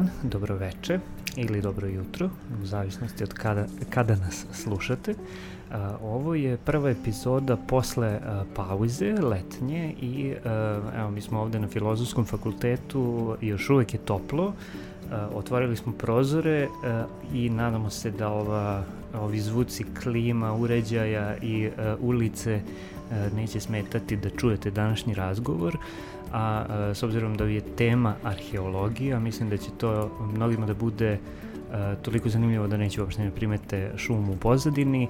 dan, dobro veče ili dobro jutro, u zavisnosti od kada, kada nas slušate. Ovo je prva epizoda posle pauze letnje i evo mi smo ovde na Filozofskom fakultetu još uvek je toplo. Otvorili smo prozore i nadamo se da ova, ovi zvuci klima, uređaja i ulice neće smetati da čujete današnji razgovor a s obzirom da je tema arheologija, mislim da će to mnogima da bude a, toliko zanimljivo da neće uopšte ne primete šum u pozadini,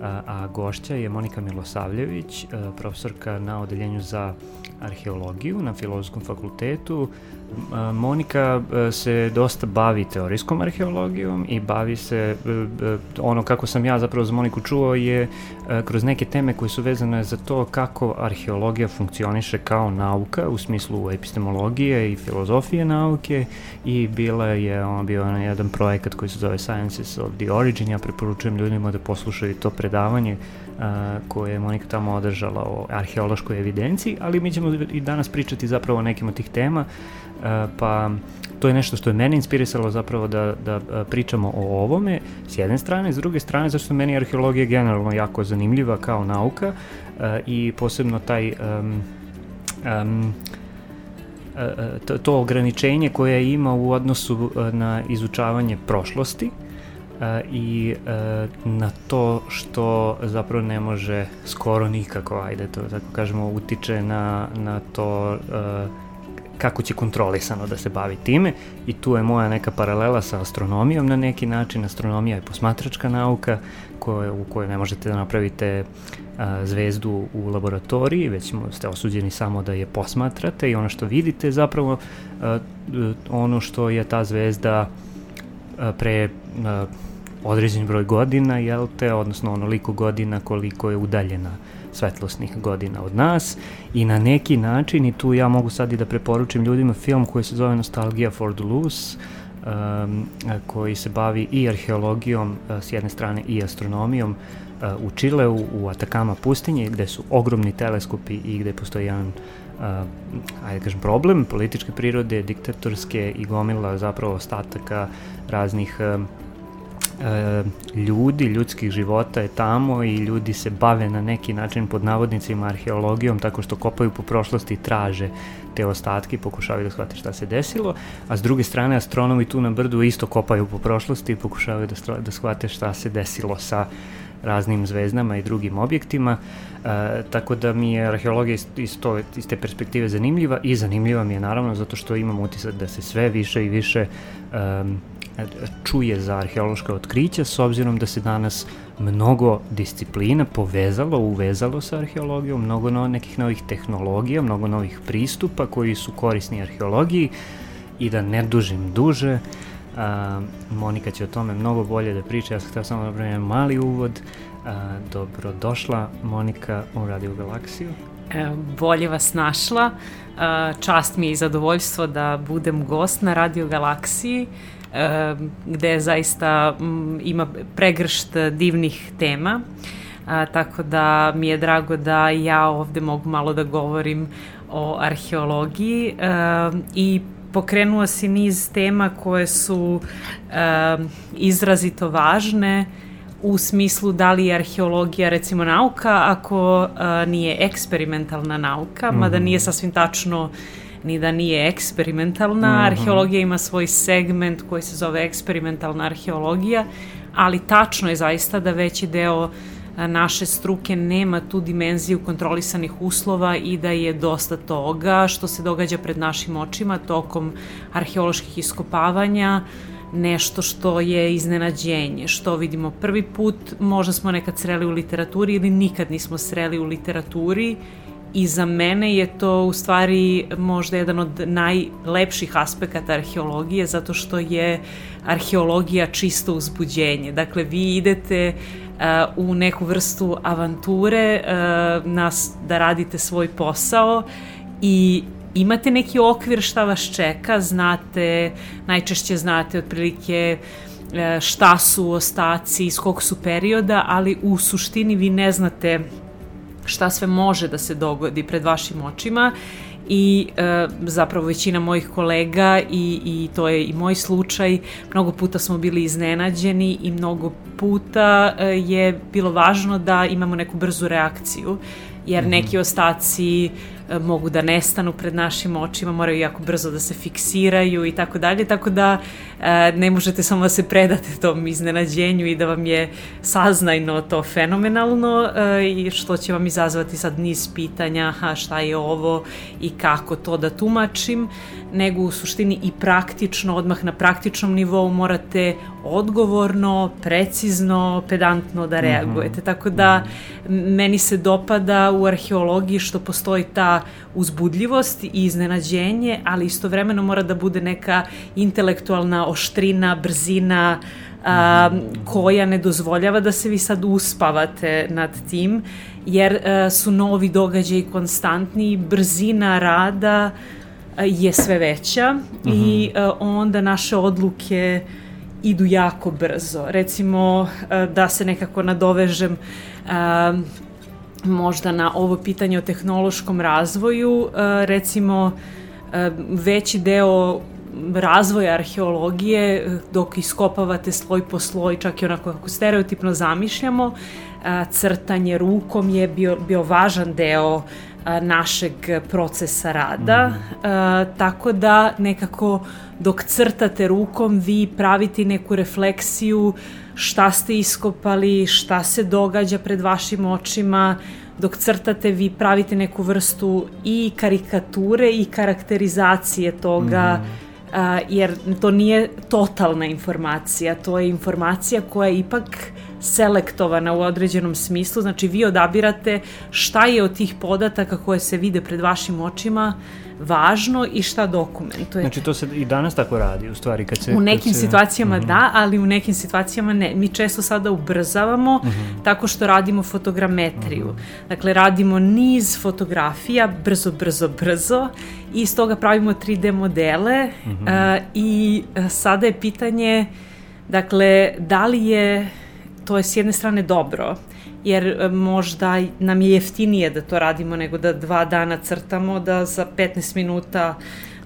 a, a gošća je Monika Milosavljević, profesorka na odeljenju za arheologiju na Filozofskom fakultetu. Monika a, se dosta bavi teorijskom arheologijom i bavi se, a, ono kako sam ja zapravo za Moniku čuo je a, kroz neke teme koje su vezane za to kako arheologija funkcioniše kao nauka u smislu epistemologije i filozofije nauke i bila je, ono bio onaj jedan projekat koji se zove Sciences of the Origin, ja preporučujem ljudima da poslušaju to predavanje koje je Monika tamo održala o arheološkoj evidenciji, ali mi ćemo i danas pričati zapravo o nekim od tih tema, pa to je nešto što je mene inspirisalo zapravo da, da pričamo o ovome s jedne strane, s druge strane zašto meni arheologija generalno jako zanimljiva kao nauka i posebno taj um, um, to, to ograničenje koje ima u odnosu na izučavanje prošlosti i na to što zapravo ne može skoro nikako, ajde to tako kažemo, utiče na, na to kako će kontrolisano da se bavi time i tu je moja neka paralela sa astronomijom na neki način. Astronomija je posmatračka nauka koje, u kojoj ne možete da napravite a, zvezdu u laboratoriji, već ste osuđeni samo da je posmatrate i ono što vidite zapravo a, ono što je ta zvezda a, pre a, određen broj godina, jel te, odnosno onoliko godina koliko je udaljena svetlosnih godina od nas. I na neki način i tu ja mogu sad i da preporučim ljudima film koji se zove Nostalgia for Duluth um, koji se bavi i arheologijom s jedne strane i astronomijom u Čileu, u Atakama pustinje gde su ogromni teleskopi i gde postoji jedan uh, ajde da kažem problem političke prirode, diktatorske i gomila zapravo ostataka raznih uh, ljudi, ljudskih života je tamo i ljudi se bave na neki način pod navodnicima arheologijom tako što kopaju po prošlosti i traže te ostatke i pokušavaju da shvate šta se desilo, a s druge strane astronomi tu na brdu isto kopaju po prošlosti i pokušavaju da, da shvate šta se desilo sa raznim zvezdama i drugim objektima, e, tako da mi je arheologija iz, iz, to, iz te perspektive zanimljiva i zanimljiva mi je naravno zato što imam utisak da se sve više i više um, čuje za arheološka otkrića s obzirom da se danas mnogo disciplina povezalo, uvezalo sa arheologijom, mnogo no, nekih novih tehnologija, mnogo novih pristupa koji su korisni arheologiji i da ne dužim duže, a, Monika će o tome mnogo bolje da priča, ja sam htio samo da napravim mali uvod. A, dobrodošla Monika u Radio Galaksiju. E, bolje vas našla. Čast mi je i zadovoljstvo da budem gost na Radio Galaksiji gde zaista ima pregršt divnih tema. A, tako da mi je drago da ja ovde mogu malo da govorim o arheologiji a, i pokrenuo si niz tema koje su a, izrazito važne u smislu da li je arheologija recimo nauka ako a, nije eksperimentalna nauka, mm -hmm. mada Mhm. nije sasvim tačno ni da nije eksperimentalna. Mm -hmm. Arheologija ima svoj segment koji se zove eksperimentalna arheologija, ali tačno je zaista da veći deo a, naše struke nema tu dimenziju kontrolisanih uslova i da je dosta toga što se događa pred našim očima tokom arheoloških iskopavanja nešto što je iznenađenje, što vidimo prvi put, možda smo nekad sreli u literaturi ili nikad nismo sreli u literaturi i za mene je to u stvari možda jedan od najlepših aspekata arheologije zato što je arheologija čisto uzbuđenje. Dakle, vi idete uh, u neku vrstu avanture uh, nas, da radite svoj posao i imate neki okvir šta vas čeka, znate, najčešće znate otprilike e, šta su ostaci, iz kog su perioda, ali u suštini vi ne znate šta sve može da se dogodi pred vašim očima i e, zapravo većina mojih kolega i, i to je i moj slučaj, mnogo puta smo bili iznenađeni i mnogo puta e, je bilo važno da imamo neku brzu reakciju jer neki ostaci mogu da nestanu pred našim očima, moraju jako brzo da se fiksiraju i tako dalje, tako da e, ne možete samo da se predate tom iznenađenju i da vam je saznajno to fenomenalno e, i što će vam izazvati sad niz pitanja, aha, šta je ovo i kako to da tumačim, nego u suštini i praktično, odmah na praktičnom nivou morate odgovorno, precizno, pedantno da reagujete. Tako da meni se dopada u arheologiji što postoji ta uzbudljivost i iznenađenje, ali istovremeno mora da bude neka intelektualna oštrina, brzina, a, koja ne dozvoljava da se vi sad uspavate nad tim, jer a, su novi događaji konstantni, brzina rada a, je sve veća i a, onda naše odluke idu jako brzo. Recimo, a, da se nekako nadovežem a, možda na ovo pitanje o tehnološkom razvoju, a, recimo veći deo razvoja arheologije dok iskopavate sloj po sloj, čak i onako kako stereotipno zamišljamo, crtanje rukom je bio, bio važan deo našeg procesa rada, mm. a, tako da nekako dok crtate rukom vi pravite neku refleksiju šta ste iskopali, šta se događa pred vašim očima, dok crtate vi pravite neku vrstu i karikature i karakterizacije toga mm a, jer to nije totalna informacija, to je informacija koja je ipak selektovana u određenom smislu, znači vi odabirate šta je od tih podataka koje se vide pred vašim očima važno i šta dokumentuje. Znači to se i danas tako radi, u stvari kad se... U nekim se... situacijama mm -hmm. da, ali u nekim situacijama ne. Mi često sada ubrzavamo mm -hmm. tako što radimo fotogrametriju. Mm -hmm. Dakle, radimo niz fotografija, brzo, brzo, brzo i iz toga pravimo 3D modele mm -hmm. uh, i uh, sada je pitanje, dakle, da li je, to je s jedne strane dobro, jer uh, možda nam je jeftinije da to radimo nego da dva dana crtamo, da za 15 minuta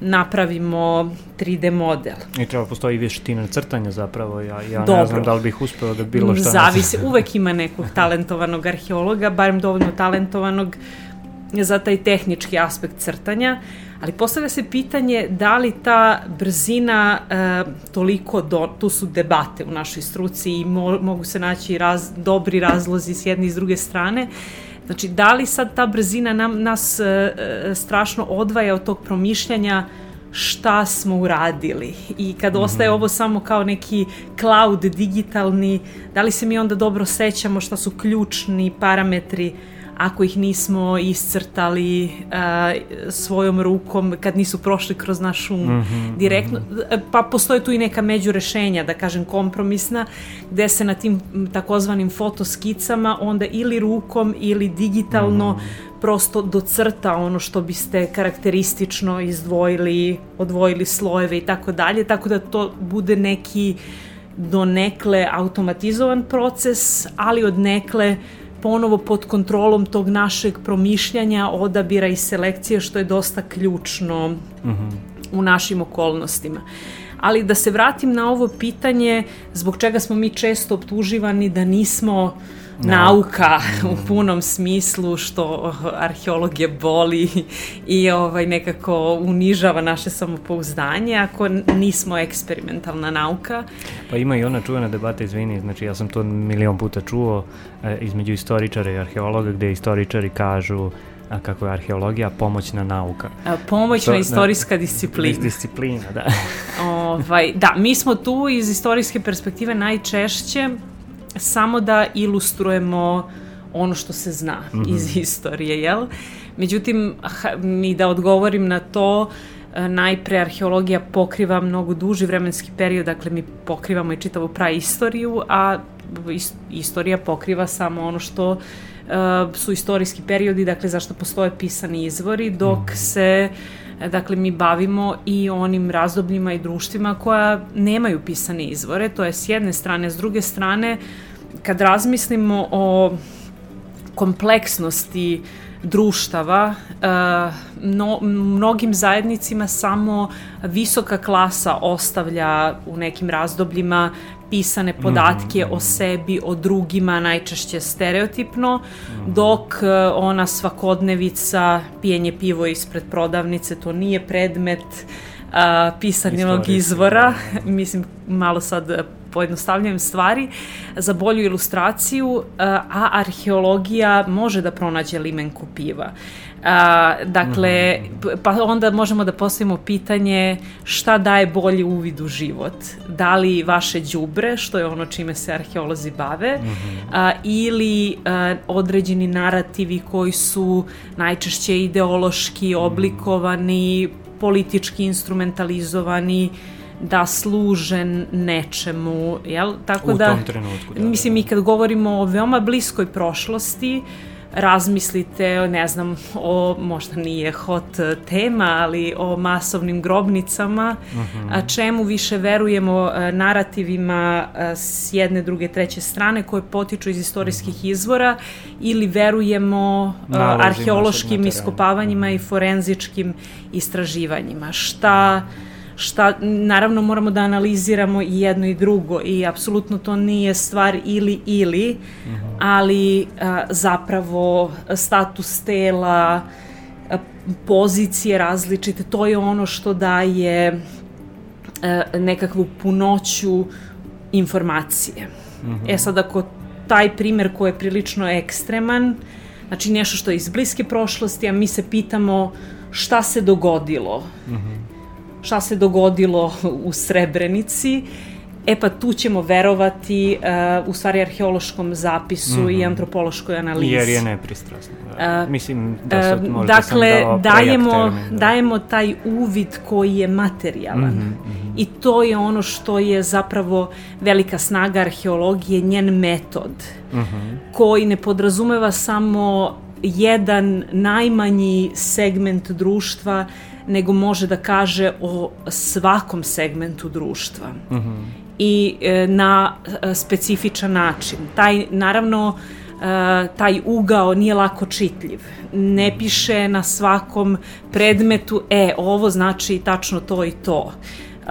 napravimo 3D model. I treba postoji vještina crtanja zapravo, ja, ja Dobro. ne znam da li bih uspeo da bilo šta... Zavisi, uvek ima nekog talentovanog arheologa, barem dovoljno talentovanog za taj tehnički aspekt crtanja, ali postavlja se pitanje da li ta brzina e, toliko, do, tu su debate u našoj struci i mo, mogu se naći raz, dobri razlozi s jedne i s druge strane, Znači, da li sad ta brzina nam, nas e, strašno odvaja od tog promišljanja šta smo uradili i kad -hmm. ostaje ovo samo kao neki cloud digitalni, da li se mi onda dobro sećamo šta su ključni parametri ako ih nismo iscrtali uh, svojom rukom kad nisu prošli kroz naš um mm -hmm, direktno, mm -hmm. pa postoje tu i neka međurešenja, da kažem kompromisna, gde se na tim takozvanim fotoskicama onda ili rukom ili digitalno mm -hmm. prosto docrta ono što biste karakteristično izdvojili, odvojili slojeve i tako dalje, tako da to bude neki donekle automatizovan proces, ali od nekle ponovo pod kontrolom tog našeg promišljanja, odabira i selekcije, što je dosta ključno u našim okolnostima. Ali da se vratim na ovo pitanje zbog čega smo mi često optuživani da nismo nauka u punom smislu što arheologije boli i ovaj nekako unižava naše samopouzdanje ako nismo eksperimentalna nauka. Pa ima i ona čuvena debata, izvini, znači ja sam to milion puta čuo e, između istoričara i arheologa gde istoričari kažu a kako je arheologija pomoćna nauka. A, pomoćna to, istorijska da, disciplina. Disciplina, da. ovaj, da, mi smo tu iz istorijske perspektive najčešće samo da ilustrujemo ono što se zna mm -hmm. iz istorije, jel? Međutim, mi da odgovorim na to, e, najpre arheologija pokriva mnogo duži vremenski period, dakle mi pokrivamo i čitavu praistoriju, a istorija pokriva samo ono što uh, su istorijski periodi, dakle zašto postoje pisani izvori, dok mm. se dakle mi bavimo i onim razdobljima i društvima koja nemaju pisane izvore, to je s jedne strane, s druge strane kad razmislimo o kompleksnosti društava, no, mnogim zajednicima samo visoka klasa ostavlja u nekim razdobljima pisane podatke mm. o sebi, o drugima, najčešće stereotipno, mm. dok e, ona svakodnevica, pijenje pivo ispred prodavnice, to nije predmet uh, pisanog izvora, mislim malo sad pojednostavljujem stvari, za bolju ilustraciju, a arheologija može da pronađe limenku piva. A, dakle, pa onda možemo da postavimo pitanje šta daje bolji uvid u život. Da li vaše đubre, što je ono čime se arheolozi bave, a, ili a, određeni narativi koji su najčešće ideološki oblikovani, politički instrumentalizovani, da služe nečemu, jel? Tako u da, tom trenutku, da. Mislim, da. mi kad govorimo o veoma bliskoj prošlosti, razmislite, ne znam, o, možda nije hot tema, ali o masovnim grobnicama, uh mhm. -huh. a čemu više verujemo narativima s jedne, druge, treće strane koje potiču iz istorijskih uh mhm. -huh. izvora ili verujemo Nalozima arheološkim iskopavanjima i forenzičkim istraživanjima. Šta šta naravno moramo da analiziramo i jedno i drugo i apsolutno to nije stvar ili ili, uh. -huh. ali a, zapravo status tela, a, pozicije različite, to je ono što daje a, nekakvu punoću informacije. Uh mhm. -huh. E sad ako taj primer koji je prilično ekstreman, znači nešto što je iz bliske prošlosti, a mi se pitamo šta se dogodilo. Uh mhm. -huh šta se dogodilo u Srebrenici. E pa tu ćemo verovati uh, u stvari arheološkom zapisu mm -hmm. i mhm. antropološkoj analizi. Jer je nepristrasno. Da. Uh, Mislim da sad uh, možda dakle, sam dao dajemo, termin, da. dajemo taj uvid koji je materijalan. Mm -hmm. I to je ono što je zapravo velika snaga arheologije, njen metod, mm -hmm. koji ne podrazumeva samo jedan najmanji segment društva, nego može da kaže o svakom segmentu društva. Mm -hmm. I e, na e, specifičan način. Taj, naravno, e, taj ugao nije lako čitljiv. Ne piše na svakom predmetu, e, ovo znači tačno to i to. Uh,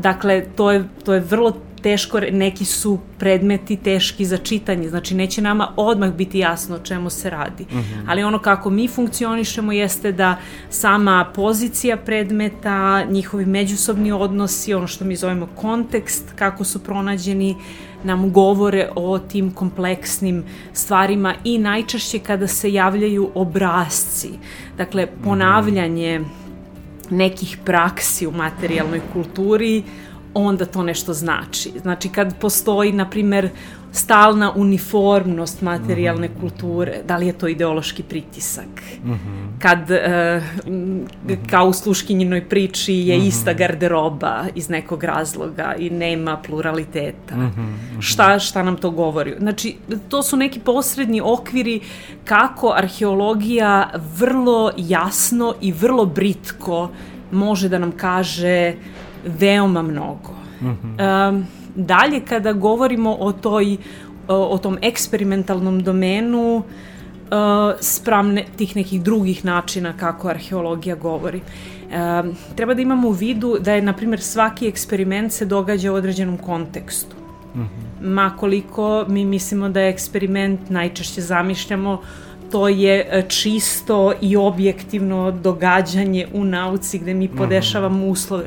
dakle, to je, to je vrlo teško, neki su predmeti teški za čitanje, znači neće nama odmah biti jasno o čemu se radi. Mm -hmm. Ali ono kako mi funkcionišemo jeste da sama pozicija predmeta, njihovi međusobni odnosi, ono što mi zovemo kontekst, kako su pronađeni, nam govore o tim kompleksnim stvarima i najčešće kada se javljaju obrazci. Dakle, mhm. ponavljanje nekih praksi u materijalnoj kulturi onda to nešto znači. Znači kad postoji, na primer, stalna uniformnost materijalne mm -hmm. kulture, da li je to ideološki pritisak? Mm -hmm. Kad, e, kao u sluškinjinoj priči, je mm -hmm. ista garderoba iz nekog razloga i nema pluraliteta. Mm -hmm. Šta, šta nam to govori? Znači, to su neki posredni okviri kako arheologija vrlo jasno i vrlo britko može da nam kaže veoma mnogo. Mm -hmm. um, dalje, kada govorimo o toj o tom eksperimentalnom domenu, spram ne, tih nekih drugih načina kako arheologija govori. E, treba da imamo u vidu da je, na primjer, svaki eksperiment se događa u određenom kontekstu. Mm -hmm. Ma koliko mi mislimo da je eksperiment najčešće zamišljamo to je e, čisto i objektivno događanje u nauci gde mi podešavamo uslove.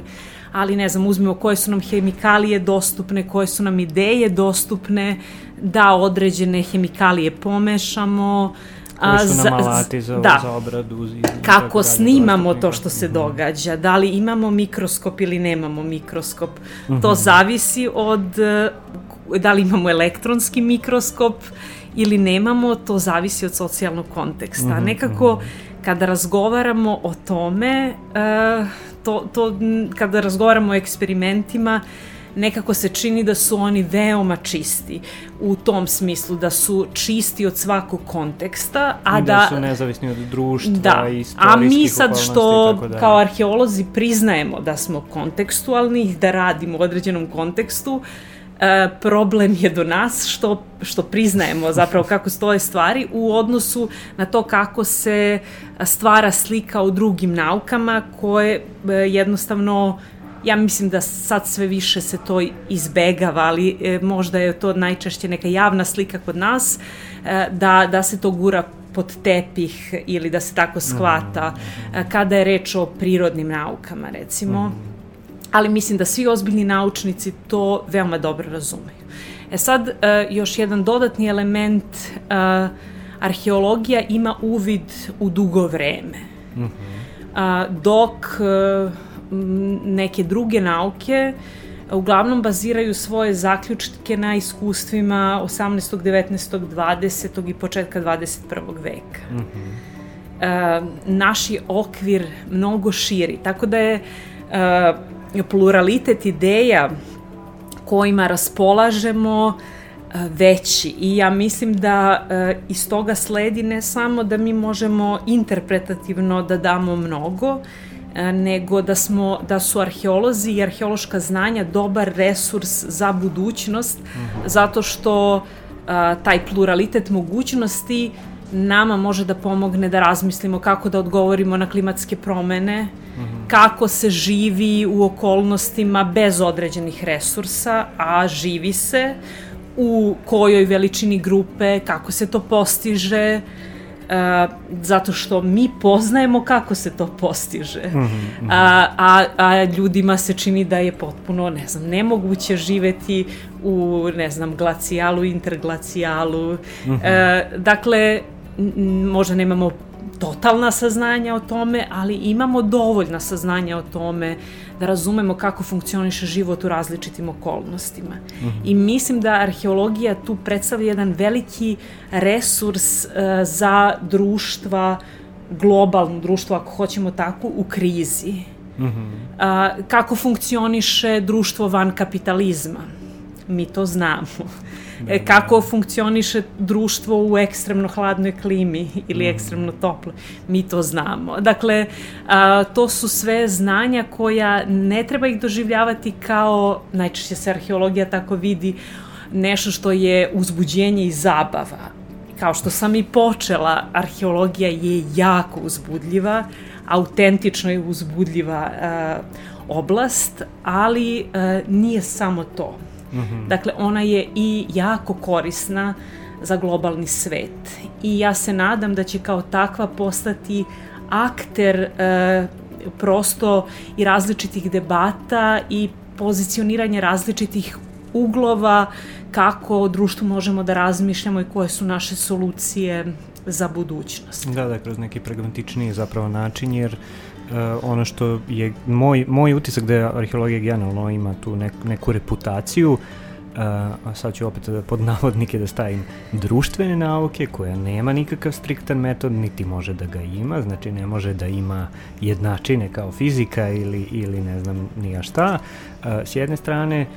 Ali ne znam, uzmemo koje su nam hemikalije dostupne, koje su nam ideje dostupne, da određene hemikalije pomešamo, koji su nam alati za, da. za obradu. I, Kako dalje, snimamo to što se događa, da li imamo mikroskop ili nemamo mikroskop. Mm -hmm. To mhm. zavisi od e, da li imamo elektronski mikroskop ili nemamo, to zavisi od socijalnog konteksta. Mm -hmm. Nekako kada razgovaramo o tome, uh, to, to, kada razgovaramo o eksperimentima, nekako se čini da su oni veoma čisti u tom smislu da su čisti od svakog konteksta a da, da su nezavisni od društva da, i a mi sad što kao arheolozi priznajemo da smo kontekstualni da radimo u određenom kontekstu E, problem je do nas što, što priznajemo zapravo kako stoje stvari u odnosu na to kako se stvara slika u drugim naukama koje e, jednostavno ja mislim da sad sve više se to izbegava, ali e, možda je to najčešće neka javna slika kod nas, e, da, da se to gura pod tepih ili da se tako shvata mm. e, kada je reč o prirodnim naukama, recimo. Mm ali mislim da svi ozbiljni naučnici to veoma dobro razumeju. E sad, uh, još jedan dodatni element, uh, arheologija ima uvid u dugo vreme. Mm -hmm. uh, dok neke druge nauke uglavnom baziraju svoje zaključke na iskustvima 18., 19., 20. i početka 21. veka. Mm -hmm. uh, naš je okvir mnogo širi, tako da je pluralitet ideja kojima raspolažemo e, veći i ja mislim da e, iz toga sledi ne samo da mi možemo interpretativno da damo mnogo, e, nego da smo da su arheolozi i arheološka znanja dobar resurs za budućnost uh mhm. -huh. zato što a, taj pluralitet mogućnosti nama može da pomogne da razmislimo kako da odgovorimo na klimatske promene, mm -hmm. kako se živi u okolnostima bez određenih resursa, a živi se, u kojoj veličini grupe, kako se to postiže, Uh, zato što mi poznajemo kako se to postiže. Mm -hmm. a, a, a ljudima se čini da je potpuno, ne znam, nemoguće živeti u, ne znam, glacijalu, interglacijalu. Mm -hmm. uh, dakle, možda nemamo totalna saznanja o tome, ali imamo dovoljna saznanja o tome da razumemo kako funkcioniše život u različitim okolnostima. Mm -hmm. I mislim da arheologija tu predstavlja jedan veliki resurs uh, za društva, globalno društvo, ako hoćemo tako, u krizi. Mm -hmm. uh, kako funkcioniše društvo van kapitalizma? Mi to znamo e, kako funkcioniše društvo u ekstremno hladnoj klimi ili mm. ekstremno toplo. Mi to znamo. Dakle, a, to su sve znanja koja ne treba ih doživljavati kao, najčešće se arheologija tako vidi, nešto što je uzbuđenje i zabava. Kao što sam i počela, arheologija je jako uzbudljiva, autentično je uzbudljiva a, oblast, ali a, nije samo to. -hmm. Dakle, ona je i jako korisna za globalni svet. I ja se nadam da će kao takva postati akter e, prosto i različitih debata i pozicioniranje različitih uglova kako o društvu možemo da razmišljamo i koje su naše solucije za budućnost. Da, da, kroz neki pragmatičniji zapravo način, jer uh, ono što je moj, moj utisak da je arheologija generalno ima tu nek, neku reputaciju, Uh, a sad ću opet pod navodnike da stavim društvene nauke koja nema nikakav striktan metod niti može da ga ima, znači ne može da ima jednačine kao fizika ili, ili ne znam nija šta. Uh, s jedne strane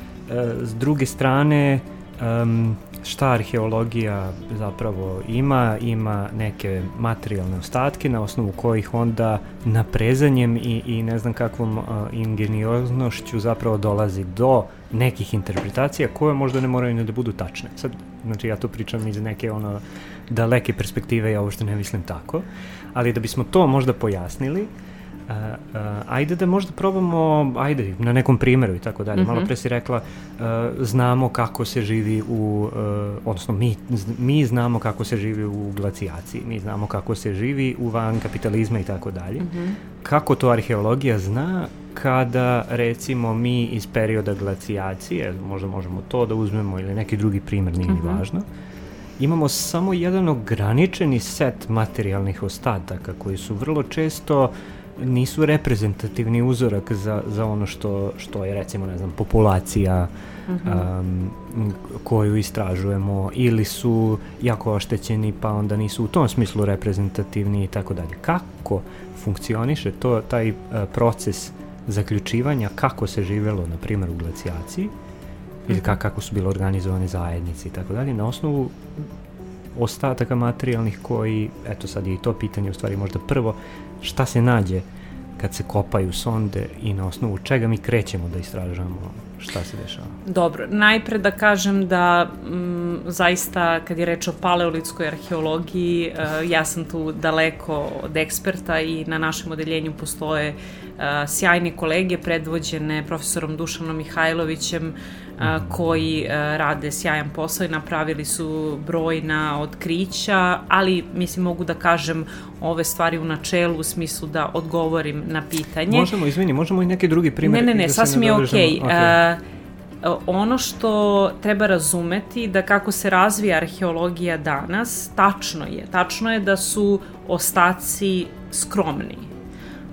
s druge strane um, šta arheologija zapravo ima, ima neke materijalne ostatke na osnovu kojih onda naprezanjem i, i ne znam kakvom uh, ingenioznošću zapravo dolazi do nekih interpretacija koje možda ne moraju ne da budu tačne. Sad, znači ja to pričam iz neke ono daleke perspektive, ja uopšte ne mislim tako, ali da bismo to možda pojasnili, Uh, uh, ajde da možda probamo, ajde, na nekom primjeru i tako dalje. Mm -hmm. Malo pre si rekla, uh, znamo kako se živi u, odnosno mi, mi znamo kako se živi u glacijaciji, mi znamo kako se živi u van kapitalizma i tako dalje. Mhm. Kako to arheologija zna kada recimo mi iz perioda glacijacije, možda možemo to da uzmemo ili neki drugi primer, nije mm -hmm. ni mhm. važno, imamo samo jedan ograničeni set materijalnih ostataka koji su vrlo često uh, nisu reprezentativni uzorak za, za ono što, što je recimo ne znam populacija uh -huh. um, koju istražujemo ili su jako oštećeni pa onda nisu u tom smislu reprezentativni i tako dalje. Kako funkcioniše to taj uh, proces zaključivanja kako se živelo na primjer u glacijaciji ili kako, kako su bile organizovane zajednice i tako dalje na osnovu ostataka materijalnih koji, eto sad je i to pitanje u stvari možda prvo, šta se nađe kad se kopaju sonde i na osnovu čega mi krećemo da istražujemo šta se dešava? Dobro, najpre da kažem da m, mm, zaista kad je reč o paleolitskoj arheologiji, uh, ja sam tu daleko od eksperta i na našem odeljenju postoje uh, sjajne kolege predvođene profesorom Dušanom Mihajlovićem a, koji a, rade sjajan posao i napravili su brojna otkrića, ali mislim mogu da kažem ove stvari u načelu u smislu da odgovorim na pitanje. Možemo, izvini, možemo i neki drugi primjer. Ne, ne, ne, da sasvim je okej. Okay. okay. ono što treba razumeti da kako se razvija arheologija danas, tačno je. Tačno je da su ostaci skromni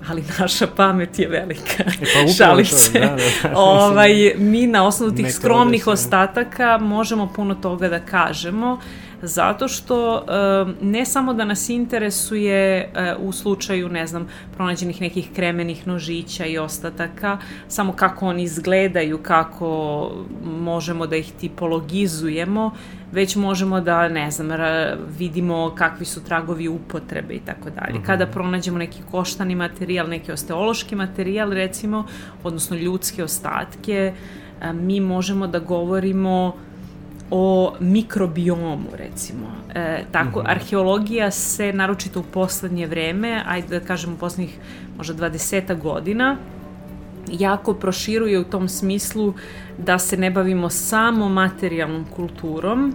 ali naša pamet je velika. E pa Šalim se. Da, da, da. ovaj, mi na osnovu tih skromnih ostataka možemo puno toga da kažemo, zato što ne samo da nas interesuje u slučaju, ne znam, pronađenih nekih kremenih nožića i ostataka, samo kako oni izgledaju, kako možemo da ih tipologizujemo, već možemo da, ne znam, vidimo kakvi su tragovi upotrebe i tako dalje. Mhm. Kada pronađemo neki koštani materijal, neki osteološki materijal, recimo, odnosno ljudske ostatke, mi možemo da govorimo o mikrobiomu, recimo. E, tako, mm -hmm. arheologija se, naročito u poslednje vreme, ajde da kažemo poslednjih možda 20 godina, jako proširuje u tom smislu da se ne bavimo samo materijalnom kulturom,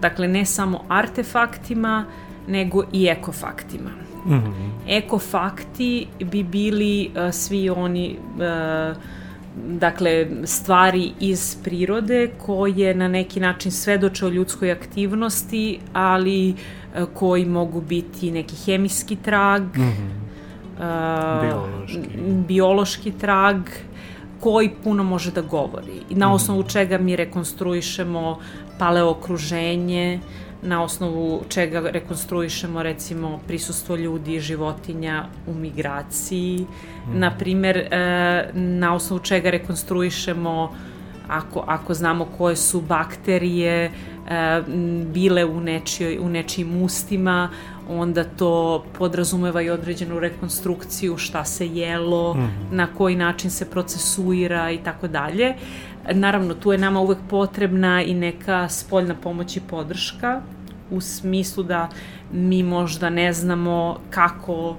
dakle ne samo artefaktima, nego i ekofaktima. Mm -hmm. Ekofakti bi bili uh, svi oni uh, dakle, stvari iz prirode koje na neki način svedoče o ljudskoj aktivnosti, ali uh, koji mogu biti neki hemijski trag, mm -hmm biološki. biološki trag koji puno može da govori na mhm. osnovu čega mi rekonstruišemo paleokruženje, na osnovu čega rekonstruišemo recimo prisustvo ljudi i životinja u migraciji, mm. na primer e, na osnovu čega rekonstruišemo ako, ako znamo koje su bakterije e, bile u, nečijoj, u nečijim ustima, onda to podrazumeva i određenu rekonstrukciju šta se jelo, mm -hmm. na koji način se procesuira i tako dalje. Naravno, tu je nama uvek potrebna i neka spoljna pomoć i podrška u smislu da mi možda ne znamo kako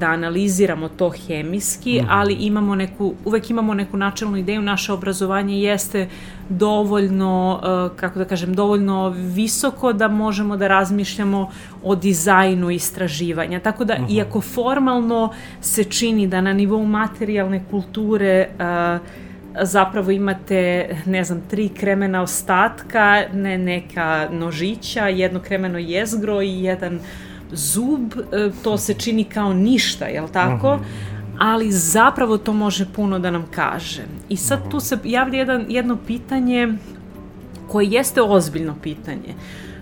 da analiziramo to hemijski, mm. ali imamo neku, uvek imamo neku načelnu ideju, naše obrazovanje jeste dovoljno, kako da kažem, dovoljno visoko da možemo da razmišljamo o dizajnu istraživanja. Tako da, mm -hmm. iako formalno se čini da na nivou materijalne kulture zapravo imate, ne znam, tri kremena ostatka, ne neka nožića, jedno kremeno jezgro i jedan uh, zub, e, to se čini kao ništa, jel tako? Uh mhm. Ali zapravo to može puno da nam kaže. I sad uh -huh. tu se javlja jedan, jedno pitanje koje jeste ozbiljno pitanje.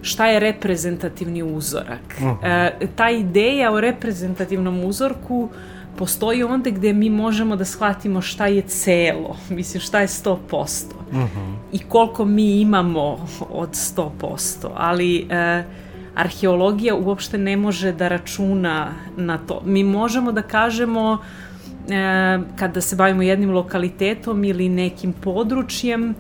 Šta je reprezentativni uzorak? Uh -huh. e, ta ideja o reprezentativnom uzorku postoji onda gde mi možemo da shvatimo šta je celo, mislim šta je 100% uh -huh. i koliko mi imamo od 100%, ali e, arheologija uopšte ne može da računa na to. Mi možemo da kažemo e, kada se bavimo jednim lokalitetom ili nekim područjem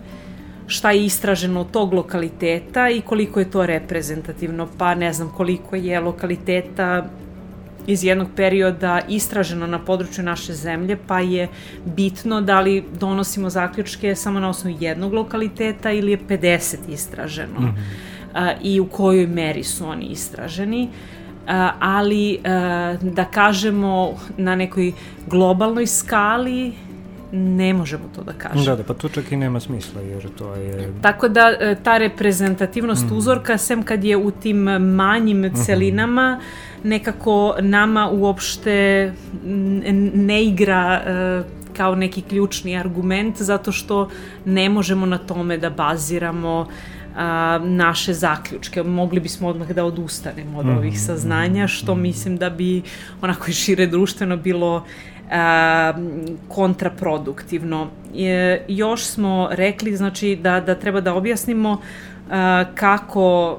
šta je istraženo od tog lokaliteta i koliko je to reprezentativno. Pa ne znam koliko je lokaliteta iz jednog perioda istraženo na području naše zemlje, pa je bitno da li donosimo zaključke samo na osnovu jednog lokaliteta ili je 50 istraženo. Mm -hmm. a, I u kojoj meri su oni istraženi. Ali da kažemo na nekoj globalnoj skali ne možemo to da kažemo. Da, da, pa tu čak i nema smisla, jer to je... Tako da e, ta reprezentativnost mm. uzorka, sem kad je u tim manjim mhm. celinama, nekako nama uopšte ne igra e, kao neki ključni argument, zato što ne možemo na tome da baziramo a, naše zaključke. Mogli bismo odmah da odustanemo od -hmm. ovih saznanja, što -hmm. mislim da bi onako i šire društveno bilo a, kontraproduktivno. E, još smo rekli znači da, da treba da objasnimo a, kako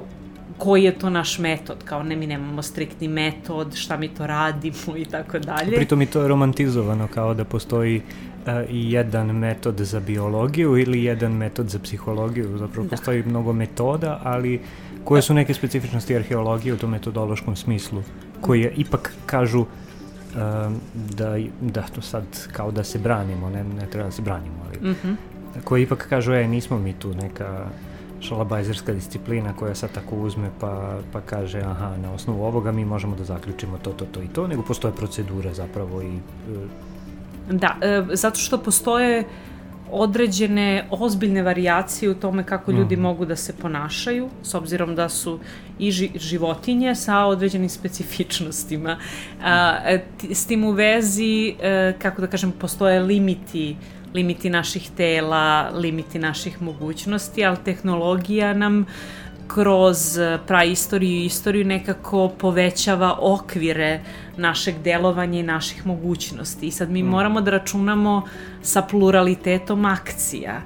koji je to naš metod, kao ne mi nemamo striktni metod, šta mi to radimo i tako dalje. Pritom i to je romantizovano kao da postoji uh, jedan metod za biologiju ili jedan metod za psihologiju, zapravo da. postoji mnogo metoda, ali koje su neke specifičnosti arheologije u tom metodološkom smislu, koje ipak kažu da, da to sad kao da se branimo, ne, ne treba da se branimo, ali mm -hmm. koji ipak kažu, e, nismo mi tu neka šalabajzerska disciplina koja sad tako uzme pa, pa kaže aha, na osnovu ovoga mi možemo da zaključimo to, to, to i to, nego postoje procedure zapravo i... E, da, e, zato što postoje određene ozbiljne varijacije u tome kako ljudi mm. mogu da se ponašaju, s obzirom da su i ži, životinje sa određenim specifičnostima. A, e, s tim u vezi, e, kako da kažem, postoje limiti limiti naših tela, limiti naših mogućnosti, ali tehnologija nam kroz praistoriju i istoriju nekako povećava okvire našeg delovanja i naših mogućnosti. I sad mi mm. moramo da računamo sa pluralitetom akcija.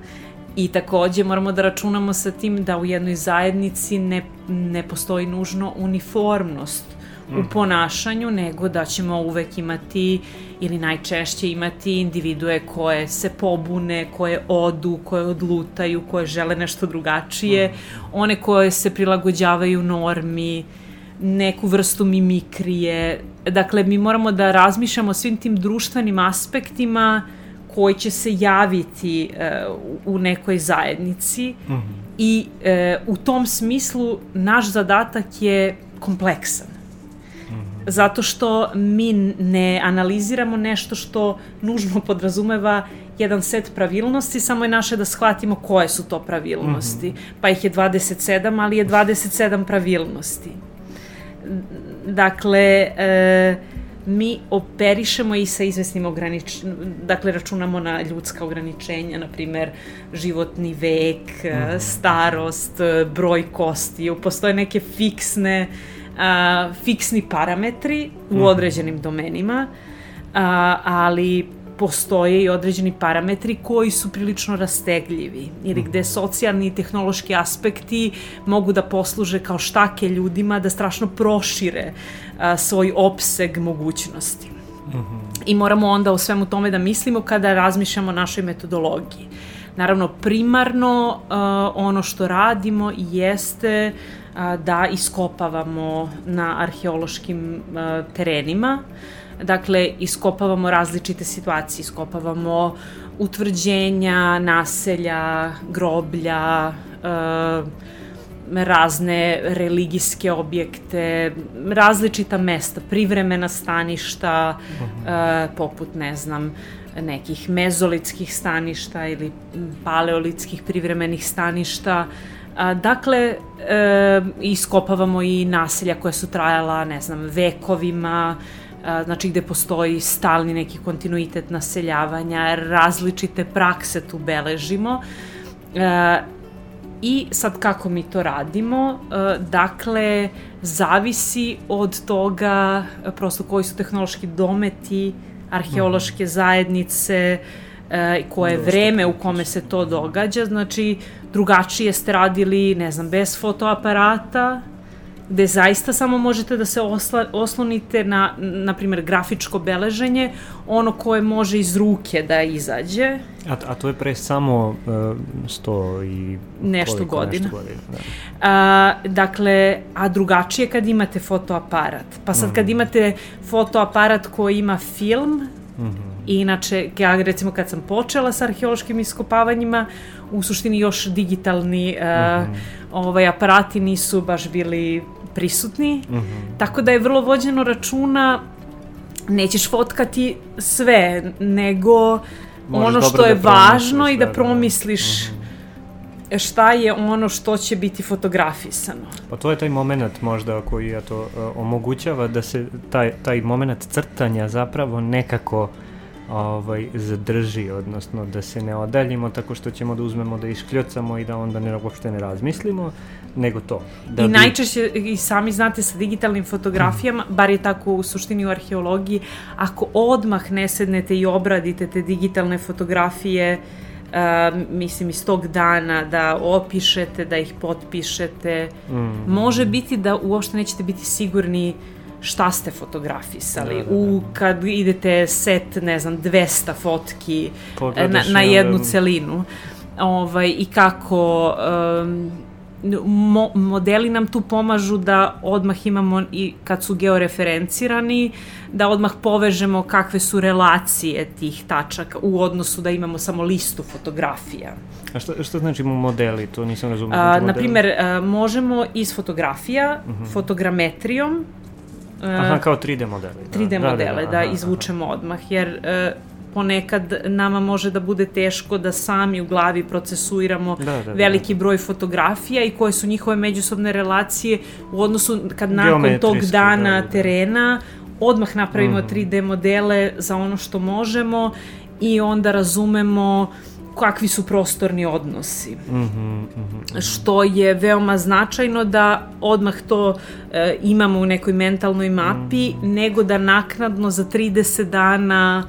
I takođe moramo da računamo sa tim da u jednoj zajednici ne, ne postoji nužno uniformnost u mhm. ponašanju, nego da ćemo uvek imati ili najčešće imati individue koje se pobune, koje odu, koje odlutaju, koje žele nešto drugačije, mhm. one koje se prilagođavaju normi, neku vrstu mimikrije. Dakle, mi moramo da razmišljamo svim tim društvenim aspektima koji će se javiti uh, u nekoj zajednici mm -hmm. i uh, u tom smislu naš zadatak je kompleksan zato što mi ne analiziramo nešto što nužno podrazumeva jedan set pravilnosti, samo je naše da shvatimo koje su to pravilnosti. Mm -hmm. Pa ih je 27, ali je 27 pravilnosti. Dakle, e, mi operišemo i sa izvesnim ograničenjima, dakle računamo na ljudska ograničenja, na primer životni vek, mm. starost, broj kostiju, postoje neke fiksne uh, a, fiksni parametri u mhm. određenim domenima, a, ali postoje i određeni parametri koji su prilično rastegljivi ili mhm. gde socijalni i tehnološki aspekti mogu da posluže kao štake ljudima da strašno prošire a, svoj opseg mogućnosti. Mm -hmm. I moramo onda o svemu tome da mislimo kada razmišljamo o našoj metodologiji. Naravno, primarno uh, ono što radimo jeste uh, da iskopavamo na arheološkim terenima. Dakle, iskopavamo različite situacije, iskopavamo utvrđenja, naselja, groblja, razne religijske objekte, različita mesta, privremena staništa, poput, ne znam, nekih mezolitskih staništa ili paleolitskih privremenih staništa. A, dakle, e, iskopavamo i naselja koja su trajala, ne znam, vekovima, a, znači gde postoji stalni neki kontinuitet naseljavanja, različite prakse tu beležimo. E, I sad kako mi to radimo? E, dakle, zavisi od toga prosto koji su tehnološki dometi arheološke zajednice, e, koje je vreme u kome se to događa, znači drugačije ste radili, ne znam, bez fotoaparata, gde zaista samo možete da se osla, oslonite na, na primjer, grafičko beleženje, ono koje može iz ruke da izađe. A, a to je pre samo uh, 100 i... Nešto koliko, godina. Nešto godina da. A, dakle, a drugačije kad imate fotoaparat. Pa sad kad imate fotoaparat koji ima film, I inače, ja recimo kad sam počela sa arheološkim iskopavanjima, u suštini još digitalni uh, ovaj, aparati nisu baš bili prisutni, tako da je vrlo vođeno računa nećeš fotkati sve, nego Možeš ono što da je važno promisliš, i da da, da. promisliš šta je ono što će biti fotografisano. Pa to je taj moment možda koji je to uh, omogućava da se taj, taj moment crtanja zapravo nekako ovaj, zadrži, odnosno da se ne odaljimo tako što ćemo da uzmemo da iškljocamo i da onda ne, uopšte ne razmislimo, nego to. Da I bi- najčešće, i sami znate sa digitalnim fotografijama, bar je tako u suštini u arheologiji, ako odmah ne sednete i obradite te digitalne fotografije, uh, mislim iz tog dana, da opišete, da ih potpišete, Mm. može biti da uopšte nećete biti sigurni šta ste fotografisali. Da, da, da. U, kad idete set, ne znam, 200 fotki na, Pogledaš na onda- jednu celinu. Ovaj, I kako um, mo, modeli nam tu pomažu da odmah imamo i kad su georeferencirani, da odmah povežemo kakve su relacije tih tačaka u odnosu da imamo samo listu fotografija. A šta, šta znači modeli? To nisam razumio. A, Znači na modeli- primer, a, možemo iz fotografija, fotogrametrijom, a, Aha, kao 3D modeli. Da. 3D Da, modele da, aha, izvučemo odmah, jer e, ponekad nama može da bude teško da sami u glavi procesuiramo Da, da, da. veliki broj fotografija i koje su njihove međusobne relacije u odnosu kad nakon tog Geometrijski, dana da, da. terena odmah napravimo Mhm. 3D modele za ono što možemo i onda razumemo kakvi su prostorni odnosi aha. Mhm, mhm. što je veoma značajno da odmah to e, imamo u nekoj mentalnoj mapi, Mm. nego da naknadno za 30 dana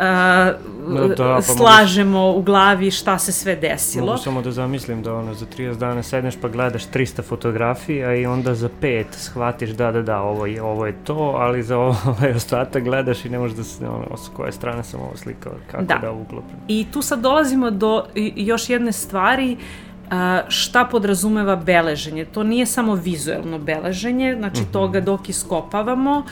Da, da, pa slažemo u glavi šta se sve desilo. Mogu samo da zamislim da ono za 30 dana sedneš pa gledaš 300 fotografija i onda za pet shvatiš da da da ovo je, ovo je to, ali za ovaj ostatak gledaš i ne možeš da se ono, s koje strane sam ovo slikao, kako Da. da, uklopim. I tu sad dolazimo do još jedne stvari a, šta podrazumeva beleženje. To nije samo vizuelno beleženje, znači toga dok iskopavamo,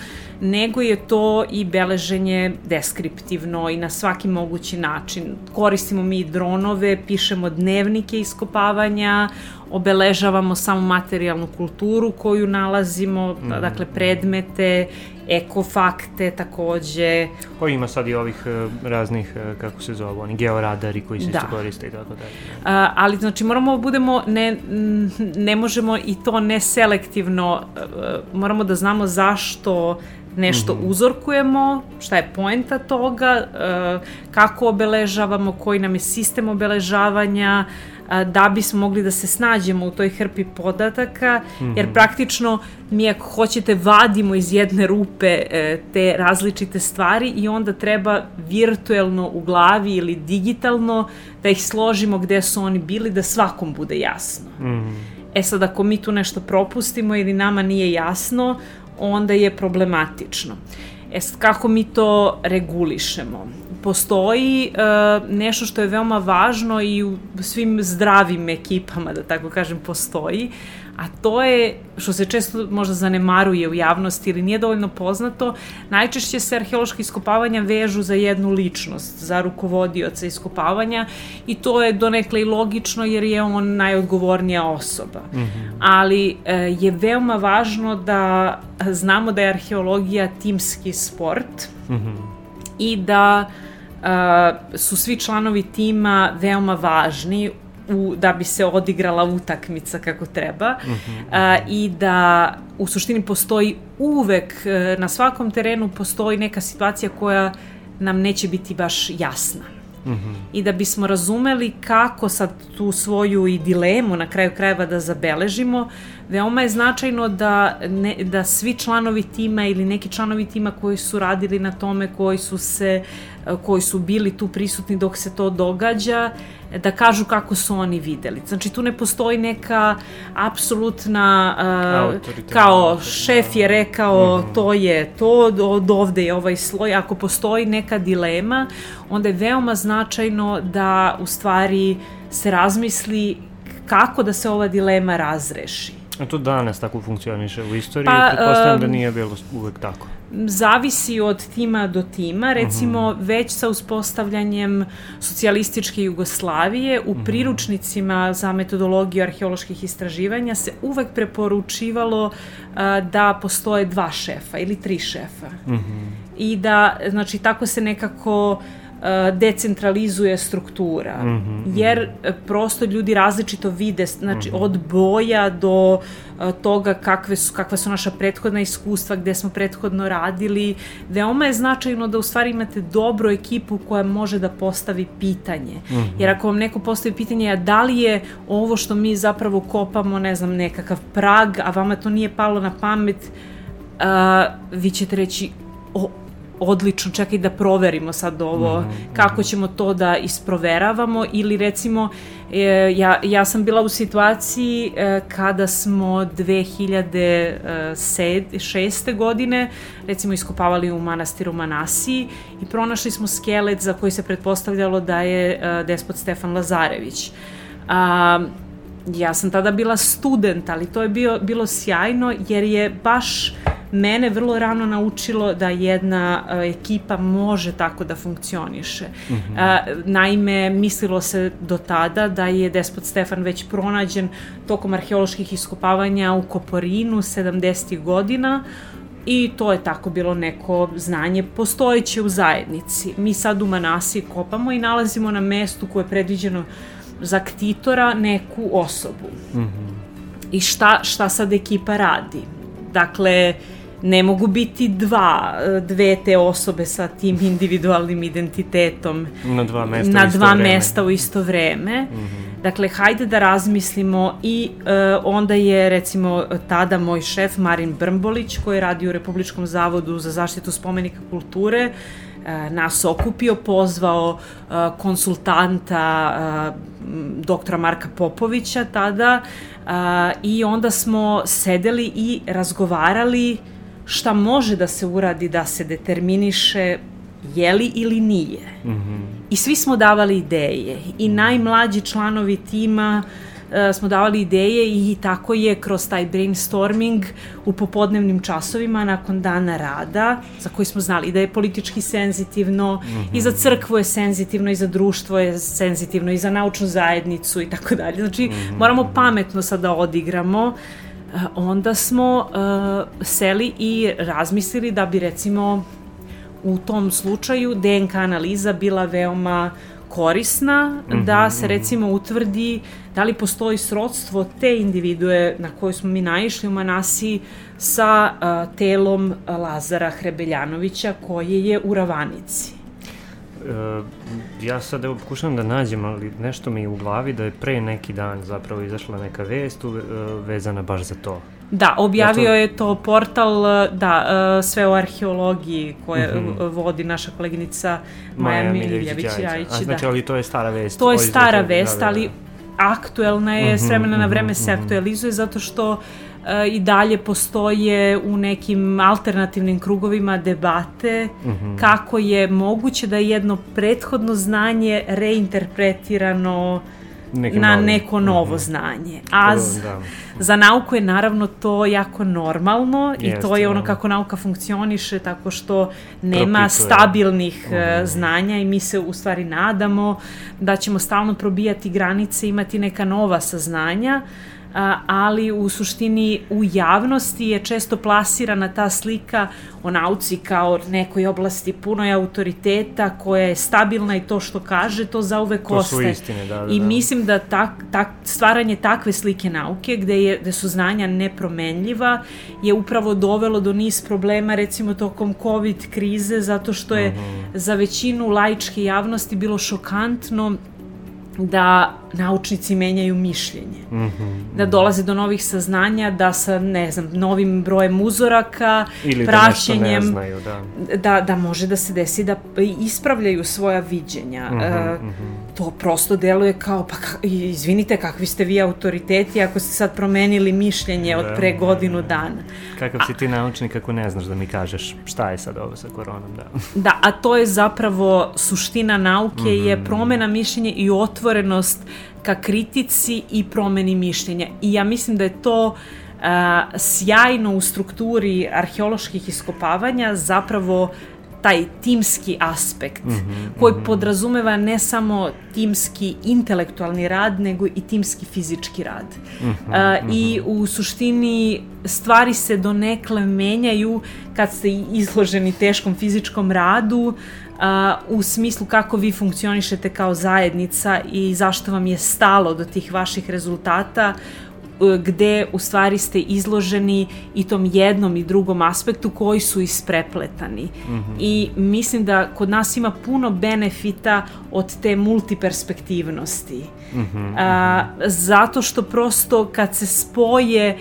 nego je to i beleženje deskriptivno i na svaki mogući način. Koristimo mi dronove, pišemo dnevnike iskopavanja, obeležavamo samu materijalnu kulturu koju nalazimo, dakle predmete, ekofakte takođe, Koji ima sad i ovih e, raznih, e, kako se zove, oni georadari koji se Da. isto koriste i tako dalje. A, ali znači moramo da budemo ne, ne možemo i to neselektivno e, moramo da znamo zašto nešto uzorkujemo, šta je poenta toga, kako obeležavamo, koji nam je sistem obeležavanja, da bismo mogli da se snađemo u toj hrpi podataka, jer praktično mi ako hoćete vadimo iz jedne rupe e, te različite stvari i onda treba virtuelno u glavi ili digitalno da ih složimo gde su oni bili da svakom bude jasno. Mhm. E sad ako mi tu nešto propustimo ili nama nije jasno, onda je problematično. E sad kako mi to regulišemo? Postoji e, nešto što je veoma važno i u svim zdravim ekipama, da tako kažem, postoji, a to je, što se često možda zanemaruje u javnosti ili nije dovoljno poznato, najčešće se arheološka iskopavanja vežu za jednu ličnost, za rukovodioca iskopavanja i to je donekle i logično jer je on najodgovornija osoba. Ali e, je veoma važno da znamo da je arheologija timski sport i da a, su svi članovi tima veoma važni u, da bi se odigrala utakmica kako treba. A, i da u suštini postoji uvek e, na svakom terenu postoji neka situacija koja nam neće biti baš jasna. I da bismo razumeli kako sad tu svoju i dilemu na kraju krajeva da zabeležimo, veoma je značajno da, ne, da svi članovi tima ili neki članovi tima koji su radili na tome, koji su se koji su bili tu prisutni dok se to događa, da kažu kako su oni videli. Znači tu ne postoji neka apsolutna uh, kao šef je rekao to je to, od ovde je ovaj sloj. Ako postoji neka dilema, onda je veoma značajno da u stvari se razmisli kako da se ova dilema razreši. A to danas tako funkcioniše u istoriji, Pa, pretpostavljam da em, nije bilo uvek tako. Zavisi od tima do tima. Recimo, već sa uspostavljanjem socijalističke Jugoslavije u priručnicima za metodologiju arheoloških istraživanja se uvek preporučivalo a, da postoje dva šefa ili tri šefa. I da, znači, tako se nekako decentralizuje struktura. Jer e, prosto ljudi različito vide, znači od boja do a, toga kakve su, kakva su naša prethodna iskustva, gde smo prethodno radili. Veoma je značajno da u stvari imate dobru ekipu koja može da postavi pitanje. Jer ako vam neko postavi pitanje, a da li je ovo što mi zapravo kopamo, ne znam, nekakav prag, a vama to nije palo na pamet, a, vi ćete reći, o, odlično, čekaj da proverimo sad ovo, kako ćemo to da isproveravamo ili recimo e, ja, ja sam bila u situaciji e, kada smo 2006. godine recimo iskopavali u manastiru Manasiji i pronašli smo skelet za koji se pretpostavljalo da je e, despot Stefan Lazarević. A, ja sam tada bila student, ali to je bio, bilo sjajno jer je baš mene vrlo rano naučilo da jedna a, ekipa može tako da funkcioniše. A, naime, mislilo se do tada da je despot Stefan već pronađen tokom arheoloških iskopavanja u Koporinu 70. godina i to je tako bilo neko znanje postojeće u zajednici. Mi sad u Manasi kopamo i nalazimo na mestu koje je predviđeno za ktitora neku osobu. I šta, šta sad ekipa radi? Dakle, ne mogu biti dva, dve te osobe sa tim individualnim identitetom Na dva mesta na u isto dva vreme. mesta u isto vreme. Dakle, hajde da razmislimo i e, onda je recimo tada moj šef Marin Brmbolić koji radi u Republičkom zavodu za zaštitu spomenika kulture e, nas okupio, pozvao e, konsultanta e, doktora Marka Popovića tada i onda smo sedeli i razgovarali šta može da se uradi da se determiniše je li ili nije. I svi smo davali ideje. I najmlađi članovi tima e, smo davali ideje i tako je kroz taj brainstorming u popodnevnim časovima nakon dana rada, za koji smo znali da je politički senzitivno i za crkvu je senzitivno i za društvo je senzitivno i za naučnu zajednicu i tako dalje. Znači, moramo pametno sad da odigramo E, onda smo e, seli i razmislili da bi recimo u tom slučaju DNK analiza bila veoma korisna da se recimo utvrdi da li postoji srodstvo te individue na koju smo mi naišli u Manasiji sa a, telom Lazara Hrebeljanovića koje je u Ravanici. E, ja sad evo pokušavam da nađem, ali nešto mi je u glavi da je pre neki dan zapravo izašla neka vest e, vezana baš za to. Da, objavio je to portal, e, da, sve o arheologiji koje Mhm. e, vodi naša koleginica Maja Miljević Rajić. A da. znači, ali to je stara vest. To je stara vest, da, da, ali da. aktuelna je, s vremena na vreme se aktualizuje zato što e, i dalje postoje u nekim alternativnim krugovima debate kako je moguće da je jedno prethodno znanje reinterpretirano Nekim na novim. neko novo znanje. A z- da. za nauku je naravno to jako normalno i to je ono da. kako nauka funkcioniše tako što nema Propituje. stabilnih e, znanja i mi se u stvari nadamo da ćemo stalno probijati granice, imati neka nova saznanja, a, ali u suštini u javnosti je često plasirana ta slika o nauci kao nekoj oblasti punoj autoriteta koja je stabilna i to što kaže to zauvek To su ostaje. istine, da, da, I da. mislim da tak, tak, stvaranje takve slike nauke gde, je, gde su znanja nepromenljiva je upravo dovelo do niz problema recimo tokom COVID krize zato što je Mhm. za većinu laičke javnosti bilo šokantno da naučnici menjaju mišljenje. Mm -hmm. Da dolaze do novih saznanja, da sa, ne znam, novim brojem uzoraka, Ili praćenjem, da ne znaju, da. da, da može da se desi da ispravljaju svoja viđenja. Mm E, -hmm, mm -hmm. To prosto deluje kao, pa ka, izvinite, kakvi ste vi autoriteti ako ste sad promenili mišljenje od Da, pre da, godinu da. dana. Kakav si ti naučnik ako ne znaš da mi kažeš šta je sad ovo sa koronom, da. Da, a to je zapravo suština nauke, mm -hmm. Mhm. je promena mišljenja i otvorenost ka kritici i promeni mišljenja. I ja mislim da je to uh, sjajno u strukturi arheoloških iskopavanja zapravo taj timski aspekt mm -hmm, koji mm -hmm. podrazumeva ne samo timski intelektualni rad, nego i timski fizički rad. Mm -hmm, uh, I u suštini stvari se donekle menjaju kad ste izloženi teškom fizičkom radu, uh, u smislu kako vi funkcionišete kao zajednica i zašto vam je stalo do tih vaših rezultata gde u stvari ste izloženi i tom jednom i drugom aspektu koji su isprepletani. Mm -hmm. I mislim da kod nas ima puno benefita od te multiperspektivnosti. Mm -hmm. a, zato što prosto kad se spoje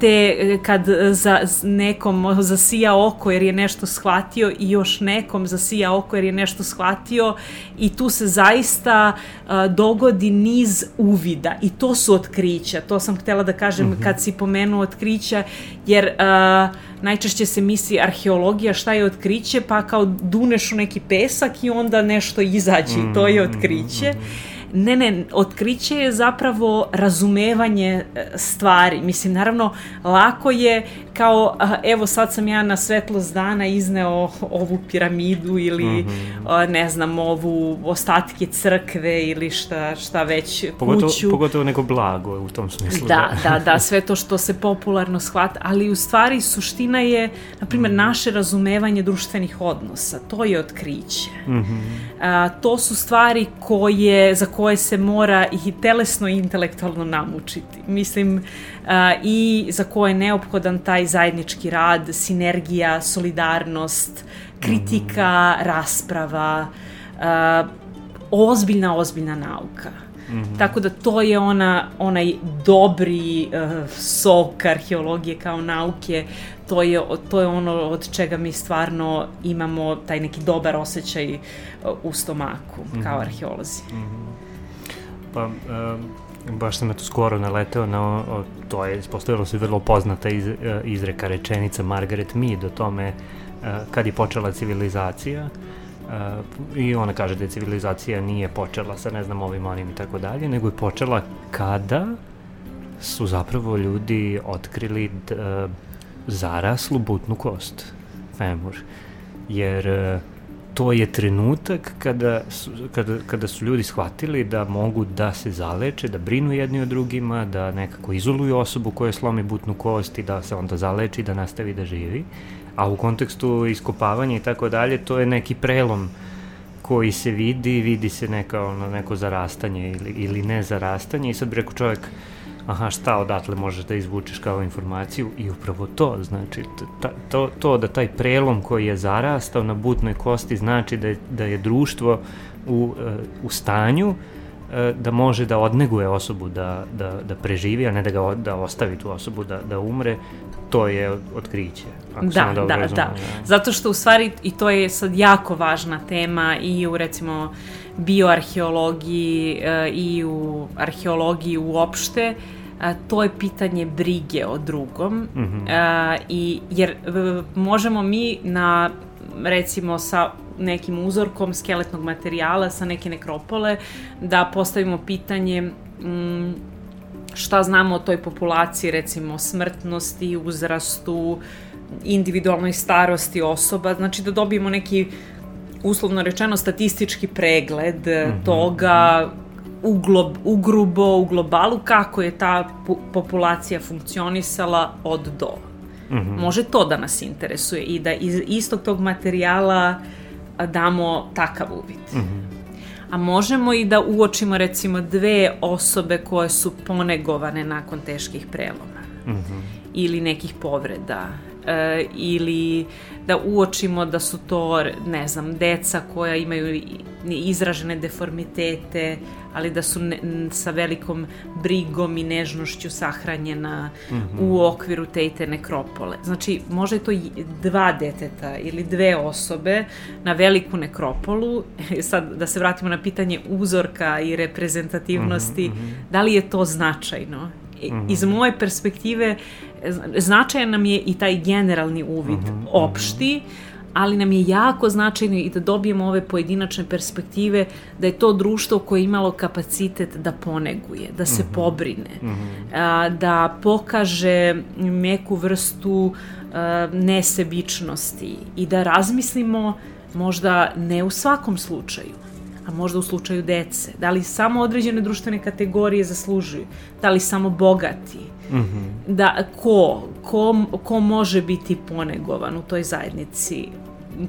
te, kad za nekom zasija oko jer je nešto shvatio i još nekom zasija oko jer je nešto shvatio i tu se zaista a, dogodi niz uvida i to su otkrića. To sam htela da kažem mm -hmm. kad si pomenuo otkrića jer a, najčešće se misli arheologija šta je otkriće pa kao duneš u neki pesak i onda nešto izađe i to je otkriće. Mm -hmm. Ne, ne, otkriće je zapravo razumevanje stvari. Mislim, naravno, lako je kao, evo sad sam ja na svetlost dana izneo ovu piramidu ili, mm -hmm. ne znam, ovu ostatke crkve ili šta, šta već, pogotovo, kuću. Pogotovo neko blago u tom smislu. Da, da, da, sve to što se popularno shvata, ali u stvari suština je, na primjer, mm -hmm. naše razumevanje društvenih odnosa. To je otkriće. Mm -hmm. A, to su stvari koje, za koje se mora i telesno i intelektualno namučiti. Mislim, i za koje je neophodan taj zajednički rad, sinergija, solidarnost, kritika, -hmm. rasprava, ozbiljna, ozbiljna nauka. Mm -hmm. Tako da to je ona, onaj dobri uh, sok arheologije kao nauke, to je, to je ono od čega mi stvarno imamo taj neki dobar osjećaj uh, u stomaku mm -hmm. kao arheolozi. Mm -hmm. Pa, uh, baš sam eto skoro naleteo na o, to je ispostavilo se vrlo poznata iz, uh, izreka rečenica Margaret Mead o tome uh, kad je počela civilizacija Uh, I ona kaže da je civilizacija nije počela sa ne znam ovim onim i tako dalje, nego je počela kada su zapravo ljudi otkrili d, uh, zaraslu butnu kost, femur. Jer uh, to je trenutak kada su, kada, kada su ljudi shvatili da mogu da se zaleče, da brinu jedni o drugima, da nekako izoluju osobu koja slomi butnu kost i da se onda zaleči, da nastavi da živi. A u kontekstu iskopavanja i tako dalje, to je neki prelom koji se vidi, vidi se neka, ono, neko zarastanje ili, ili ne zarastanje. I sad bi rekao čovjek, aha, šta odatle možeš da izvučeš kao informaciju i upravo to, znači, ta, to, to da taj prelom koji je zarastao na butnoj kosti znači da je, da je društvo u, u stanju da može da odneguje osobu da, da, da preživi, a ne da ga da ostavi tu osobu da, da umre, to je otkriće. Ako da, da, da, da. Zato što u stvari, i to je sad jako važna tema i u recimo bioarheologiji i u arheologiji uopšte, a, to je pitanje brige o drugom. Mm -hmm. a, i, jer možemo mi na recimo sa nekim uzorkom skeletnog materijala sa neke nekropole da postavimo pitanje mm, šta znamo o toj populaciji, recimo smrtnosti, uzrastu, individualnoj starosti osoba, znači da dobijemo neki uslovno rečeno statistički pregled mm -hmm. toga u, glob, u grubo, u globalu, kako je ta populacija funkcionisala od do. Mm -hmm. Može to da nas interesuje i da iz istog tog materijala damo takav uvid. Mm -hmm a možemo i da uočimo recimo dve osobe koje su ponegovane nakon teških preloma mm -hmm. ili nekih povreda e, ili da uočimo da su to, ne znam, deca koja imaju izražene deformitete, ali da su ne, sa velikom brigom i nežnošću sahranjena mm -hmm. u okviru te i te nekropole. Znači, može to dva deteta ili dve osobe na veliku nekropolu, sad da se vratimo na pitanje uzorka i reprezentativnosti, mm -hmm. da li je to značajno? Mm -hmm. Iz moje perspektive značajan nam je i taj generalni uvid mm -hmm. opšti, ali nam je jako značajno i da dobijemo ove pojedinačne perspektive da je to društvo koje je imalo kapacitet da poneguje, da se mm -hmm. pobrine, mm -hmm. a, da pokaže neku vrstu a, nesebičnosti i da razmislimo možda ne u svakom slučaju, a možda u slučaju dece. Da li samo određene društvene kategorije zaslužuju? Da li samo bogati? Mm -hmm. Da, ko, ko, ko može biti ponegovan u toj zajednici?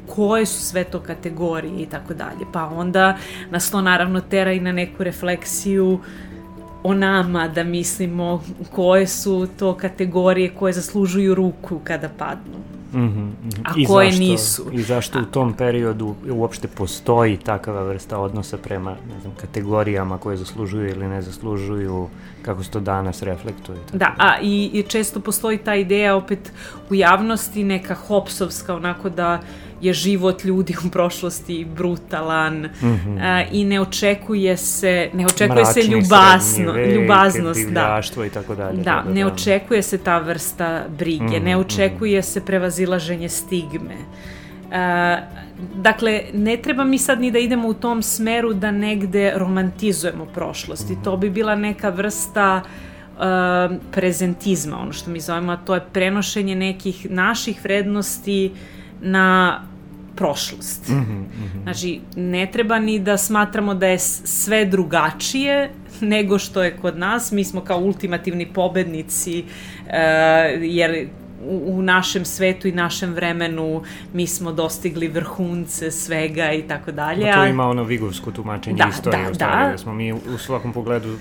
koje su sve to kategorije i tako dalje. Pa onda nas to naravno tera i na neku refleksiju o nama, da mislimo koje su to kategorije koje zaslužuju ruku kada padnu. Mm -hmm, A I koje zašto, nisu. I zašto u tom periodu uopšte postoji takava vrsta odnosa prema ne znam, kategorijama koje zaslužuju ili ne zaslužuju, kako se to danas reflektuje. Tako da, a i, i često postoji ta ideja opet u javnosti, neka hopsovska, onako da je život ljudi u prošlosti brutalan mm -hmm. a, i ne očekuje se ne očekuje Mračni, se ljubasno, vek, ljubaznost da. i tako dalje. Da, ne da. očekuje se ta vrsta brige, mm -hmm. ne očekuje mm -hmm. se prevazilaženje stigme. A, dakle, ne treba mi sad ni da idemo u tom smeru da negde romantizujemo prošlost i to bi bila neka vrsta uh, prezentizma, ono što mi zovemo, a to je prenošenje nekih naših vrednosti na prošlost. Mm -hmm, mm -hmm. Znači, ne treba ni da smatramo da je sve drugačije nego što je kod nas. Mi smo kao ultimativni pobednici, uh, jer u, u našem svetu i našem vremenu mi smo dostigli vrhunce svega i tako dalje. To ima ono vigovsko tumačenje da, istorije, da, da. da smo mi u svakom pogledu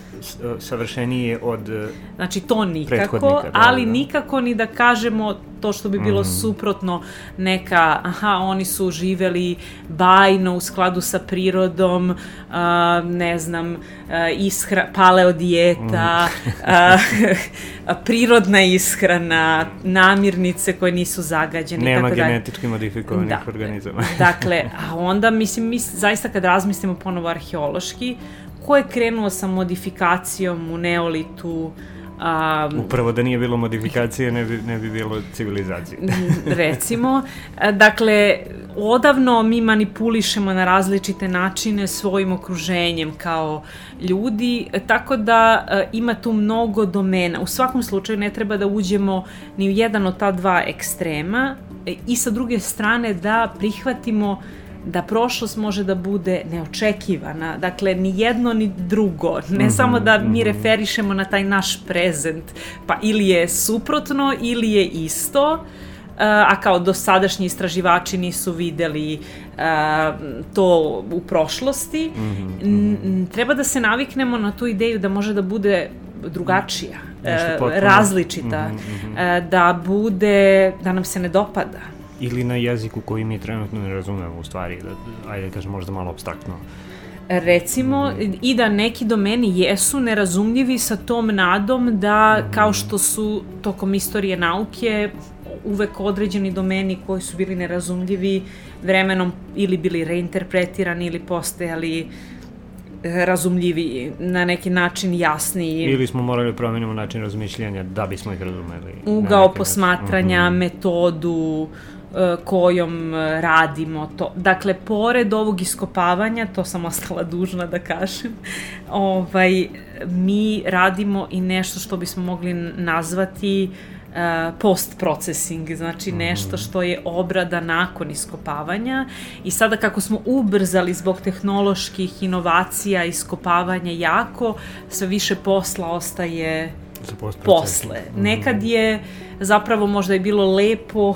savršeniji od Znači to nikako, da, ali da. nikako ni da kažemo to što bi bilo mm. suprotno neka, aha, oni su živeli bajno u skladu sa prirodom, uh, ne znam, uh, ishra, paleo dijeta, mm. uh, prirodna ishrana, namirnice koje nisu zagađene. Nema tako genetički modifikovanih da, organizama. dakle, a onda, mislim, mi zaista kad razmislimo ponovo arheološki, ko je krenuo sa modifikacijom u neolitu, Um, Upravo da nije bilo modifikacije, ne bi, ne bi bilo civilizacije. recimo. Dakle, odavno mi manipulišemo na različite načine svojim okruženjem kao ljudi, tako da uh, ima tu mnogo domena. U svakom slučaju ne treba da uđemo ni u jedan od ta dva ekstrema e, i sa druge strane da prihvatimo uh, da prošlost može da bude neočekivana. Dakle, ni jedno ni drugo. Ne mm -hmm, samo da mi mm -hmm. referišemo na taj naš prezent, pa ili je suprotno ili je isto, a kao dosadašnji istraživači nisu videli to u prošlosti, mm -hmm. treba da se naviknemo na tu ideju da može da bude drugačija, uh, različita, mm -hmm. uh, da bude, da nam se ne dopada ili na jeziku koji mi trenutno ne razumemo u stvari, da, ajde da kažem možda malo abstraktno. Recimo, mm. i da neki domeni jesu nerazumljivi sa tom nadom da, mm. kao što su tokom istorije nauke, uvek određeni domeni koji su bili nerazumljivi vremenom ili bili reinterpretirani ili postajali razumljivi, na neki način jasniji. Ili smo morali da promenimo način razmišljanja da bismo ih razumeli. Ugao posmatranja, mm -hmm. metodu, E, kojom e, radimo to. Dakle, pored ovog iskopavanja, to sam ostala dužna da kažem, ovaj, mi radimo i nešto što bismo mogli nazvati uh, post-processing, znači mhm. nešto što je obrada nakon iskopavanja i sada kako smo ubrzali zbog tehnoloških inovacija iskopavanja jako, sve više posla ostaje posle. Mm. Nekad je zapravo možda je bilo lepo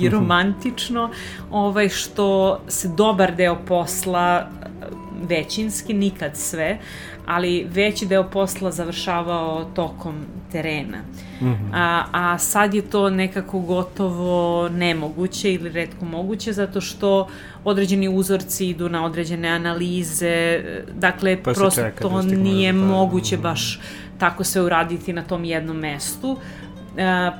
i romantično ovaj što se dobar deo posla većinski, nikad sve, ali veći deo posla završavao tokom terena. Mm -hmm. a, a sad je to nekako gotovo nemoguće ili redko moguće zato što određeni uzorci idu na određene analize, dakle pa prosto to da nije moguće baš tako sve uraditi na tom jednom mestu. A,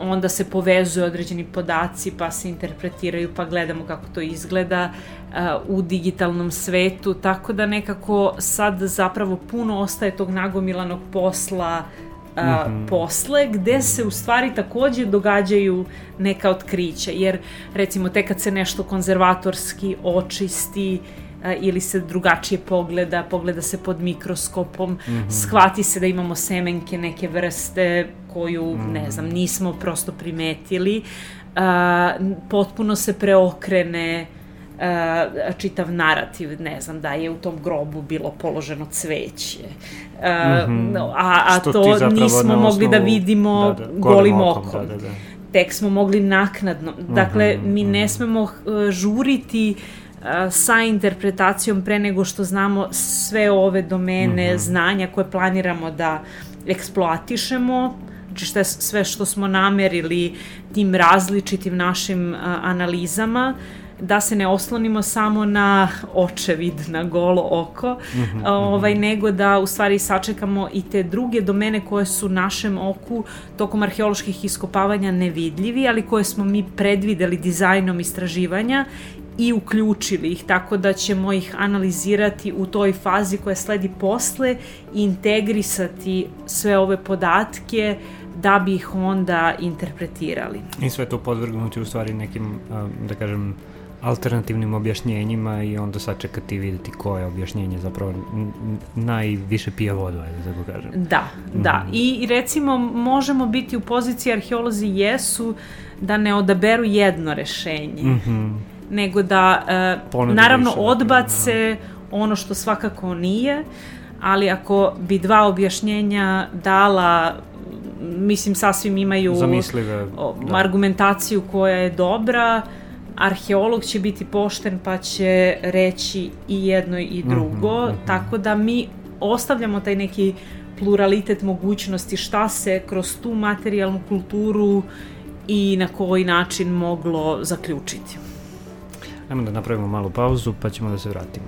onda se povezuje određeni podaci pa se interpretiraju pa gledamo kako to izgleda uh, u digitalnom svetu tako da nekako sad zapravo puno ostaje tog nagomilanog posla uh, mm -hmm. posle gde se u stvari takođe događaju neka otkrića jer recimo tek kad se nešto konzervatorski očisti uh, ili se drugačije pogleda, pogleda se pod mikroskopom, mm -hmm. shvati se da imamo semenke neke vrste koju, mm -hmm. ne znam, nismo prosto primetili, uh, potpuno se preokrene uh, čitav narativ, ne znam, da je u tom grobu bilo položeno cveće. Uh, mm -hmm. A, a to nismo mogli da vidimo da, da, golim okom. okom. Da, da, da. Tek smo mogli naknadno. Dakle, mm -hmm. mi ne smemo uh, žuriti uh, sa interpretacijom pre nego što znamo sve ove domene mm -hmm. znanja koje planiramo da eksploatišemo, znači šta sve što smo namerili tim različitim našim analizama, da se ne oslonimo samo na očevid, na golo oko, mm -hmm, ovaj, nego da u stvari sačekamo i te druge domene koje su našem oku tokom arheoloških iskopavanja nevidljivi, ali koje smo mi predvideli dizajnom istraživanja i uključili ih, tako da ćemo ih analizirati u toj fazi koja sledi posle i integrisati sve ove podatke da bi ih onda interpretirali. I sve to podvrgnuti u stvari nekim, da kažem, alternativnim objašnjenjima i onda sačekati i videti koje objašnjenje zapravo najviše pije vodu, ajde da tako kažem. Da, da. Mm. I recimo možemo biti u poziciji arheolozi jesu da ne odaberu jedno rešenje. Mm -hmm nego da uh, naravno više, odbace da. ono što svakako nije, ali ako bi dva objašnjenja dala mislim sasvim imaju Zamislive, da. argumentaciju koja je dobra, arheolog će biti pošten pa će reći i jedno i mhm, drugo, mm -hmm, tako da mi ostavljamo taj neki pluralitet mogućnosti šta se kroz tu materijalnu kulturu i na koji način moglo zaključiti. Ajmo da napravimo malu pauzu pa ćemo da se vratimo.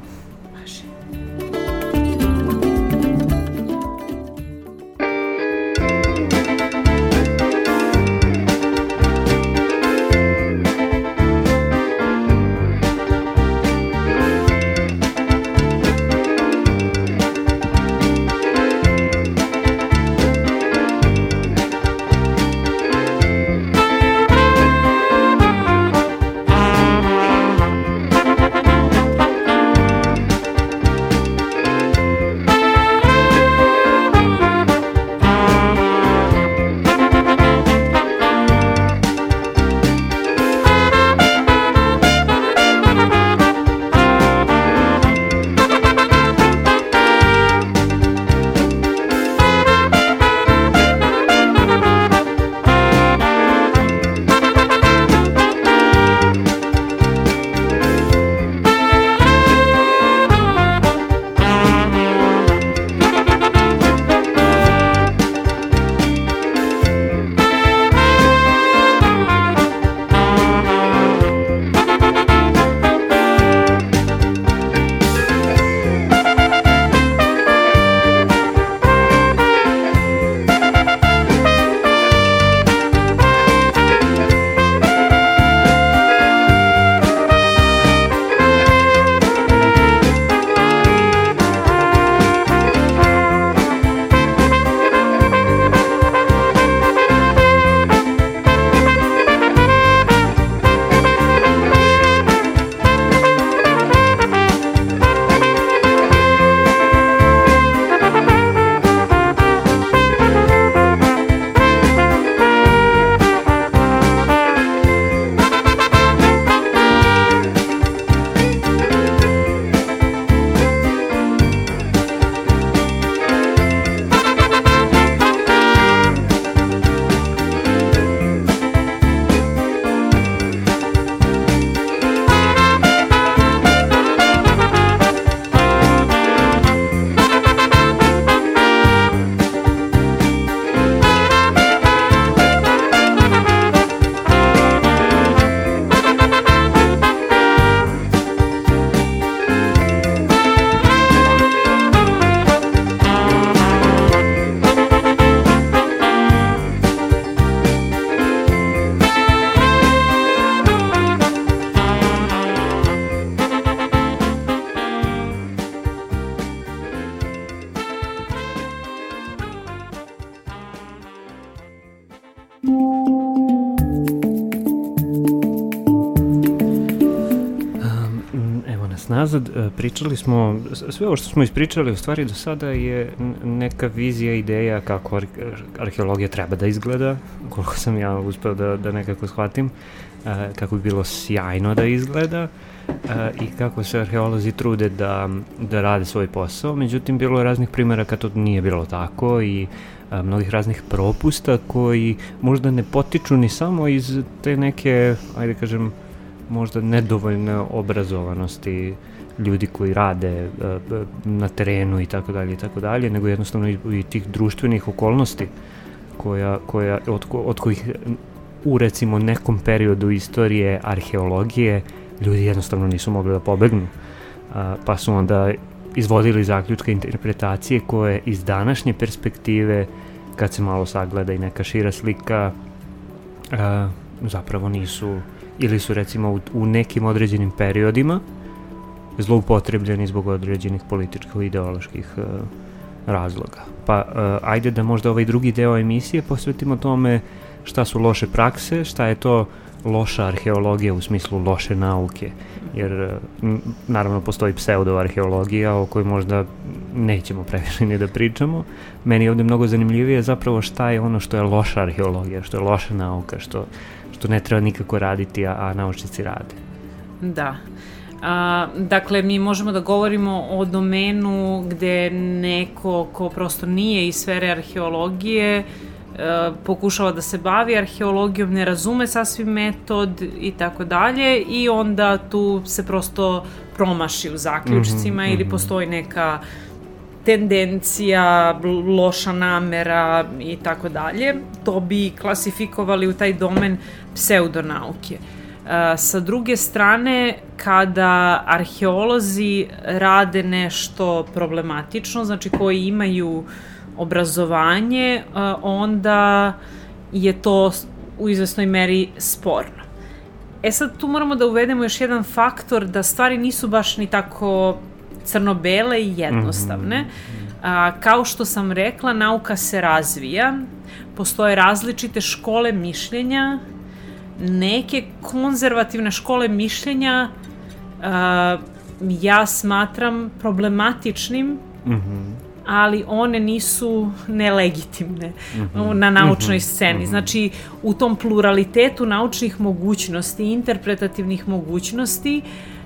Nazad, e, pričali smo, sve ovo što smo ispričali u stvari do sada je neka vizija, ideja kako ar arheologija treba da izgleda, koliko sam ja uspeo da, da nekako shvatim, e, kako bi bilo sjajno da izgleda i kako se arheolozi trude da, da rade svoj posao, međutim bilo je raznih primjera kad to nije bilo tako i a, mnogih raznih propusta koji možda ne potiču ni samo iz te neke, ajde kažem, možda nedovoljne obrazovanosti ljudi koji rade uh, na terenu i tako dalje i tako dalje, nego jednostavno i, tih društvenih okolnosti koja, koja, od, od kojih u recimo nekom periodu istorije arheologije ljudi jednostavno nisu mogli da pobegnu. Uh, pa su onda izvodili zaključke interpretacije koje iz današnje perspektive kad se malo sagleda i neka šira slika uh, zapravo nisu ili su recimo u, u nekim određenim periodima zloupotrebljeni zbog određenih političkih i ideoloških uh, razloga. Pa uh, ajde da možda ovaj drugi deo emisije posvetimo tome šta su loše prakse, šta je to loša arheologija u smislu loše nauke, jer naravno postoji pseudoarheologija o kojoj možda nećemo previše ni da pričamo. Meni je ovde mnogo zanimljivije zapravo šta je ono što je loša arheologija, što je loša nauka, što što ne treba nikako raditi, a, a naučnici rade. Da. A, dakle, mi možemo da govorimo o domenu gde neko ko prosto nije iz sfere arheologije e, pokušava da se bavi arheologijom, ne razume sasvim metod i tako dalje i onda tu se prosto promaši u zaključcima mm -hmm, ili mhm. postoji neka tendencija, loša namera i tako dalje. To bi klasifikovali u taj domen pseudonauke. E, sa druge strane, kada arheolozi rade nešto problematično, znači koji imaju obrazovanje, e, onda je to u izvesnoj meri sporno. E sad tu moramo da uvedemo još jedan faktor da stvari nisu baš ni tako crno-bele i jednostavne. Mm -hmm. A, kao što sam rekla, nauka se razvija, postoje različite škole mišljenja, neke konzervativne škole mišljenja a, ja smatram problematičnim, mm -hmm. ali one nisu nelegitimne mm -hmm. na naučnoj mm -hmm. sceni. Znači, u tom pluralitetu naučnih mogućnosti, interpretativnih mogućnosti,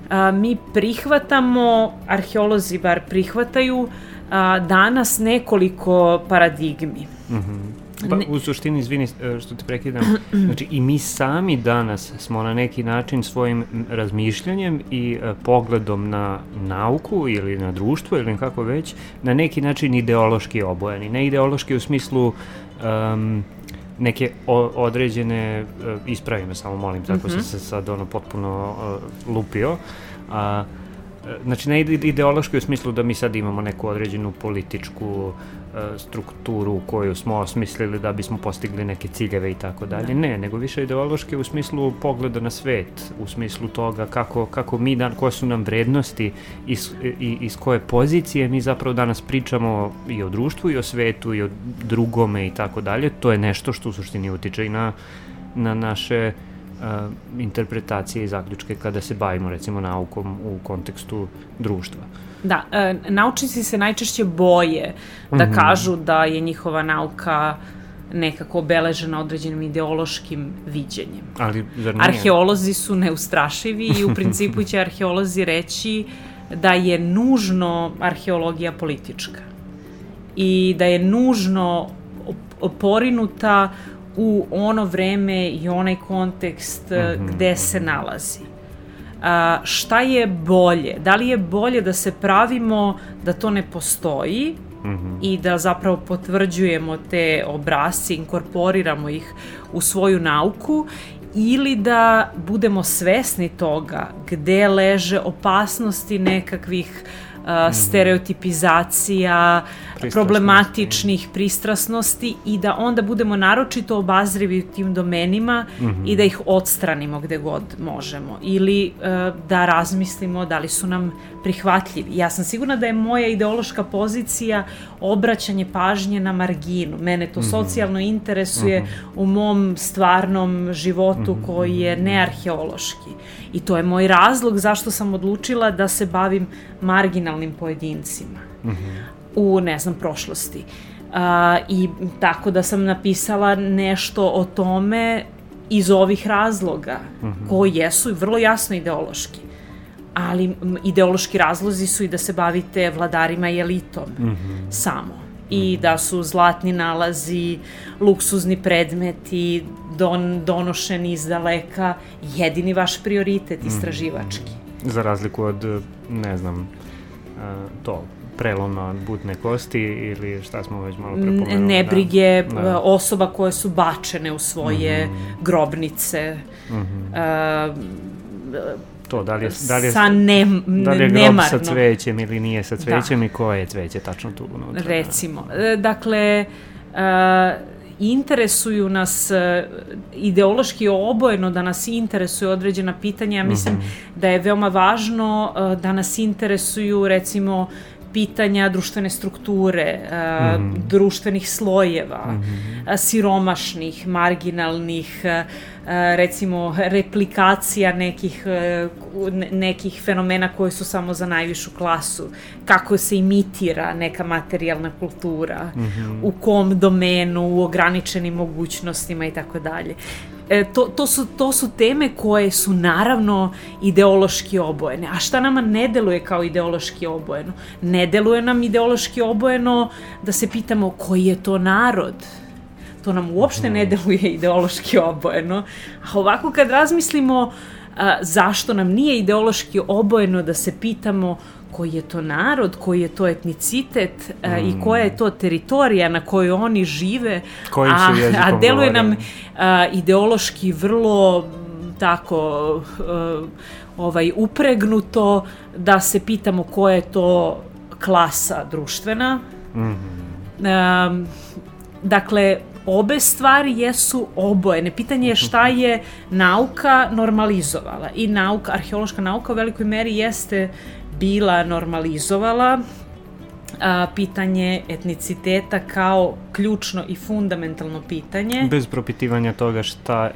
a, mi prihvatamo, arheolozi bar prihvataju, a, danas nekoliko paradigmi. Mm -hmm. Pa, u suštini, izvini e, što te prekidam, znači i mi sami danas smo na neki način svojim razmišljanjem i uh, pogledom na nauku ili na društvo ili kako već, na neki način ideološki obojeni. Ne ideološki u smislu um, neke o, određene, uh, ispravi me samo molim, tako mm -hmm. sam se sad ono potpuno uh, lupio, a uh, Znači, ne ideološki u smislu da mi sad imamo neku određenu političku e, strukturu koju smo osmislili da bismo postigli neke ciljeve i tako dalje. Da. Ne, nego više ideološki u smislu pogleda na svet, u smislu toga kako, kako mi, dan, koje su nam vrednosti iz, i, iz koje pozicije mi zapravo danas pričamo i o društvu i o svetu i o drugome i tako dalje. To je nešto što u suštini utiče i na, na naše uh, interpretacije i zaključke kada se bavimo recimo naukom u kontekstu društva. Da, e, naučnici se najčešće boje da mm -hmm. kažu da je njihova nauka nekako obeležena određenim ideološkim viđenjem. Ali, zar nije? Arheolozi su neustrašivi i u principu će arheolozi reći da je nužno arheologija politička i da je nužno porinuta u ono vreme i onaj kontekst mm -hmm. gde se nalazi. A, šta je bolje? Da li je bolje da se pravimo da to ne postoji mm -hmm. i da zapravo potvrđujemo te obrazce, inkorporiramo ih u svoju nauku ili da budemo svesni toga gde leže opasnosti nekakvih uh, stereotipizacija, problematičnih pristrasnosti i da onda budemo naročito obazrivi u tim domenima mm -hmm. i da ih odstranimo gde god možemo. Ili uh, da razmislimo da li su nam prihvatljivi. Ja sam sigurna da je moja ideološka pozicija obraćanje pažnje na marginu. Mene to mm -hmm. socijalno interesuje mm -hmm. u mom stvarnom životu mm -hmm. koji je nearheološki. I to je moj razlog zašto sam odlučila da se bavim marginalnim pojedincima. Mm -hmm. U, ne znam, prošlosti. Uh, I tako da sam napisala nešto o tome iz ovih razloga, mm -hmm. koji jesu vrlo jasno ideološki ali ideološki razlozi su i da se bavite vladarima i elitom mm -hmm. samo i da su zlatni nalazi, luksuzni predmeti, don, donošeni iz daleka, jedini vaš prioritet mhm. istraživački. Mm. Za razliku od, ne znam, to, preloma butne kosti ili šta smo već malo prepomenuli. Nebrige da. da. osoba koje su bačene u svoje mm -hmm. grobnice. Mm -hmm. uh, to, da li je, da li je, sa ne, da li je grob nemarno. sa cvećem ili nije sa cvećem da. i koje je cveće tačno tu unutra. Recimo. Da. Dakle, uh, interesuju nas ideološki obojeno da nas interesuje određena pitanja. Ja mislim mm -hmm. da je veoma važno uh, da nas interesuju recimo pitanja društvene strukture, mm -hmm. društvenih slojeva, mm -hmm. siromašnih, marginalnih, recimo replikacija nekih, nekih fenomena koji su samo za najvišu klasu, kako se imitira neka materijalna kultura, mm -hmm. u kom domenu, u ograničenim mogućnostima i tako dalje e, to, to, su, to su teme koje su naravno ideološki obojene. A šta nama ne deluje kao ideološki obojeno? Ne deluje nam ideološki obojeno da se pitamo koji je to narod. To nam uopšte ne mhm. deluje ideološki obojeno. A ovako kad razmislimo a, zašto nam nije ideološki obojeno da se pitamo koji je to narod, koji je to etnicitet mm. a, i koja je to teritorija na kojoj oni žive, Kojim a, a deluje nam a, ideološki vrlo tako a, ovaj upregnuto da se pitamo koja je to klasa društvena. Mm -hmm. a, dakle, obe stvari jesu obojene. Pitanje je šta je nauka normalizovala. I nauka, arheološka nauka u velikoj meri jeste bila normalizovala a, pitanje etniciteta kao ključno i fundamentalno pitanje. Bez propitivanja toga šta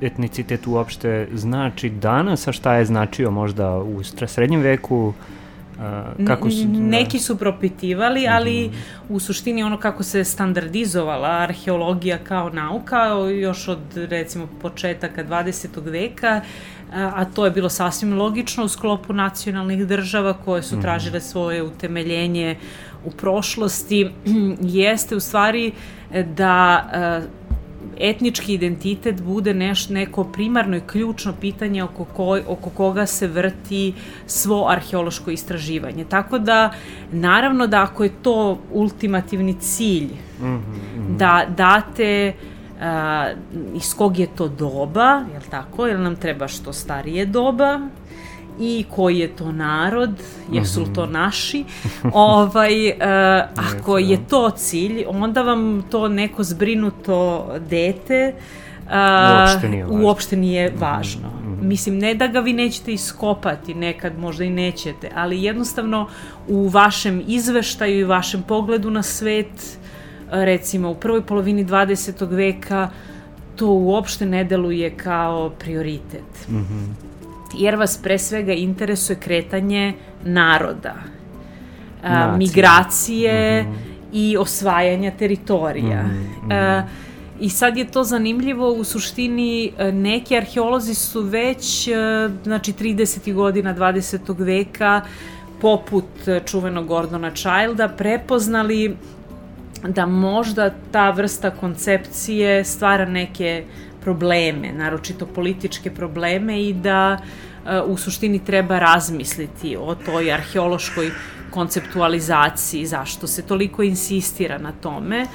etnicitet uopšte znači danas, a šta je značio možda u srednjem veku, kako su, da. Neki su propitivali, ali mm -hmm. u suštini ono kako se standardizovala arheologija kao nauka, još od recimo početaka 20. veka, a to je bilo sasvim logično u sklopu nacionalnih država koje su mhm. tražile svoje utemeljenje u prošlosti, jeste u stvari da etnički identitet bude neš, neko primarno i ključno pitanje oko, ko, oko koga se vrti svo arheološko istraživanje. Tako da, naravno da ako je to ultimativni cilj, mm -hmm. da date uh, iz kog je to doba, je li tako, jer nam treba što starije doba, i koji je to narod, jesu li to mhm. naši, ovaj, uh, ako je da. to cilj, onda vam to neko zbrinuto dete uh, uopšte nije važno. Uopšte nije mhm, važno. Mm -hmm. Mislim, ne da ga vi nećete iskopati, nekad možda i nećete, ali jednostavno u vašem izveštaju i vašem pogledu na svet, recimo u prvoj polovini 20. veka, to uopšte ne deluje kao prioritet. Mm -hmm jer vas pre svega interesuje kretanje naroda, a, migracije mm -hmm. i osvajanja teritorija. Mm -hmm. a, I sad je to zanimljivo, u suštini neki arheolozi su već, znači 30. godina 20. veka, poput čuvenog Gordona Childa, prepoznali da možda ta vrsta koncepcije stvara neke probleme, naročito političke probleme i da e, u suštini treba razmisliti o toj arheološkoj konceptualizaciji, zašto se toliko insistira na tome,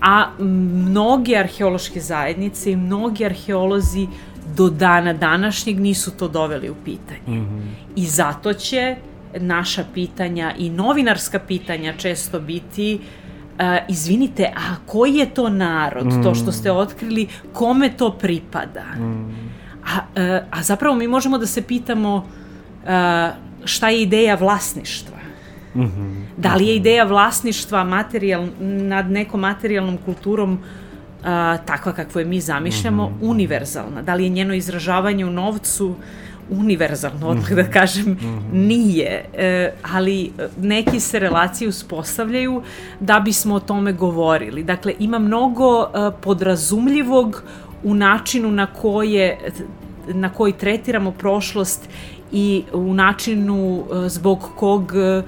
a mnoge arheološke zajednice i mnogi arheolozi do dana današnjeg nisu to doveli u pitanje. Mm -hmm. I zato će naša pitanja i novinarska pitanja često biti Uh, izvinite, a koji je to narod, mm. to što ste otkrili, kome to pripada? Mm. A, uh, a zapravo mi možemo da se pitamo uh, šta je ideja vlasništva? Mm -hmm. Da li je ideja vlasništva materijal, nad nekom materijalnom kulturom uh, takva kakvu je mi zamišljamo, mm -hmm. univerzalna? Da li je njeno izražavanje u novcu univerzalno, odmah da mhm. kažem, mm -hmm. nije, e, ali neki se relacije uspostavljaju da bismo o tome govorili. Dakle, ima mnogo e, podrazumljivog u načinu na koje na koji tretiramo prošlost i u načinu e, zbog kog e,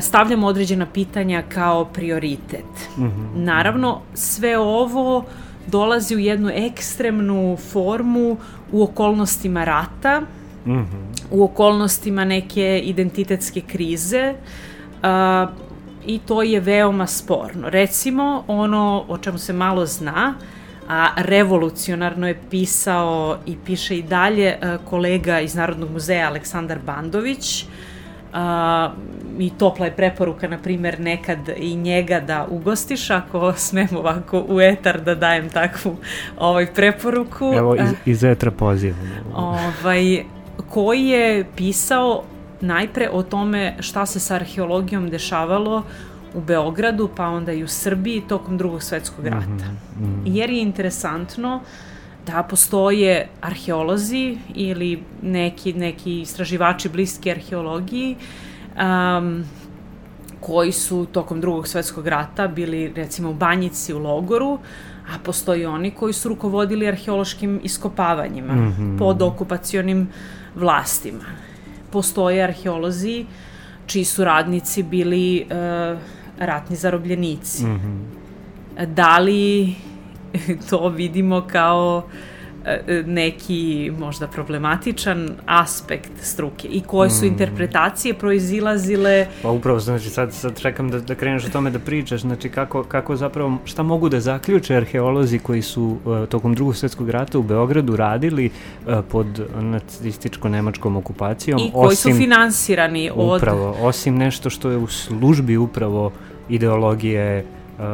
stavljamo određena pitanja kao prioritet. Mm -hmm. Naravno, sve ovo dolazi u jednu ekstremnu formu u okolnostima rata, mm -hmm. u okolnostima neke identitetske krize uh, i to je veoma sporno. Recimo, ono o čemu se malo zna, a revolucionarno je pisao i piše i dalje uh, kolega iz Narodnog muzeja Aleksandar Bandović, Uh, i topla je preporuka, na primer, nekad i njega da ugostiš, ako smem ovako u etar da dajem takvu ovaj, preporuku. Evo, iz, iz etra pozivam. Ovaj, koji je pisao najpre o tome šta se sa arheologijom dešavalo u Beogradu, pa onda i u Srbiji tokom drugog svetskog rata. Mm -hmm. Jer je interesantno da postoje arheolozi ili neki, neki istraživači bliski arheologiji um, koji su tokom drugog svetskog rata bili recimo u Banjici u logoru, a postoji oni koji su rukovodili arheološkim iskopavanjima mm -hmm. pod okupacionim vlastima. Postoje arheolozi čiji su radnici bili uh, ratni zarobljenici. Mm -hmm. Da li to vidimo kao E, neki možda problematičan aspekt struke? I koje su mm. interpretacije proizilazile? Pa upravo znači sad, sad čekam da, da kreneš o tome da pričaš. Znači kako, kako zapravo šta mogu da zaključe arheolozi koji su uh, tokom drugog svetskog rata u Beogradu radili uh, pod nacističko-nemačkom okupacijom i koji osim, su finansirani od upravo, osim nešto što je u službi upravo ideologije uh,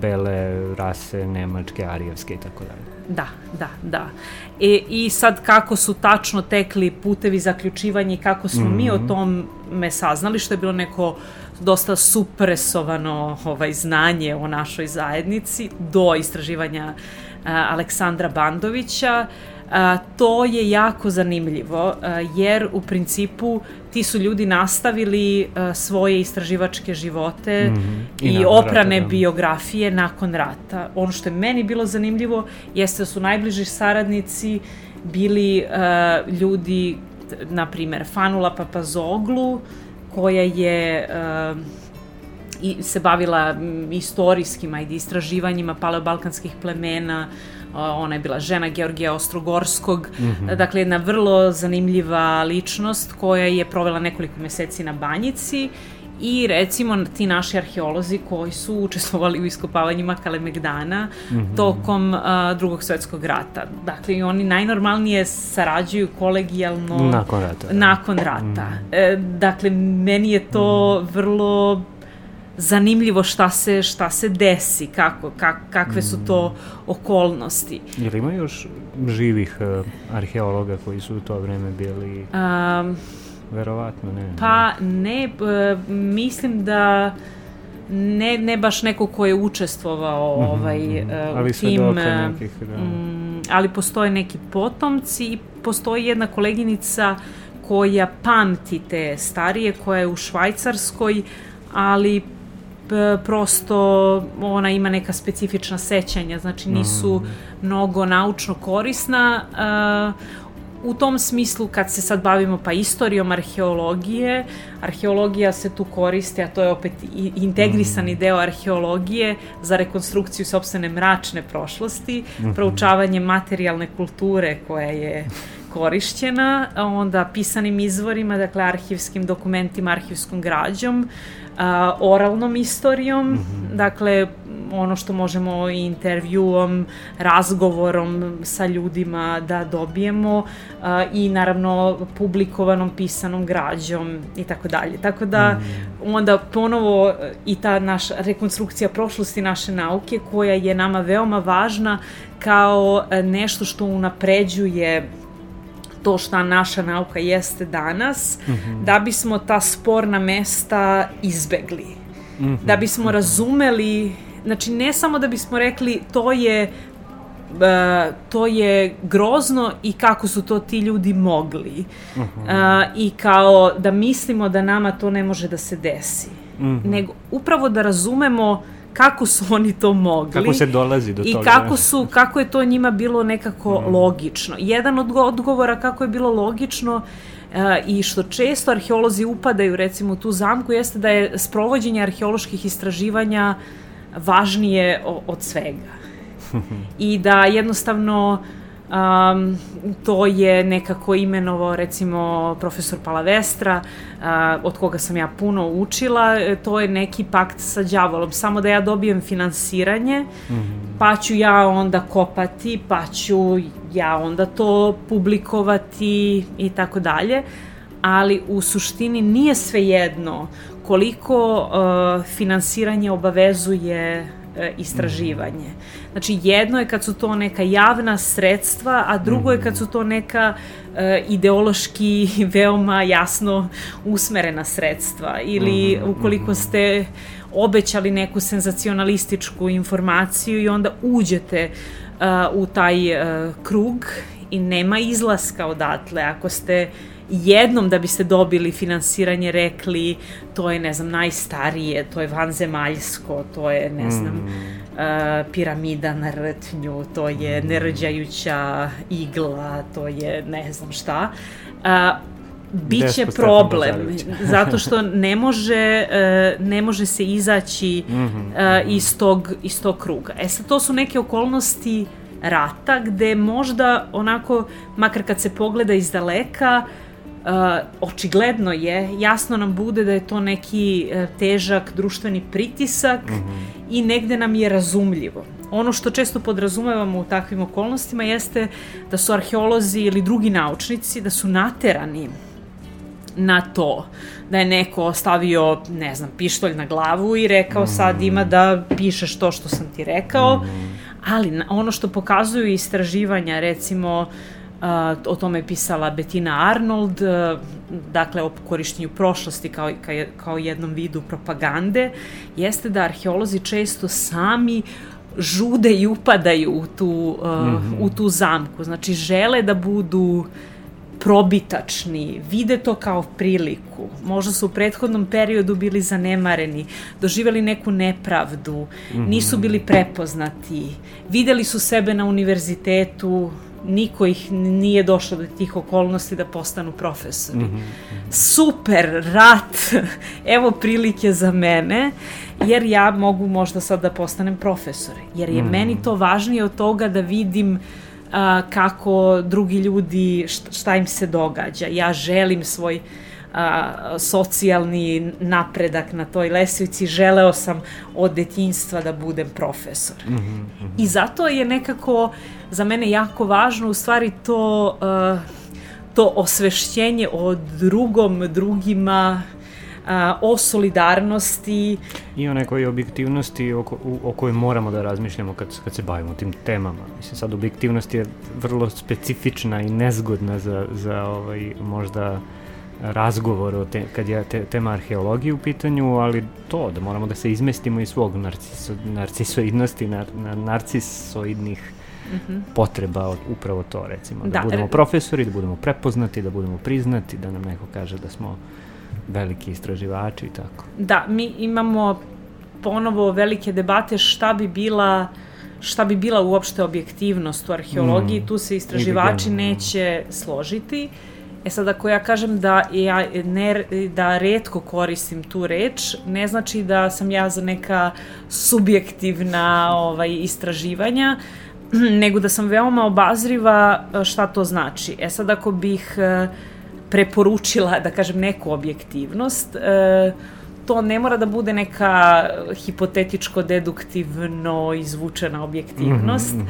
bele rase, nemačke, arijevske i tako dalje Da, da, da. E, I sad kako su tačno tekli putevi zaključivanja i kako smo mm -hmm. mi o mhm. tome saznali, što je bilo neko dosta supresovano ovaj, znanje o našoj zajednici do istraživanja a, Aleksandra Bandovića. A, to je jako zanimljivo, a, jer u principu ti su ljudi nastavili a, svoje istraživačke živote mm -hmm. i, i oprane rata, da. biografije nakon rata. Ono što je meni bilo zanimljivo jeste da su najbliži saradnici bili ljudi, na primer, Fanula Papazoglu, koja je i se bavila istorijskim ajde, istraživanjima paleobalkanskih plemena, ona je bila žena Georgija Ostrogorskog, mm -hmm. dakle jedna vrlo zanimljiva ličnost koja je provela nekoliko meseci na banjici i recimo ti naši arheolozi koji su učestvovali u iskopavanjima Kalemegdana mm -hmm. tokom uh, drugog svetskog rata. Dakle, oni najnormalnije sarađuju kolegijalno nakon rata. Da. Nakon rata. Mm -hmm. e, dakle, meni je to mm. vrlo zanimljivo šta se, šta se desi, kako, kak, kakve su to okolnosti. Jel ima još živih uh, arheologa koji su u to vreme bili... Um, Verovatno, ne. Pa ne, uh, mislim da ne, ne baš neko ko je učestvovao mm -hmm, ovaj, uh, ali u tim... Nekih, da. Um, ali postoje neki potomci i postoji jedna koleginica koja pamti te starije, koja je u Švajcarskoj, ali prosto ona ima neka specifična sećanja, znači nisu mm. mnogo naučno korisna. Uh, u tom smislu kad se sad bavimo pa istorijom arheologije, arheologija se tu koristi, a to je opet integrisani mm. deo arheologije za rekonstrukciju sobstvene mračne prošlosti, mm -hmm. proučavanje materijalne kulture koja je korišćena, onda pisanim izvorima, dakle arhivskim dokumentima, arhivskom građom, uh, oralnom istorijom, mm -hmm. dakle ono što možemo i intervjuom, razgovorom sa ljudima da dobijemo uh, i naravno publikovanom pisanom građom i tako dalje. Tako da mm. onda ponovo i ta naša rekonstrukcija prošlosti naše nauke koja je nama veoma važna kao nešto što unapređuje to šta naša nauka jeste danas, mm -hmm. da bismo ta sporna mesta izbegli. Mm -hmm. Da bismo razumeli, znači ne samo da bismo rekli to je Uh, to je grozno i kako su to ti ljudi mogli. Uh -huh. uh, I kao da mislimo da nama to ne može da se desi. Uh mhm. -huh. Nego upravo da razumemo uh, kako su oni to mogli. Kako se dolazi do i toga. I kako, su, kako je to njima bilo nekako mm. logično. Jedan od odgovora kako je bilo logično uh, i što često arheolozi upadaju recimo u tu zamku jeste da je sprovođenje arheoloških istraživanja važnije od svega. I da jednostavno uh, Um, to je nekako imenovao recimo profesor Palavestra, uh, od koga sam ja puno učila, e, to je neki pakt sa đavolom, samo da ja dobijem finansiranje, mm -hmm. pa ću ja onda kopati, pa ću ja onda to publikovati i tako dalje, ali u suštini nije svejedno koliko uh, finansiranje obavezuje istraživanje. Znači jedno je kad su to neka javna sredstva, a drugo je kad su to neka e, ideološki veoma jasno usmerena sredstva ili mhm, ukoliko mhm. ste obećali neku senzacionalističku informaciju i onda uđete uh, u taj uh, krug i nema izlaska odatle. Ako ste jednom da biste dobili finansiranje rekli to je, ne znam, najstarije, to je vanzemaljsko, to je, ne znam, mm. uh, piramida na rtnju, to je mm. nerđajuća igla, to je ne znam šta. Uh, biće problem zato što ne može uh, ne može se izaći uh, iz tog iz tog kruga. E sad to su neke okolnosti rata gde možda onako makar kad se pogleda iz daleka uh, Uh, očigledno je, jasno nam bude da je to neki uh, težak društveni pritisak mm -hmm. i negde nam je razumljivo. Ono što često podrazumevamo u takvim okolnostima jeste da su arheolozi ili drugi naučnici da su naterani na to da je neko stavio, ne znam, pištolj na glavu i rekao mm -hmm. sad ima da pišeš to što sam ti rekao, mm -hmm. ali ono što pokazuju istraživanja, recimo, uh, o tome je pisala Bettina Arnold, dakle o korištenju prošlosti kao, kao jednom vidu propagande, jeste da arheolozi često sami žude i upadaju u tu, uh, mm -hmm. u tu zamku. Znači, žele da budu probitačni, vide to kao priliku. Možda su u prethodnom periodu bili zanemareni, doživeli neku nepravdu, mm -hmm. nisu bili prepoznati, videli su sebe na univerzitetu, niko ih nije došlo do tih okolnosti da postanu profesori. Mm -hmm. Super, rat, evo prilike za mene, jer ja mogu možda sad da postanem profesor. Jer je mm -hmm. meni to važnije od toga da vidim a, kako drugi ljudi, šta, im se događa. Ja želim svoj a, socijalni napredak na toj lesvici, želeo sam od detinjstva da budem profesor. Mm -hmm. I zato je nekako za mene jako važno u stvari to, uh, to osvešćenje o drugom, drugima, uh, o solidarnosti. I o nekoj objektivnosti o, o, o kojoj moramo da razmišljamo kad, kad se bavimo tim temama. Mislim, sad objektivnost je vrlo specifična i nezgodna za, za ovaj, možda razgovor o te, kad je te, tema arheologije u pitanju, ali to, da moramo da se izmestimo iz svog narciso, narcisoidnosti, nar, narcisoidnih mm -hmm. potreba od upravo to recimo da, da budemo profesori, da budemo prepoznati, da budemo priznati, da nam neko kaže da smo veliki istraživači i tako. Da, mi imamo ponovo velike debate šta bi bila šta bi bila uopšte objektivnost u arheologiji, mm. tu se istraživači neće složiti. E sad, ako ja kažem da ja ne, da redko koristim tu reč, ne znači da sam ja za neka subjektivna ovaj, istraživanja, nego da sam veoma obazriva e, šta to znači. E sad ako bih e, preporučila, da kažem, neku objektivnost, e, to ne mora da bude neka hipotetičko-deduktivno izvučena objektivnost, mm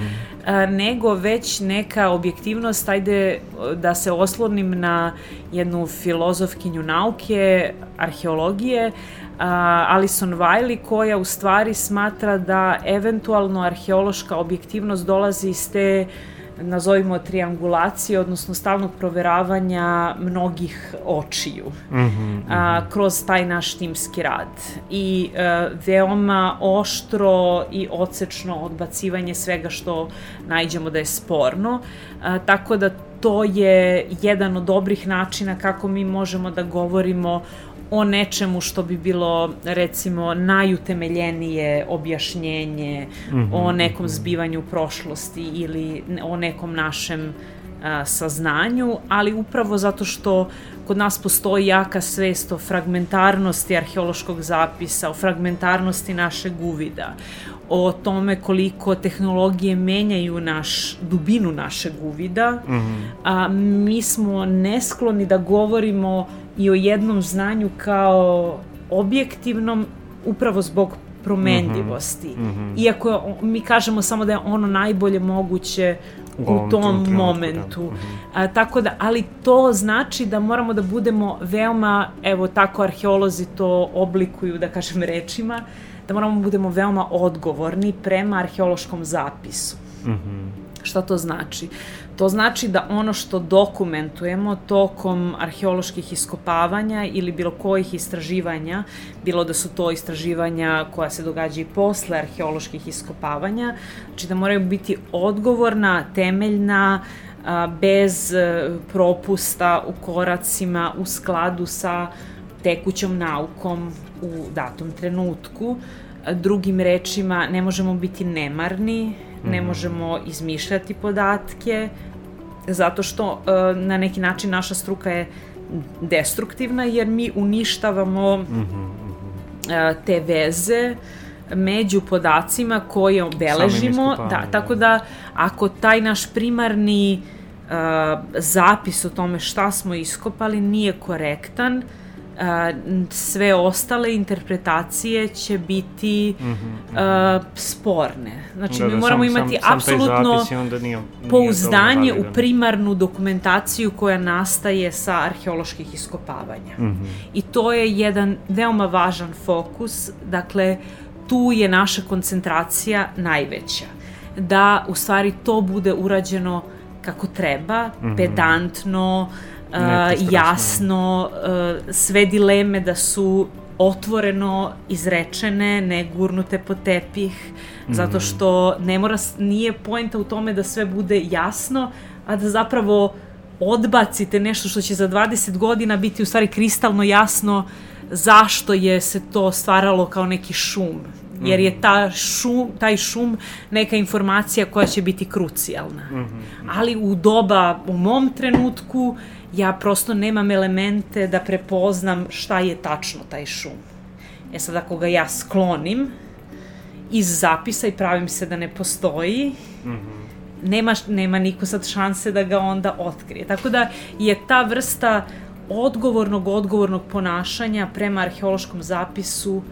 -hmm. nego već neka objektivnost, ajde da se oslonim na jednu filozofkinju nauke, arheologije, Alison Wiley, koja u stvari smatra da eventualno arheološka objektivnost dolazi iz te nazovimo triangulacije, odnosno stalnog proveravanja mnogih očiju mm -hmm, a, kroz taj naš timski rad. I a, e, veoma oštro i odsečno odbacivanje svega što najđemo da je sporno. A, tako da to je jedan od dobrih načina kako mi možemo da govorimo o nečemu što bi bilo recimo najutemeljenije objašnjenje mm -hmm. o nekom zbivanju prošlosti ili o nekom našem a, saznanju, ali upravo zato što kod nas postoji jaka svest o fragmentarnosti arheološkog zapisa, o fragmentarnosti našeg uvida, o tome koliko tehnologije menjaju naš, dubinu našeg uvida, mm -hmm. a mi smo neskloni da govorimo i o jednom znanju kao objektivnom upravo zbog promenljivosti. Mm -hmm. Iako mi kažemo samo da je ono najbolje moguće u, u tom trenutku, momentu. Da. Mm -hmm. A, tako da, ali to znači da moramo da budemo veoma, evo tako arheolozi to oblikuju, da kažem rečima, da moramo da budemo veoma odgovorni prema arheološkom zapisu. Mm -hmm. Šta to znači? To znači da ono što dokumentujemo tokom arheoloških iskopavanja ili bilo kojih istraživanja, bilo da su to istraživanja koja se događa i posle arheoloških iskopavanja, znači da moraju biti odgovorna, temeljna, bez e, propusta u koracima u skladu sa tekućom naukom u datom trenutku. Drugim rečima, ne možemo biti nemarni, ne mhm. možemo izmišljati podatke, zato što e, na neki način naša struka je destruktivna jer mi uništavamo mm -hmm. te veze među podacima koje obeležimo. Da, da, tako da ako taj naš primarni uh, zapis o tome šta smo iskopali nije korektan, uh, sve ostale interpretacije će biti mm -hmm. uh, sporne. Znači, da, mi da, moramo sam, imati sam, apsolutno sam nije, nije pouzdanje u primarnu dokumentaciju koja nastaje sa arheoloških iskopavanja. Mm -hmm. I to je jedan veoma važan fokus, dakle, tu je naša koncentracija najveća. Da, u stvari, to bude urađeno kako treba, mm -hmm. Uh, uh, jasno, uh, sve dileme da su otvoreno izrečene, ne gurnute po tepih, mm. zato što ne mora, nije poenta u tome da sve bude jasno, a da zapravo odbacite nešto što će za 20 godina biti u stvari kristalno jasno zašto je se to stvaralo kao neki šum. Jer je ta šum, taj šum neka informacija koja će biti krucijalna. Mm -hmm. Ali u doba, u mom trenutku, ja prosto nemam elemente da prepoznam šta je tačno taj šum. E sad, ako ga ja sklonim iz zapisa i pravim se da ne postoji, mm -hmm. nema, nema niko sad šanse da ga onda otkrije. Tako da je ta vrsta odgovornog, odgovornog ponašanja prema arheološkom zapisu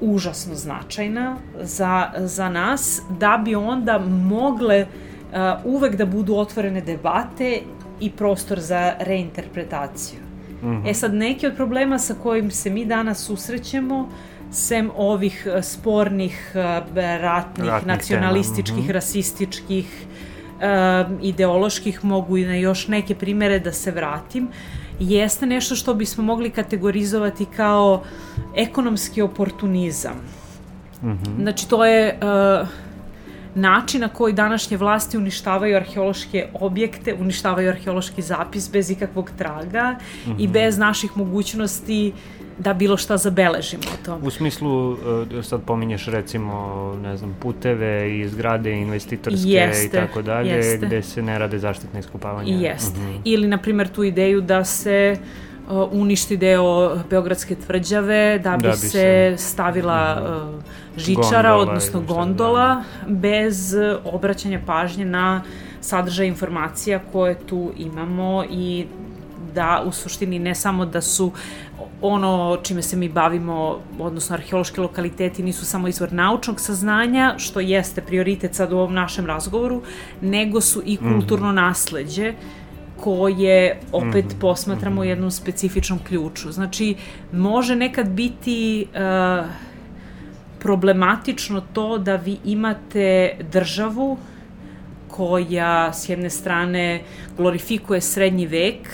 užasno značajna za, za nas, da bi onda mogle uh, uvek da budu otvorene debate i prostor za reinterpretaciju. Mm -hmm. E sad, neki od problema sa kojim se mi danas susrećemo, sem ovih e, spornih, e, ratnih, Ratnih nacionalističkih, mm -hmm. rasističkih, uh, ideoloških, mogu i na još neke primere da se vratim, jeste nešto što bismo mogli kategorizovati kao ekonomski oportunizam. Mm -hmm. Znači, to je... Uh, način na koji današnje vlasti uništavaju arheološke objekte, uništavaju arheološki zapis bez ikakvog traga mm -hmm. i mhm. bez naših mogućnosti da bilo šta zabeležimo o tom. U smislu, e, sad pominješ recimo, ne znam, puteve i zgrade investitorske jeste, i tako dalje, jeste. gde se ne rade zaštitne iskupavanja. Jeste. Mm -hmm. Ili, na primjer, tu ideju da se uh, uništi deo Beogradske tvrđave da bi, da bi se, se stavila uh, žičara, gondola, odnosno gondola, da. bez obraćanja pažnje na sadržaj informacija koje tu imamo i da u suštini ne samo da su ono čime se mi bavimo, odnosno arheološki lokaliteti nisu samo izvor naučnog saznanja, što jeste prioritet sad u ovom našem razgovoru, nego su i kulturno mm -hmm. nasleđe koje opet mm -hmm. posmatramo u jednom specifičnom ključu. Znači, može nekad biti uh, problematično to da vi imate državu koja s jedne strane glorifikuje srednji vek,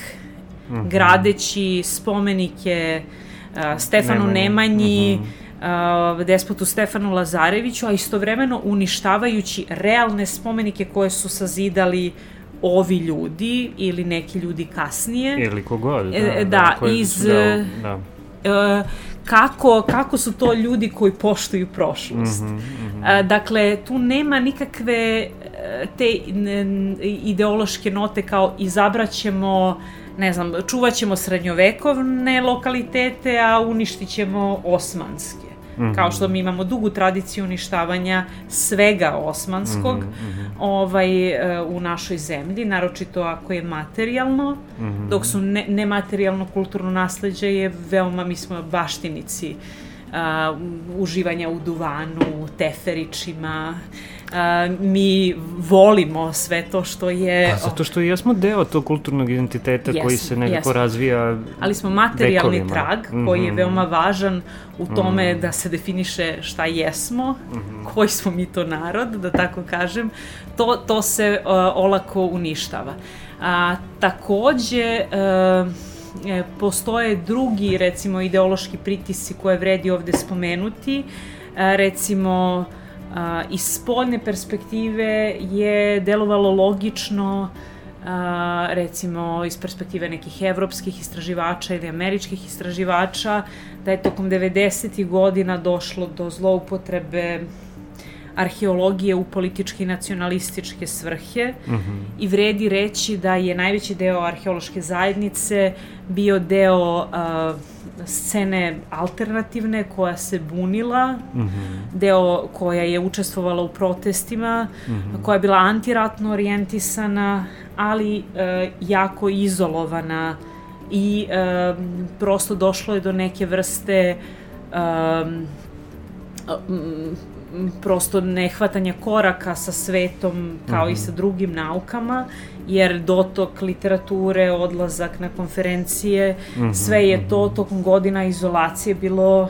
mm -hmm. gradeći spomenike uh, Stefanu Nemanji, mm -hmm. uh, despotu Stefanu Lazareviću, a istovremeno uništavajući realne spomenike koje su sazidali ovi ljudi ili neki ljudi kasnije. Ili kogod, da. E, da, da iz... Da, da. Uh, kako, kako su to ljudi koji poštuju prošlost. Mm -hmm, mm -hmm. Dakle, tu nema nikakve te ideološke note kao izabraćemo ne znam, čuvat ćemo srednjovekovne lokalitete, a uništit ćemo osmanske. Mm -hmm. Kao što mi imamo dugu tradiciju uništavanja svega osmanskog mm -hmm. ovaj, e, u našoj zemlji, naročito ako je materijalno, mm -hmm. dok su ne, nematerijalno kulturno nasledđe je veoma, mi smo baštinici uh, uživanja u duvanu, teferičima, uh, mi volimo sve to što je... Pa zato što jesmo deo tog kulturnog identiteta jesmo, koji se nekako jesmo. razvija Ali smo materijalni vekovima. trag koji mm -hmm. je mhm. veoma važan u tome mm -hmm. da se definiše šta jesmo, mm -hmm. koji smo mi to narod, da tako kažem, to, to se uh, olako uništava. A, takođe, uh, postoje drugi, recimo, ideološki pritisci koje vredi ovde spomenuti, recimo, a, iz spoljne perspektive je delovalo logično a, recimo iz perspektive nekih evropskih istraživača ili američkih istraživača da je tokom 90. godina došlo do zloupotrebe arheologije u političke i nacionalističke svrhe mm -hmm. i vredi reći da je najveći deo arheološke zajednice bio deo uh, scene alternativne koja se bunila, mm -hmm. deo koja je učestvovala u protestima, mm -hmm. koja je bila antiratno orijentisana, ali uh, jako izolovana i uh, prosto došlo je do neke vrste um, prosto nehvatanja koraka sa svetom kao mm -hmm. i sa drugim naukama, jer dotok literature, odlazak na konferencije, mm -hmm. sve je to tokom godina izolacije bilo, uh,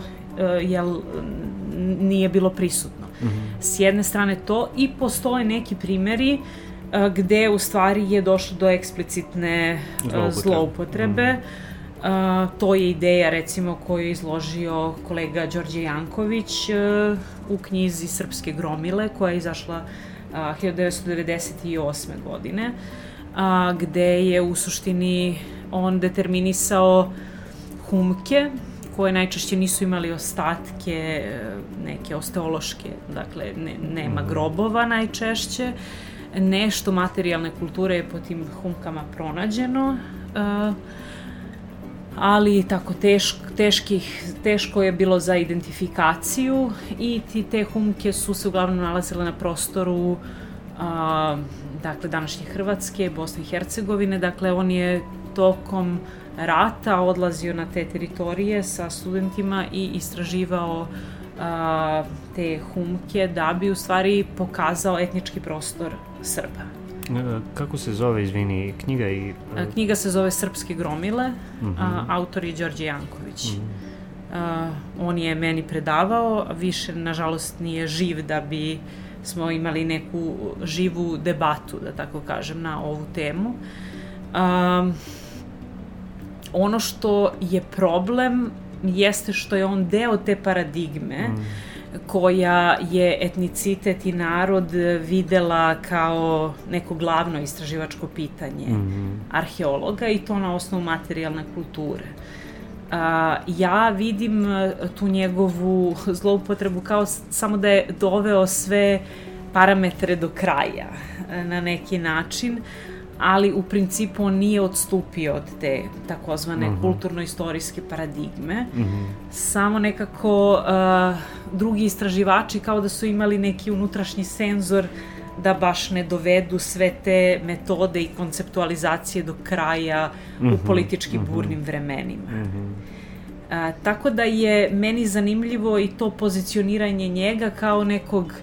jel, nije bilo prisutno. Mm -hmm. S jedne strane to i postoje neki primeri uh, gde u stvari je došlo do eksplicitne uh, zloupotrebe. Mm -hmm Uh, to je ideja recimo koju je izložio kolega Đorđe Janković uh, u knjizi Srpske gromile koja je izašla uh, 1998. godine uh, gde je u suštini on determinisao humke koje najčešće nisu imali ostatke neke osteološke, dakle ne, nema mhm. grobova najčešće, nešto materijalne kulture je po tim humkama pronađeno uh, ali tako tešk, teških, teško je bilo za identifikaciju i ti te humke su se uglavnom nalazile na prostoru a, dakle današnje Hrvatske, Bosne i Hercegovine, dakle on je tokom rata odlazio na te teritorije sa studentima i istraživao a, te humke da bi u stvari pokazao etnički prostor Srba. E, kako se zove, izvini, knjiga i... E, knjiga se zove Srpske gromile, uh a, mhm. autor je Đorđe Janković. Uh -huh. a, on je meni predavao, više, nažalost, nije živ da bi smo imali neku živu debatu, da tako kažem, na ovu temu. A, ono što je problem jeste što je on deo te paradigme, mm koja je etnicitet i narod videla kao neko glavno istraživačko pitanje mm -hmm. arheologa i to na osnovu materijalne kulture. A, ja vidim tu njegovu zloupotrebu kao samo da je doveo sve parametre do kraja na neki način, ali u principu on nije odstupio od te takozvane mm -hmm. kulturno-istorijske paradigme. Mm -hmm. Samo nekako uh, drugi istraživači kao da su imali neki unutrašnji senzor da baš ne dovedu sve te metode i konceptualizacije do kraja mm -hmm, u politički burnim mm -hmm. vremenima. Mm -hmm. A, tako da je meni zanimljivo i to pozicioniranje njega kao nekog,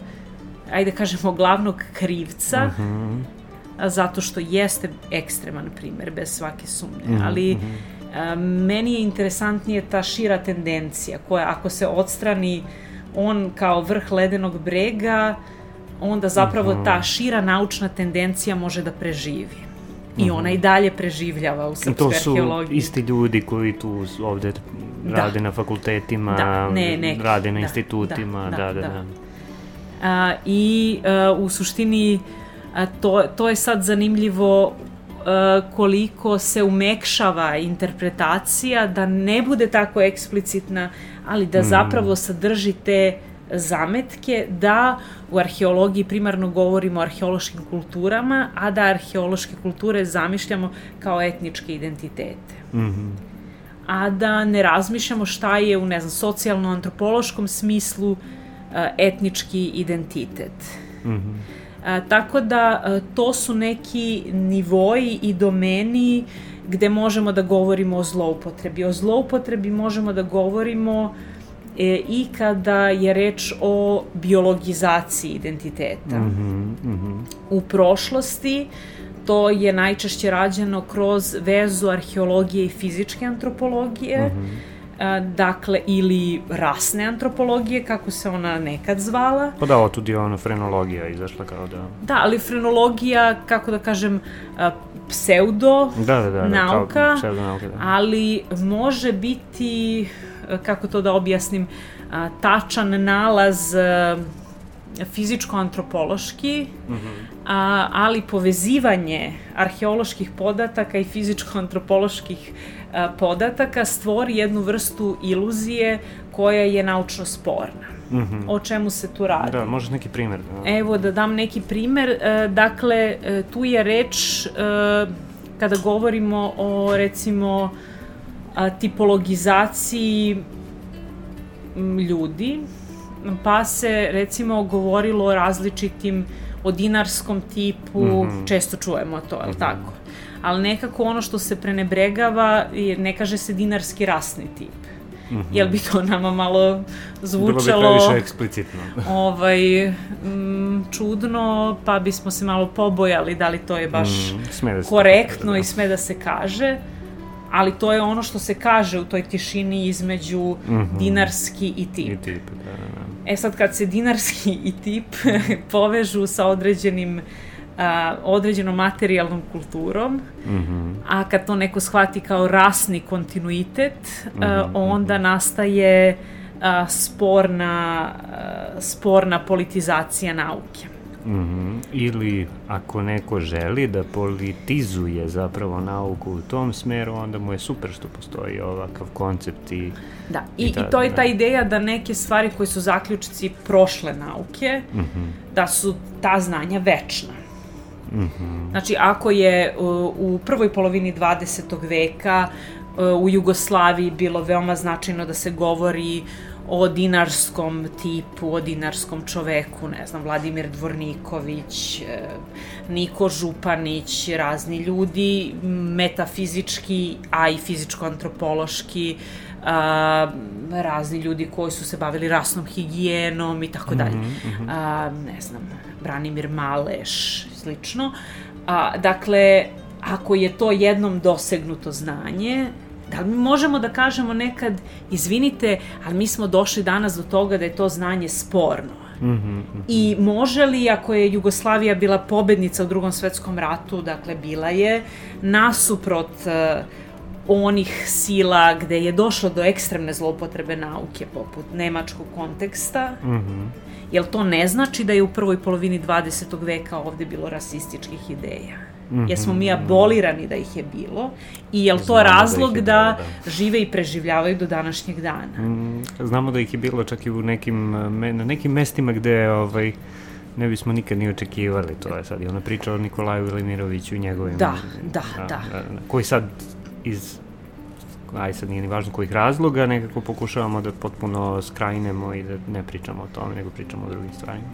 ajde da kažemo, glavnog krivca, mm -hmm. a, zato što jeste ekstreman primer, bez svake sumnje. Mm -hmm. Ali a, meni je interesantnije ta šira tendencija koja ako se odstrani on kao vrh ledenog brega, onda zapravo mm -hmm. ta šira naučna tendencija može da preživi. I mm -hmm. ona i dalje preživljava u srpskoj arheologiji. To su isti ljudi koji tu ovde da. rade na fakultetima, da, ne, neki, rade na da, institutima, da, da, da. da. da. A, I a, u suštini a, to, to je sad zanimljivo a, koliko se umekšava interpretacija da ne bude tako eksplicitna, ali da mm. zapravo sadrži te zametke da u arheologiji primarno govorimo o arheološkim kulturama, a da arheološke kulture zamišljamo kao etničke identitete. Mm -hmm. A da ne razmišljamo šta je u, ne znam, socijalno-antropološkom smislu uh, etnički identitet. Mm -hmm. A, tako da a, to su neki nivoji i domeni gde možemo da govorimo o zloupotrebi. O zloupotrebi možemo da govorimo e, i kada je reč o biologizaciji identiteta. Mm -hmm, mm -hmm. U prošlosti to je najčešće rađeno kroz vezu arheologije i fizičke antropologije, mm -hmm dakle, ili rasne antropologije, kako se ona nekad zvala. Pa da, otud je ono frenologija izašla kao da... Da, ali frenologija, kako da kažem, pseudo da, da, da, nauka, pseudo nauka da. ali može biti, kako to da objasnim, tačan nalaz fizičko-antropološki, mm -hmm. a, ali povezivanje arheoloških podataka i fizičko-antropoloških podataka stvori jednu vrstu iluzije koja je naučno sporna. Mm -hmm. O čemu se tu radi? Da, možeš neki primer. Da. Evo, da dam neki primer. E, dakle, e, tu je reč, e, kada govorimo o, recimo, tipologizaciji ljudi, pa se, recimo, govorilo o različitim, o dinarskom tipu, mm -hmm. često čujemo to, je li mm -hmm. tako? ali nekako ono što se prenebregava ne kaže se dinarski rasni tip. Mm -hmm. Jel bi to nama malo zvučalo... Bilo bi previše eksplicitno. ovaj, m, čudno, pa bismo se malo pobojali da li to je baš mm, da korektno da. i sme da se kaže. Ali to je ono što se kaže u toj tišini između mm -hmm. dinarski i tip. I tip, da, da. E sad kad se dinarski i tip povežu sa određenim a, određenom materijalnom kulturom, mm -hmm. a kad to neko shvati kao rasni kontinuitet, mm -hmm. onda nastaje a, sporna, a, sporna politizacija nauke. Mm -hmm. Ili ako neko želi da politizuje zapravo nauku u tom smeru, onda mu je super što postoji ovakav koncept i... Da, i, i, ta, i to je ta da. ideja da neke stvari koje su zaključici prošle nauke, mm -hmm. da su ta znanja večna. Mm -hmm. Znači, ako je u, u prvoj polovini 20. veka u Jugoslaviji bilo veoma značajno da se govori o dinarskom tipu, o dinarskom čoveku, ne znam, Vladimir Dvorniković, e, Niko Županić, razni ljudi, metafizički, a i fizičko-antropološki, a, razni ljudi koji su se bavili rasnom higijenom i tako dalje. Mhm, mhm. A, ne znam, Branimir Maleš, slično. A, dakle, ako je to jednom dosegnuto znanje, da li mi možemo da kažemo nekad, izvinite, ali mi smo došli danas do toga da je to znanje sporno. Mm -hmm, mm -hmm. I može li, ako je Jugoslavija bila pobednica u drugom svetskom ratu, dakle bila je, nasuprot uh, onih sila gde je došlo do ekstremne zloupotrebe nauke, poput nemačkog konteksta, mm -hmm. jel to ne znači da je u prvoj polovini 20. veka ovde bilo rasističkih ideja? Mm -hmm. Jesmo mi abolirani da ih je bilo i je li to Znamo da razlog da, da, da žive i preživljavaju do današnjeg dana? Mm, znamo da ih je bilo čak i u nekim, na nekim mestima gde ovaj, ne bismo nikad ni očekivali to je sad. I ona priča o Nikolaju Velimiroviću i njegovim... Da, da, da. da. Koji sad iz aj sad nije ni važno kojih razloga, nekako pokušavamo da potpuno skrajnemo i da ne pričamo o tome, nego pričamo o drugim stvarima.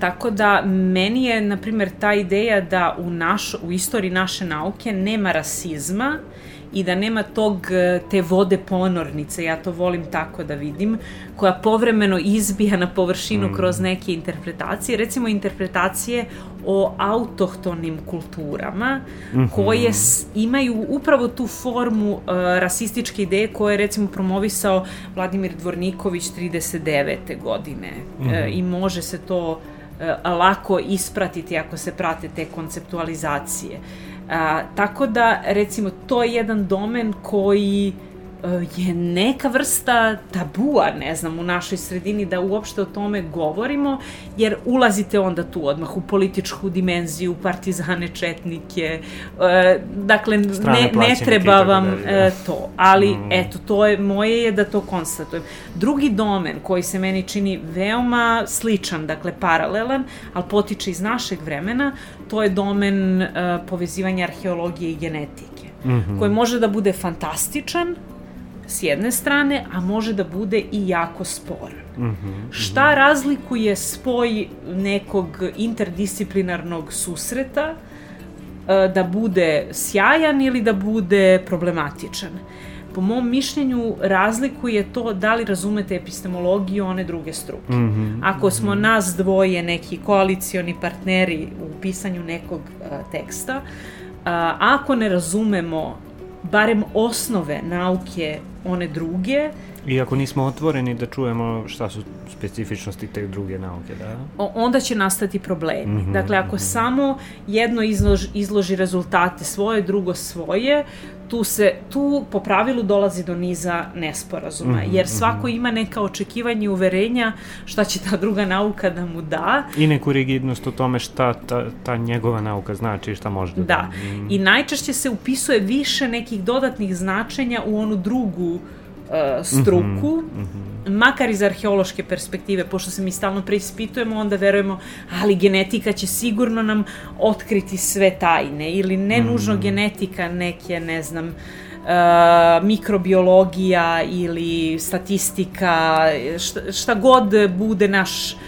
Tako da meni je, na primjer, ta ideja da u, naš, u istoriji naše nauke nema rasizma i da nema tog, e, te vode ponornice, ja to volim tako da vidim, koja povremeno izbija na površinu mm. kroz neke interpretacije, recimo interpretacije o autohtonim kulturama mm -hmm. koje s, imaju upravo tu formu uh, rasističke ideje koje je recimo promovisao Vladimir Dvorniković 39. godine mm -hmm. uh, i može se to uh, lako ispratiti ako se prate te konceptualizacije. A, tako da, recimo, to je jedan domen koji E, je neka vrsta tabua, ne znam, u našoj sredini da uopšte o tome govorimo, jer ulazite onda tu odmah u političku dimenziju, partizane, četnike, e, dakle, ne, ne treba vam da, da. to, ali mm. eto, to je, moje je da to konstatujem. Drugi domen koji se meni čini veoma sličan, dakle, paralelan, ali potiče iz našeg vremena, to je domen uh, povezivanja arheologije i genetike, mm -hmm. koji može da bude fantastičan, s jedne strane, a može da bude i jako spor. Mm -hmm, Šta razlikuje spoj nekog interdisciplinarnog susreta e, da bude sjajan ili da bude problematičan? Po mom mišljenju razlikuje to da li razumete epistemologiju one druge struke. Mm -hmm, Ako smo -hmm. nas dvoje neki koalicioni partneri u pisanju nekog uh, teksta, uh, ako ne razumemo barem osnove nauke one druge. Iako nismo otvoreni da čujemo šta su specifičnosti te druge nauke, da? O, onda će nastati problemi. Mm -hmm, dakle, ako mm -hmm. samo jedno izloži, izloži rezultate svoje, drugo svoje, tu se tu po pravilu dolazi do niza nesporazuma mm -hmm, jer svako mm -hmm. ima neka očekivanja i uverenja šta će ta druga nauka da mu da i neku rigidnost o tome šta ta, ta njegova nauka znači i šta može da da mm. i najčešće se upisuje više nekih dodatnih značenja u onu drugu struku mm -hmm makar iz arheološke perspektive, pošto se mi stalno preispitujemo, onda verujemo, ali genetika će sigurno nam otkriti sve tajne, ili ne mm. nužno genetika, neke, ne znam, Uh, mikrobiologija ili statistika, šta, šta god bude naš uh,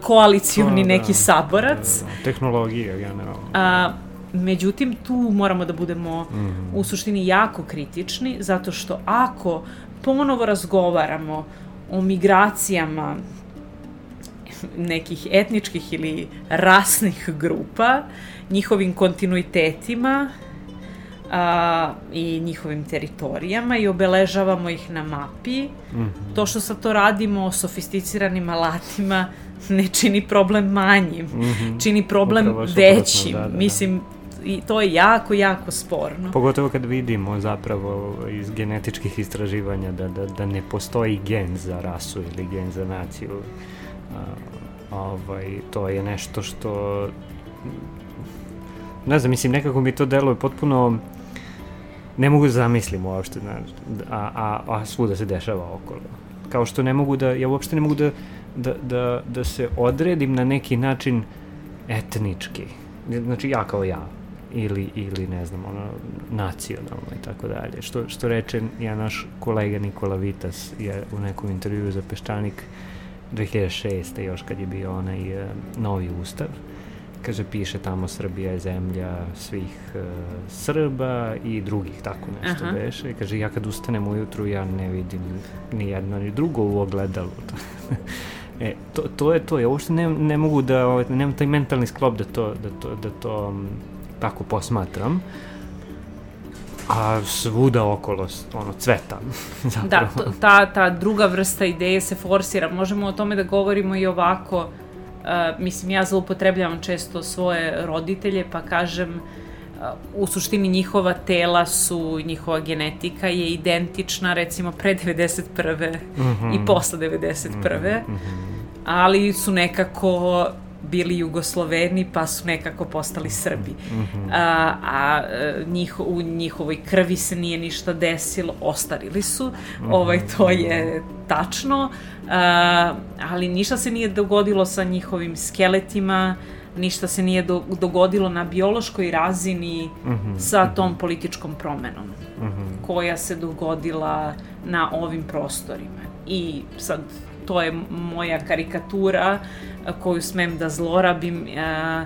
koalicioni da, neki saborac. Da, da, tehnologija generalno. Uh, međutim, tu moramo da budemo mm. u suštini jako kritični, zato što ako ponovo razgovaramo o migracijama nekih etničkih ili rasnih grupa, njihovim kontinuitetima a, i njihovim teritorijama i obeležavamo ih na mapi. Mm -hmm. To što sad to radimo sofisticiranim alatima ne čini problem manjim, mm -hmm. čini problem Upravo većim. Da, da, da. Mislim, i to je jako, jako sporno. Pogotovo kad vidimo zapravo iz genetičkih istraživanja da, da, da ne postoji gen za rasu ili gen za naciju. A, ovaj, to je nešto što ne znam, mislim, nekako mi to deluje potpuno ne mogu da zamislim uopšte, a, a, a svuda se dešava okolo. Kao što ne mogu da, ja uopšte ne mogu da, da, da, da se odredim na neki način etnički. Znači, ja kao ja ili, ili ne znam, ono, nacionalno i tako dalje. Što, što reče ja naš kolega Nikola Vitas je u nekom intervju za Peščanik 2006. još kad je bio onaj uh, novi ustav, kaže, piše tamo Srbija je zemlja svih uh, Srba i drugih, tako nešto Aha. beše. I kaže, ja kad ustanem ujutru, ja ne vidim ni jedno ni drugo u ogledalu. e, to, to je to. Ja uopšte ne, ne mogu da, ovaj, nemam taj mentalni sklop da to, da to, da to tako posmatram a svuda okolo ono cveta da, to, ta, ta druga vrsta ideje se forsira možemo o tome da govorimo i ovako uh, mislim ja zloupotrebljavam često svoje roditelje pa kažem uh, u suštini njihova tela su, njihova genetika je identična recimo pre 91. Mm -hmm. i posle 91. Mm -hmm. ali su nekako bili Jugosloveni pa su nekako postali Srbi. Mm -hmm. A, a njih, u njihovoj krvi se nije ništa desilo, ostarili su, mm -hmm. ovaj, to je tačno, a, ali ništa se nije dogodilo sa njihovim skeletima, ništa se nije do, dogodilo na biološkoj razini mm -hmm. sa tom političkom promenom mm -hmm. koja se dogodila na ovim prostorima. I sad to je moja karikatura a, koju smem da zlorabim a,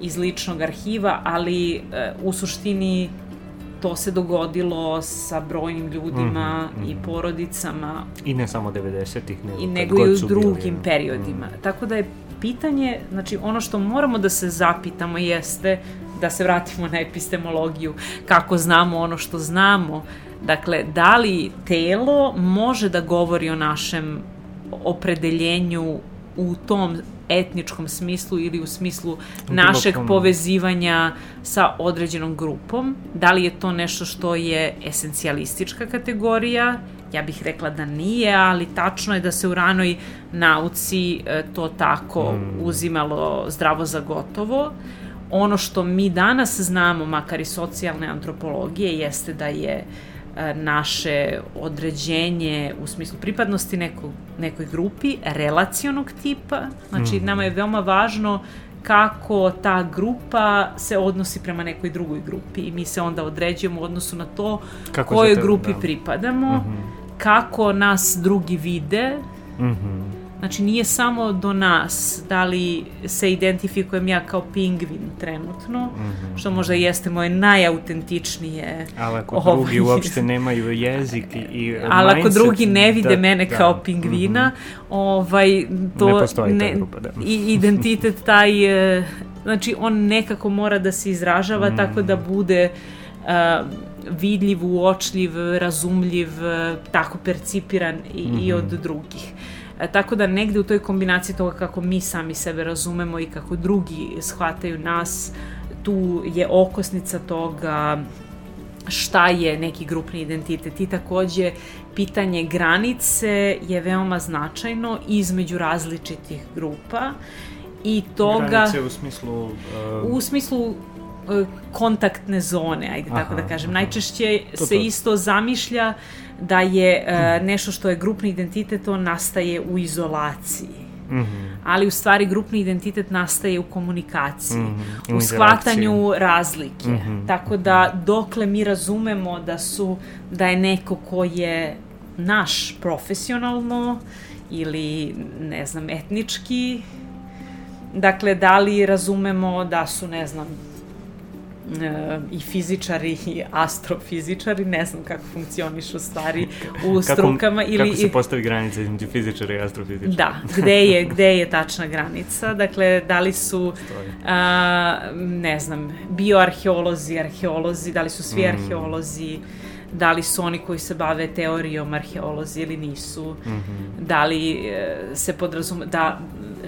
iz ličnog arhiva, ali a, u suštini to se dogodilo sa brojnim ljudima Mhm, i mhm. porodicama I ne samo 90-ih, nego, i nego i u bili, drugim ono. periodima. Mm. Tako da je pitanje, znači ono što moramo da se zapitamo jeste da se vratimo na epistemologiju, kako znamo ono što znamo. Dakle, da li telo može da govori o našem opredeljenju u tom etničkom smislu ili u smislu našeg kom- povezivanja sa određenom grupom. Da li je to nešto što je esencijalistička kategorija? Ja bih rekla da nije, ali tačno je da se u ranoj nauci e, to tako Mm. uzimalo zdravo za gotovo. Ono što mi danas znamo, makar i socijalne antropologije, jeste da je e, naše određenje u smislu pripadnosti nekog, nekoj grupi relacionog tipa. Znači, Mhm. nama je veoma važno kako ta grupa se odnosi prema nekoj drugoj grupi i mi se onda određujemo u odnosu na to Kako kojoj te- grupi da. pripadamo, Mhm. kako nas drugi vide, Mhm. Znači nije samo do nas da li se identifikujem ja kao pingvin trenutno, Mhm. što možda jeste moje najautentičnije. Ali ako Ovaj, drugi uopšte nemaju jezik i, i Ali ako mindset, drugi ne vide da- mene da, kao pingvina, ovaj, to Ne postoji ta grupa, da. i identitet taj, e, znači on nekako mora da se izražava Mm. tako da bude e, vidljiv, uočljiv, razumljiv, e, tako percipiran i, i od Mhm. drugih. E, tako da negde u toj kombinaciji toga kako mi sami sebe razumemo i kako drugi shvataju nas, tu je okosnica toga šta je neki grupni identitet. I takođe pitanje granice je veoma značajno između različitih grupa i toga Granice u smislu... Uh, u smislu kontaktne zone, ajde tako Aha, da kažem. aha. Najčešće To, se to. isto zamišlja da je e, nešto što je grupni identitet, on nastaje u izolaciji. mhm, Ali u stvari grupni identitet nastaje u komunikaciji, Mhm, u u shvatanju razlike. Mhm, Tako da dokle mi razumemo da su da je neko ko je naš profesionalno ili ne znam etnički dakle da li razumemo da su ne znam e, i fizičari i astrofizičari, ne znam kako funkcionišu stvari u strukama kako, ili Kako se postavi granica između fizičara i astrofizičara? Da, gde je, gde je tačna granica? Dakle, da li su, a, ne znam, bioarheolozi, arheolozi, da li su svi Mm. arheolozi, da li su oni koji se bave teorijom arheolozi ili nisu, Mhm. da li e, se podrazume, da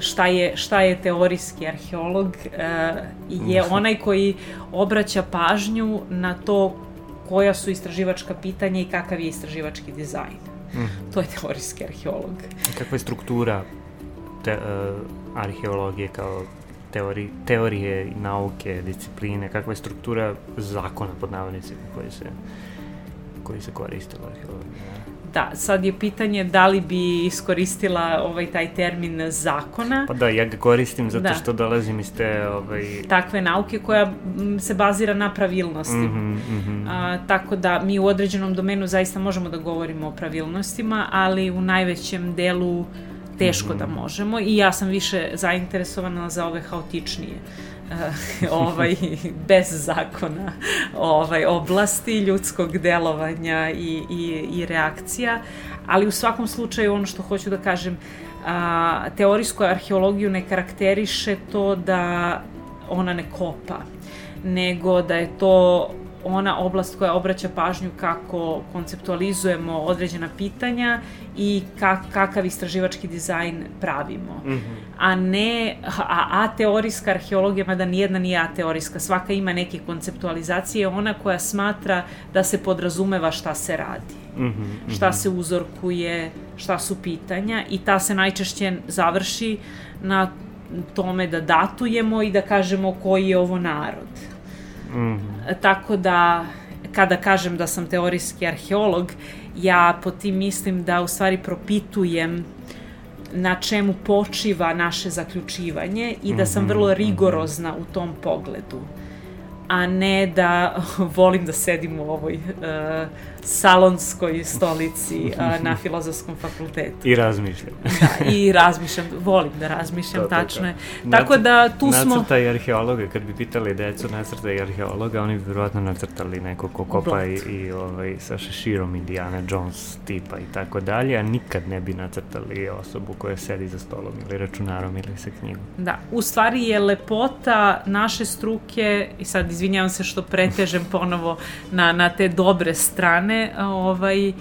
šta je, šta je teorijski arheolog e, je onaj koji obraća pažnju na to koja su istraživačka pitanja i kakav je istraživački dizajn. Mhm. To je teorijski arheolog. Kakva je struktura te, uh, arheologije kao teori, teorije, nauke, discipline, kakva je struktura zakona pod navodnicima koji se koji se koriste u arheologiji? Da, sad je pitanje da li bi iskoristila ovaj taj termin zakona, Pa da, ja ga koristim zato Da. što dolazim iz te ovaj, takve nauke koja se bazira na pravilnosti. Mhm, mhm. A, tako da mi u određenom domenu zaista možemo da govorimo o pravilnostima, ali u najvećem delu teško da možemo i ja sam više zainteresovana za ove haotičnije ovaj, bez zakona ovaj, oblasti ljudskog delovanja i, i, i reakcija, ali u svakom slučaju ono što hoću da kažem, a, teorijsku arheologiju ne karakteriše to da ona ne kopa, nego da je to ona oblast koja obraća pažnju kako konceptualizujemo određena pitanja i ka, kakav istraživački dizajn pravimo. Mhm. A ne, a, a teorijska arheologija, mada nijedna nije ateorijska, svaka ima neke konceptualizacije, ona koja smatra da se podrazumeva šta se radi Mhm, mhm. šta se uzorkuje, šta su pitanja i ta se najčešće završi na tome da datujemo i da kažemo koji je ovo narod. Mhm. Tako da, kada kažem da sam teorijski arheolog, ja po tim mislim da u stvari propitujem na čemu počiva naše zaključivanje i da sam vrlo rigorozna u tom pogledu a ne da volim da sedim u ovoj uh, salonskoj stolici a, na filozofskom fakultetu. I razmišljam. Da, i razmišljam, volim da razmišljam, To, tačno je. Tako da tu smo... Nacrtaj arheologa, kad bi pitali decu nacrtaj arheologa, oni bi vjerojatno nacrtali neko ko kopa i, i ovaj, sa šeširom Indiana Jones tipa i tako dalje, a nikad ne bi nacrtali osobu koja sedi za stolom ili računarom ili sa knjigom. Da, u stvari je lepota naše struke, i sad izvinjavam se što pretežem ponovo na, na te dobre strane, a, ovaj,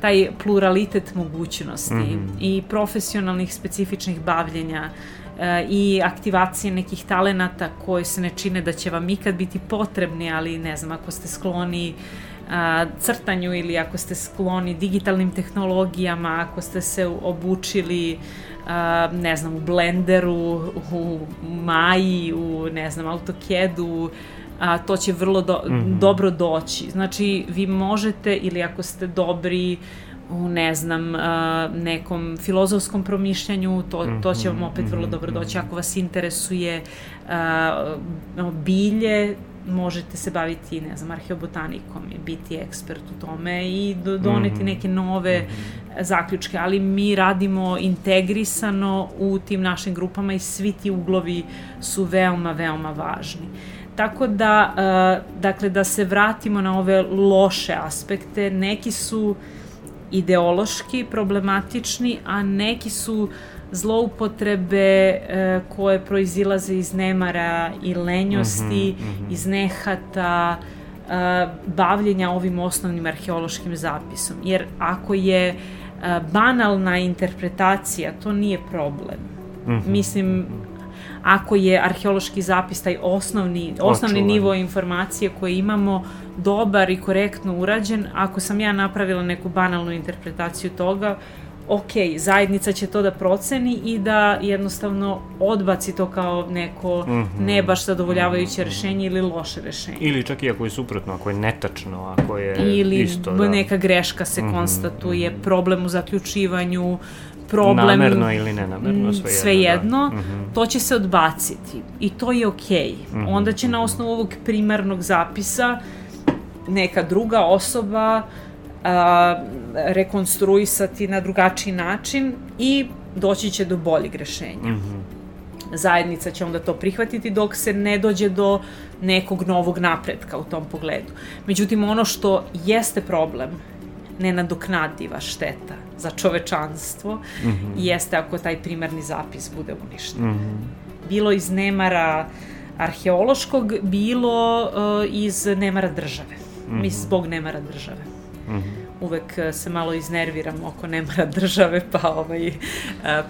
taj pluralitet mogućnosti Mhm. i profesionalnih specifičnih bavljenja e, i aktivacije nekih talenata koji se ne čine da će vam ikad biti potrebni, ali ne znam, ako ste skloni a, crtanju ili ako ste skloni digitalnim tehnologijama, ako ste se obučili a, ne znam, u Blenderu, u Maji, u ne znam, AutoCAD-u, a, to će vrlo do, Mhm. dobro doći. Znači, vi možete, ili ako ste dobri u, ne znam, a, nekom filozofskom promišljanju, to, to će vam opet vrlo Mhm, dobro doći. mhm. Ako vas interesuje a, bilje, možete se baviti, ne znam, arheobotanikom i biti ekspert u tome i do, doneti Mhm. neke nove zaključke, ali mi radimo integrisano u tim našim grupama i svi ti uglovi su veoma, veoma važni. Tako da, uh, dakle, da se vratimo na ove loše aspekte, neki su ideološki problematični, a neki su zloupotrebe e, koje proizilaze iz nemara i lenjosti, Mhm, mhm. iz nehata, e, bavljenja ovim osnovnim arheološkim zapisom. Jer ako je e, banalna interpretacija, to nije problem. Mhm. Mislim, ako je arheološki zapis taj osnovni, osnovni Očuvan. nivo informacije koje imamo dobar i korektno urađen, ako sam ja napravila neku banalnu interpretaciju toga, ok, zajednica će to da proceni i da jednostavno odbaci to kao neko Mhm. ne baš zadovoljavajuće rešenje ili loše rešenje. Ili čak i ako je suprotno, ako je netačno, ako je ili isto, b- da. neka greška se Mhm, konstatuje, problem u zaključivanju, problem Namerno ili nenamerno, Mm, svejedno. svejedno, Da. Mhm. to će se odbaciti i to je okej. Mhm, Onda će na osnovu ovog primarnog zapisa neka druga osoba a, rekonstruisati na drugačiji način i doći će do boljeg rešenja. Mhm. Zajednica će onda to prihvatiti dok se ne dođe do nekog novog napretka u tom pogledu. Međutim, ono što jeste problem, nenadoknadiva šteta za čovečanstvo, Mhm. jeste ako taj primarni zapis bude uništen Mhm. bilo iz nemara arheološkog, bilo uh, iz nemara države. Mi zbog nemara države. Mhm. Uvek uh, se malo iznerviram oko nemara države, pa ovaj, uh,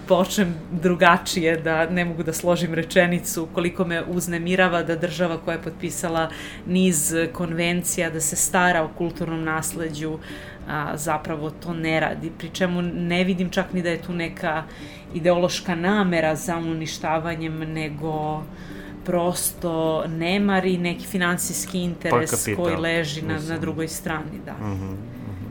počnem drugačije da ne mogu da složim rečenicu koliko me uznemirava da država koja je potpisala niz konvencija da se stara o kulturnom nasleđu a, zapravo to ne radi. Pri čemu ne vidim čak ni da je tu neka ideološka namera za uništavanjem, nego prosto nemar i neki finansijski interes kapital, koji leži na, na mislim. drugoj strani, da. Mhm, mhm.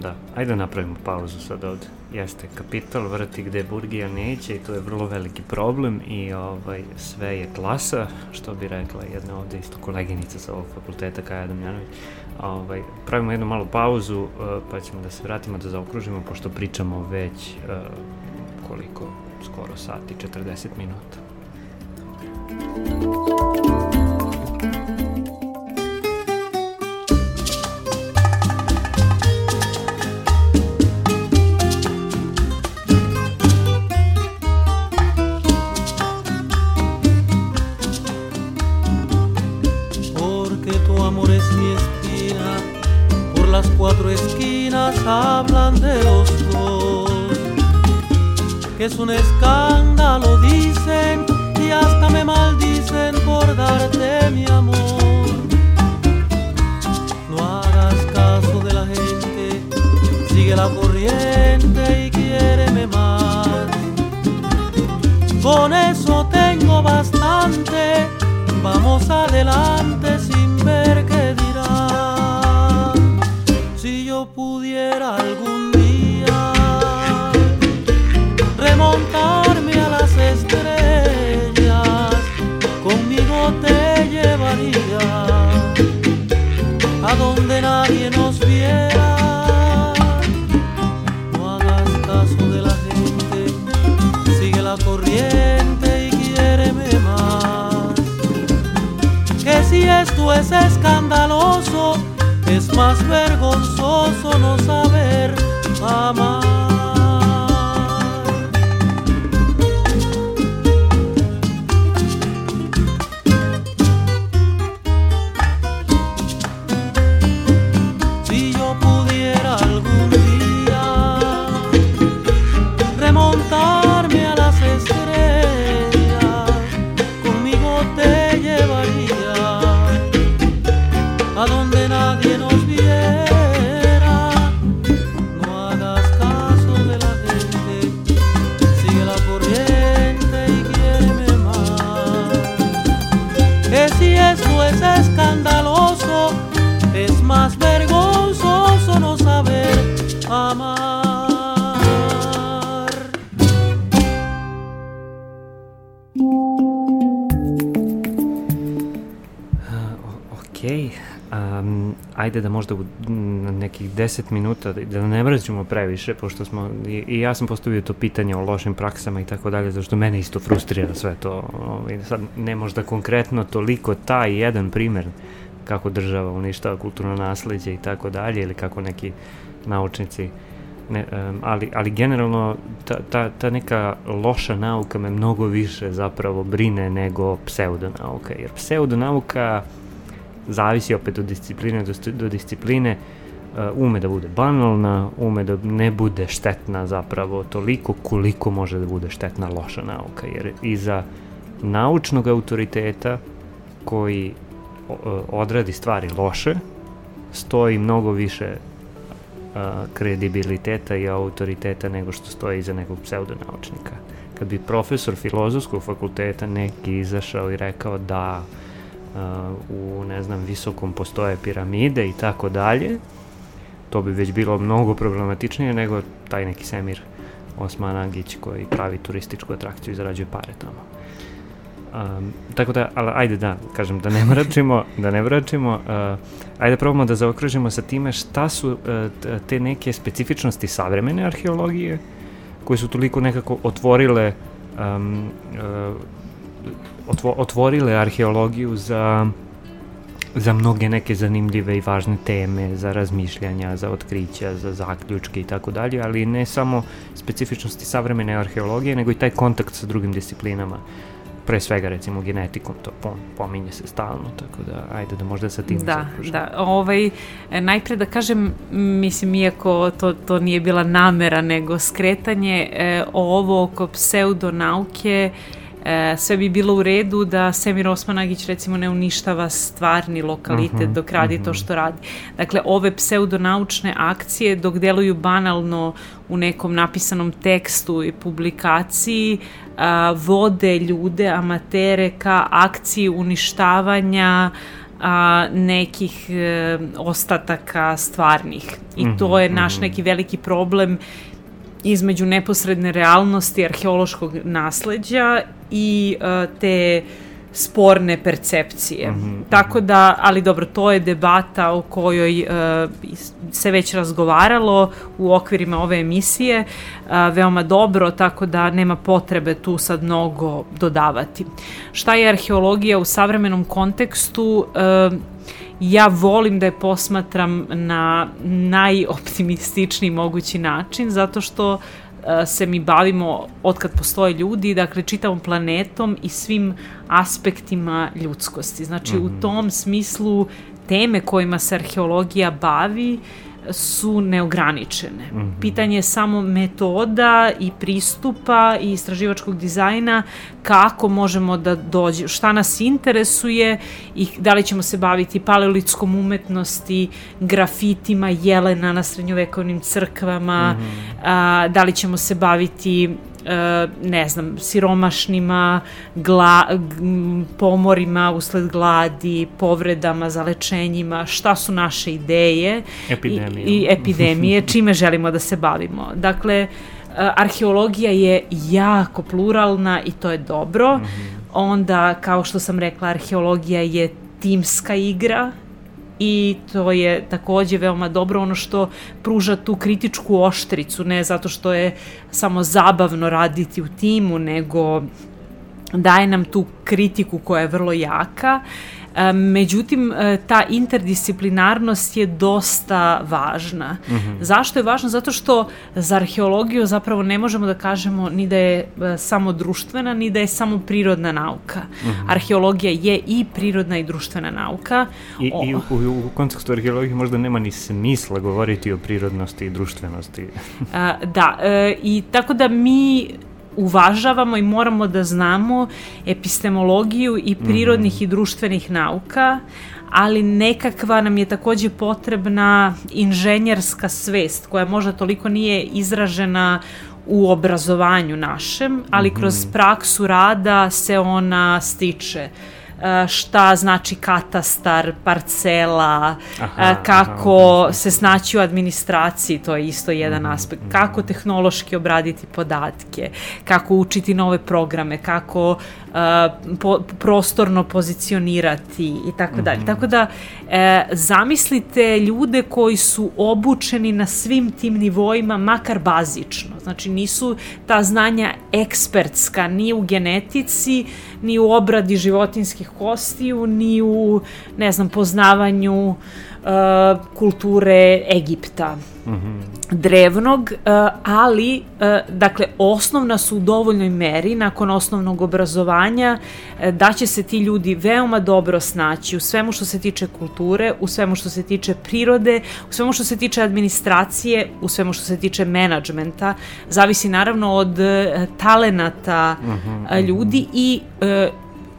Da, ajde napravimo pauzu sad ovde. Jeste, kapital vrti gde Burgija neće i to je vrlo veliki problem i ovaj, sve je klasa, što bi rekla jedna ovde isto koleginica sa ovog fakulteta Kaja Damjanović. Ovaj, pravimo jednu malu pauzu eh, pa ćemo da se vratimo da zaokružimo pošto pričamo već eh, koliko, skoro sati, 40 minuta. porque que es un escándalo dicen y hasta me maldicen por darte mi amor. No hagas caso de la gente, sigue la corriente y quiéreme más. Con eso tengo bastante. Vamos adelante sin ver qué dirán. Si yo pudiera algún montarme a las estrellas, conmigo te llevaría a donde nadie nos viera. No hagas caso de la gente, sigue la corriente y quiéreme más. Que si esto es escandaloso, es más vergonzoso no saber amar. Ajde da možda u nekih 10 minuta, da- da ne mrzimo previše, pošto smo, i, i ja sam postavio to pitanje o lošim praksama i tako dalje, zašto mene isto frustrira sve to. Ovaj, sad, ne možda konkretno toliko taj jedan primer kako država uništava kulturno nasledđe i tako dalje, ili kako neki naučnici ne, em, ali, ali generalno ta, ta, ta neka loša nauka me mnogo više zapravo brine nego pseudonauka, jer pseudonauka zavisi opet od discipline do, do discipline, uh, ume da bude banalna, ume da ne bude štetna zapravo toliko koliko može da bude štetna loša nauka, jer iza naučnog autoriteta koji odradi stvari loše, stoji mnogo više a, kredibiliteta i autoriteta nego što stoji iza nekog pseudonaučnika. Kad bi profesor filozofskog fakulteta neki izašao i rekao da a, u, ne znam, visokom postoje piramide i tako dalje, to bi već bilo mnogo problematičnije nego taj neki Semir Osman Agić koji pravi turističku atrakciju i zarađuje pare tamo. Um, tako da, ali ajde da, kažem, da ne mračimo, da ne mračimo, uh, ajde probamo da zaokružimo sa time šta su uh, te neke specifičnosti savremene arheologije koje su toliko nekako otvorile um, uh, otvo, otvorile arheologiju za za mnoge neke zanimljive i važne teme, za razmišljanja, za otkrića, za zaključke i tako dalje, ali ne samo specifičnosti savremene arheologije, nego i taj kontakt sa drugim disciplinama pre svega recimo genetikom, to pom, pominje se stalno, tako da ajde da možda sa tim Da, da. Ovaj, najpre da kažem, mislim, iako to, to nije bila namera, nego skretanje, e, ovo oko pseudonauke, e, sve bi bilo u redu da Semir Osmanagić recimo ne uništava stvarni lokalitet Mhm, dok radi to što radi. Dakle, ove pseudonaučne akcije dok deluju banalno u nekom napisanom tekstu i publikaciji a, vode ljude, amatere ka akciji uništavanja a, nekih e, ostataka stvarnih. I to je naš neki veliki problem između neposredne realnosti arheološkog nasleđa i e, te sporne percepcije. Tako da, ali dobro, to je debata o kojoj e, se već razgovaralo u okvirima ove emisije, e, veoma dobro, tako da nema potrebe tu sad mnogo dodavati. Šta je arheologija u savremenom kontekstu? E, ja volim da je posmatram na najoptimističniji mogući način, zato što se mi bavimo od kad postoje ljudi, dakle čitavom planetom i svim aspektima ljudskosti. Znači u tom smislu teme kojima se arheologija bavi su neograničene. Pitanje je samo metoda i pristupa i istraživačkog dizajna kako možemo da dođe, šta nas interesuje i da li ćemo se baviti paleolitskom umetnosti, grafitima jelena na srednjovekovnim crkvama, a, da li ćemo se baviti ne znam, siromašnima, gla, pomorima usled gladi, povredama, zalečenjima, šta su naše ideje Epidemije. i, i epidemije, čime želimo da se bavimo. Dakle, e, arheologija je jako pluralna i to je dobro. Onda, kao što sam rekla, arheologija je timska igra i to je takođe veoma dobro ono što pruža tu kritičku oštricu, ne zato što je samo zabavno raditi u timu, nego daje nam tu kritiku koja je vrlo jaka međutim, e, ta interdisciplinarnost je dosta važna. Mm -hmm. Zašto je važna? Zato što za arheologiju zapravo ne možemo da kažemo ni da je e, samo društvena, ni da je samo prirodna nauka. Mm -hmm. Arheologija je i prirodna i društvena nauka. I, o... i u, u kontekstu arheologije možda nema ni smisla govoriti o prirodnosti i društvenosti. Da, e, i tako da mi uvažavamo i moramo da znamo epistemologiju i prirodnih mm. i društvenih nauka, ali nekakva nam je takođe potrebna inženjerska svest koja možda toliko nije izražena u obrazovanju našem, ali kroz mhm. praksu rada se ona stiče. Uh, šta znači katastar, parcela, aha, e, kako aha, se snaći u administraciji, to je isto jedan mm, aspekt, kako tehnološki obraditi podatke, kako učiti nove programe, kako po, prostorno pozicionirati i tako dalje. Mhm. Tako da e, zamislite ljude koji su obučeni na svim tim nivoima, makar bazično. Znači nisu ta znanja ekspertska ni u genetici, ni u obradi životinskih kostiju, ni u, ne znam, poznavanju uh, kulture Egipta mm -hmm. drevnog, uh, ali uh, dakle osnovna su u dovoljnoj meri nakon osnovnog obrazovanja da će se ti ljudi veoma dobro snaći u svemu što se tiče kulture, u svemu što se tiče prirode, u svemu što se tiče administracije, u svemu što se tiče menadžmenta. Zavisi naravno od talenata mm -hmm. ljudi i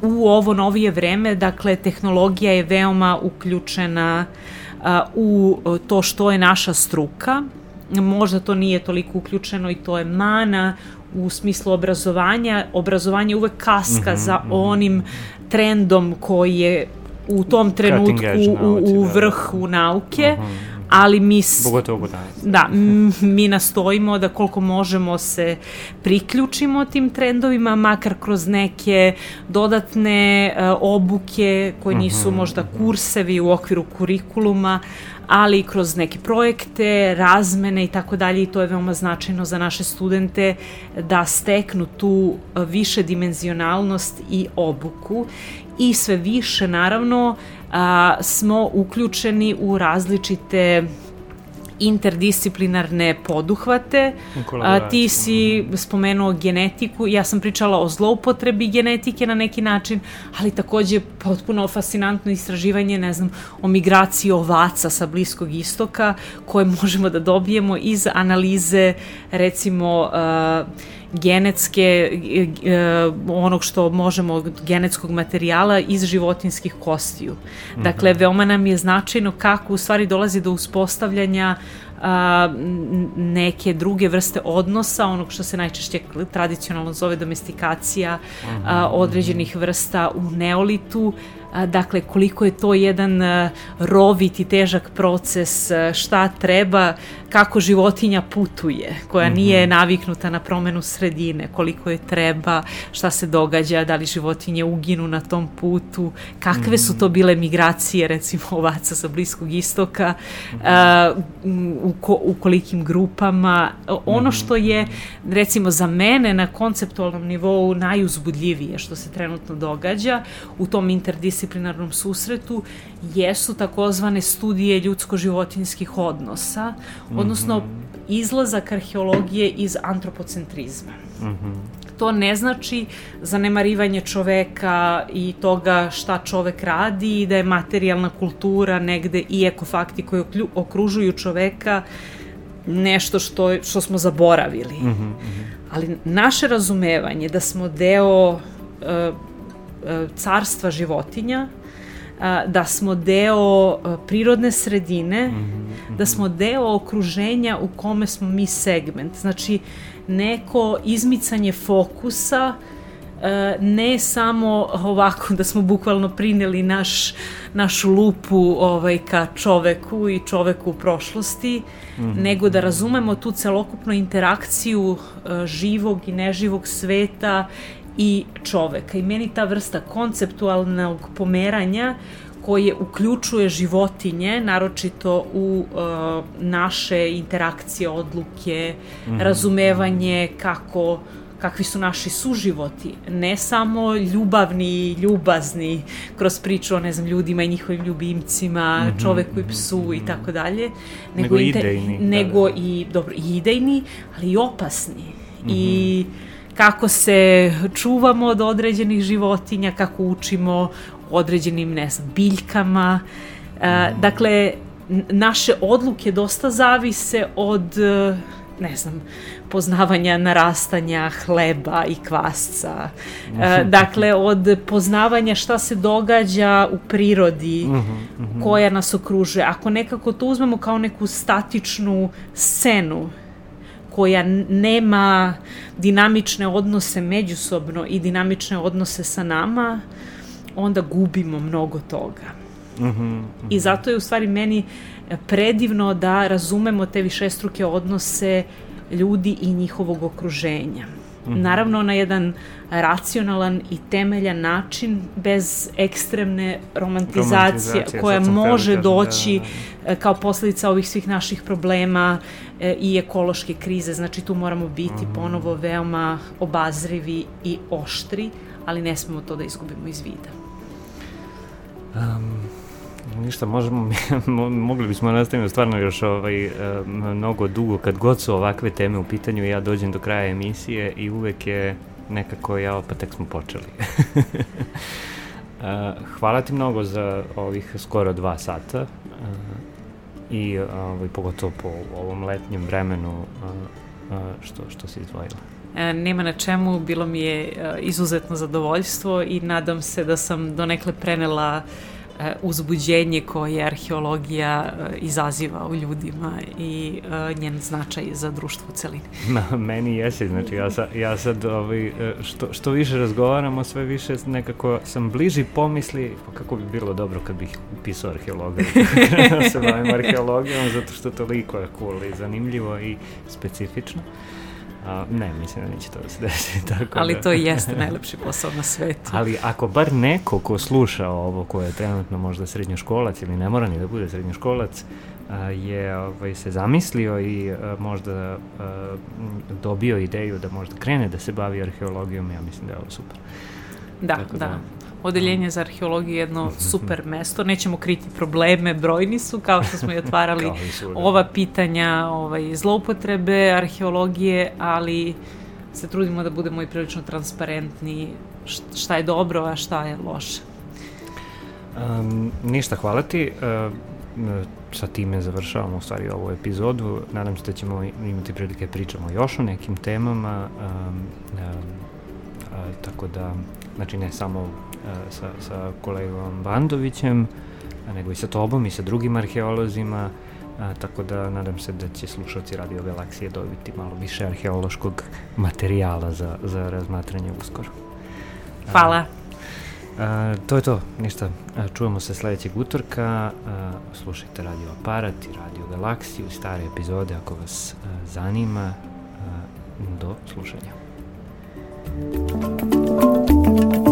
u ovo novije vreme, dakle, tehnologija je veoma uključena u to što je naša struka. Možda to nije toliko uključeno i to je mana u smislu obrazovanja. Obrazovanje uvek kaska mm -hmm, za mhm. onim trendom koji je u tom trenutku u, u da. vrhu nauke. Uh mhm. -huh ali mi... Pogotovo danas. Da, mi nastojimo da koliko možemo se priključimo tim trendovima, makar kroz neke dodatne uh, obuke koje nisu uh mhm, -huh, možda kursevi u okviru kurikuluma, ali i kroz neke projekte, razmene i tako dalje. I to je veoma značajno za naše studente da steknu tu više dimenzionalnost i obuku. I sve više naravno a, smo uključeni u različite interdisciplinarne poduhvate. A, ti si spomenuo genetiku, ja sam pričala o zloupotrebi genetike na neki način, ali takođe potpuno fascinantno istraživanje, ne znam, o migraciji ovaca sa Bliskog istoka, koje možemo da dobijemo iz analize, recimo, uh, genetske, e, e, onog što možemo od genetskog materijala iz životinskih kostiju. Dakle, mhm. veoma nam je značajno kako u stvari dolazi do uspostavljanja a, neke druge vrste odnosa, onog što se najčešće tradicionalno zove domestikacija a, mhm. određenih vrsta u neolitu, dakle koliko je to jedan rovit i težak proces, šta treba, kako životinja putuje, koja mhm. nije naviknuta na promenu sredine, koliko je treba, šta se događa, da li životinje uginu na tom putu, kakve su to mhm. bile migracije, recimo ovaca sa Bliskog istoka, mhm. u, ko, u kolikim grupama. Ono što je, recimo, za mene na konceptualnom nivou najuzbudljivije što se trenutno događa u tom interdisciplinarnom susretu jesu takozvane studije ljudsko-životinskih odnosa, mm -hmm. izlazak arheologije iz antropocentrizma. Mm -hmm. To ne znači zanemarivanje čoveka i toga šta čovek radi i da je materijalna kultura negde i ekofakti koji okružuju čoveka nešto što, što smo zaboravili. Mm -hmm. Ali naše razumevanje da smo deo uh, uh, carstva životinja, da smo deo prirodne sredine, mm -hmm. da smo deo okruženja u kome smo mi segment. Znači, neko izmicanje fokusa ne samo ovako da smo bukvalno prineli naš, našu lupu ovaj, ka čoveku i čoveku u prošlosti, mm -hmm. nego da razumemo tu celokupnu interakciju živog i neživog sveta i čoveka. I meni ta vrsta konceptualnog pomeranja koje uključuje životinje, naročito u uh, naše interakcije, odluke, mm -hmm. razumevanje kako kakvi su naši suživoti, ne samo ljubavni i ljubazni kroz priču o, ne znam, ljudima i njihovim ljubimcima, mm -hmm, čoveku i psu i tako dalje, nego, nego idejni. Nego da, da. i, dobro, i idejni, ali i opasni. Mm -hmm. I kako se čuvamo od određenih životinja, kako učimo određenim, ne znam, biljkama. -hmm. dakle, naše odluke dosta zavise od ne znam, poznavanja narastanja hleba i kvasca. E, dakle, od poznavanja šta se događa u prirodi mhm, mhm. koja nas okružuje. Ako nekako to uzmemo kao neku statičnu scenu koja nema dinamične odnose međusobno i dinamične odnose sa nama, onda gubimo mnogo toga. Mm -hmm, I zato je u stvari meni predivno da razumemo te višestruke odnose ljudi i njihovog okruženja. -hmm. Naravno na jedan racionalan i temeljan način bez ekstremne romantizacije, romantizacije koja može kažem, doći da, da, da. kao posledica ovih svih naših problema e, i ekološke krize. Znači tu moramo biti mm ponovo veoma obazrivi i oštri, ali ne smemo to da izgubimo iz vida. Um, Ništa, možemo, mogli bismo nastaviti stvarno još ovaj, e, mnogo dugo kad god su ovakve teme u pitanju ja dođem do kraja emisije i uvek je nekako ja pa tek smo počeli. E, hvala ti mnogo za ovih skoro dva sata e, i ovaj, pogotovo po ovom letnjem vremenu što, što si izdvojila. E, nema na čemu, bilo mi je izuzetno zadovoljstvo i nadam se da sam donekle prenela uh, E, uzbuđenje koje arheologija e, izaziva u ljudima i e, njen značaj za društvo u celini. Ma, meni jesi, znači ja, sa, ja sad ovaj, što, što više razgovaramo, sve više nekako sam bliži pomisli pa kako bi bilo dobro kad bih upisao arheologiju. da se bavim arheologijom zato što toliko je cool i zanimljivo i specifično. A, ne, mislim da neće to da se desi. Tako Ali da... to i jeste najlepši posao na svetu. Ali ako bar neko ko sluša ovo, ko je trenutno možda srednjoškolac ili ne mora ni da bude srednjoškolac, a, je ovaj, se zamislio i a, možda a, dobio ideju da možda krene da se bavi arheologijom, ja mislim da je ovo super. Da, Tako da. da. Odeljenje za arheologiju je jedno super mesto. Nećemo kriti probleme, brojni su, kao što smo i otvarali ova pitanja ovaj, zloupotrebe arheologije, ali se trudimo da budemo i prilično transparentni šta je dobro, a šta je loše. Um, ništa, hvala ti. Uh, sa time završavamo u stvari ovu epizodu. Nadam se da ćemo imati prilike da pričamo još o nekim temama. Um, um, a, tako da, znači ne samo sa, sa kolegom Bandovićem, a, nego i sa tobom i sa drugim arheolozima, a, tako da nadam se da će slušalci Radio Galaksije dobiti malo više arheološkog materijala za, za razmatranje uskoro. Hvala. A, to je to, ništa. A, čujemo se sledećeg utorka. A, slušajte Radio Aparat i Radio Galaksiju, stare epizode ako vas a, zanima. A, do slušanja. Thank you.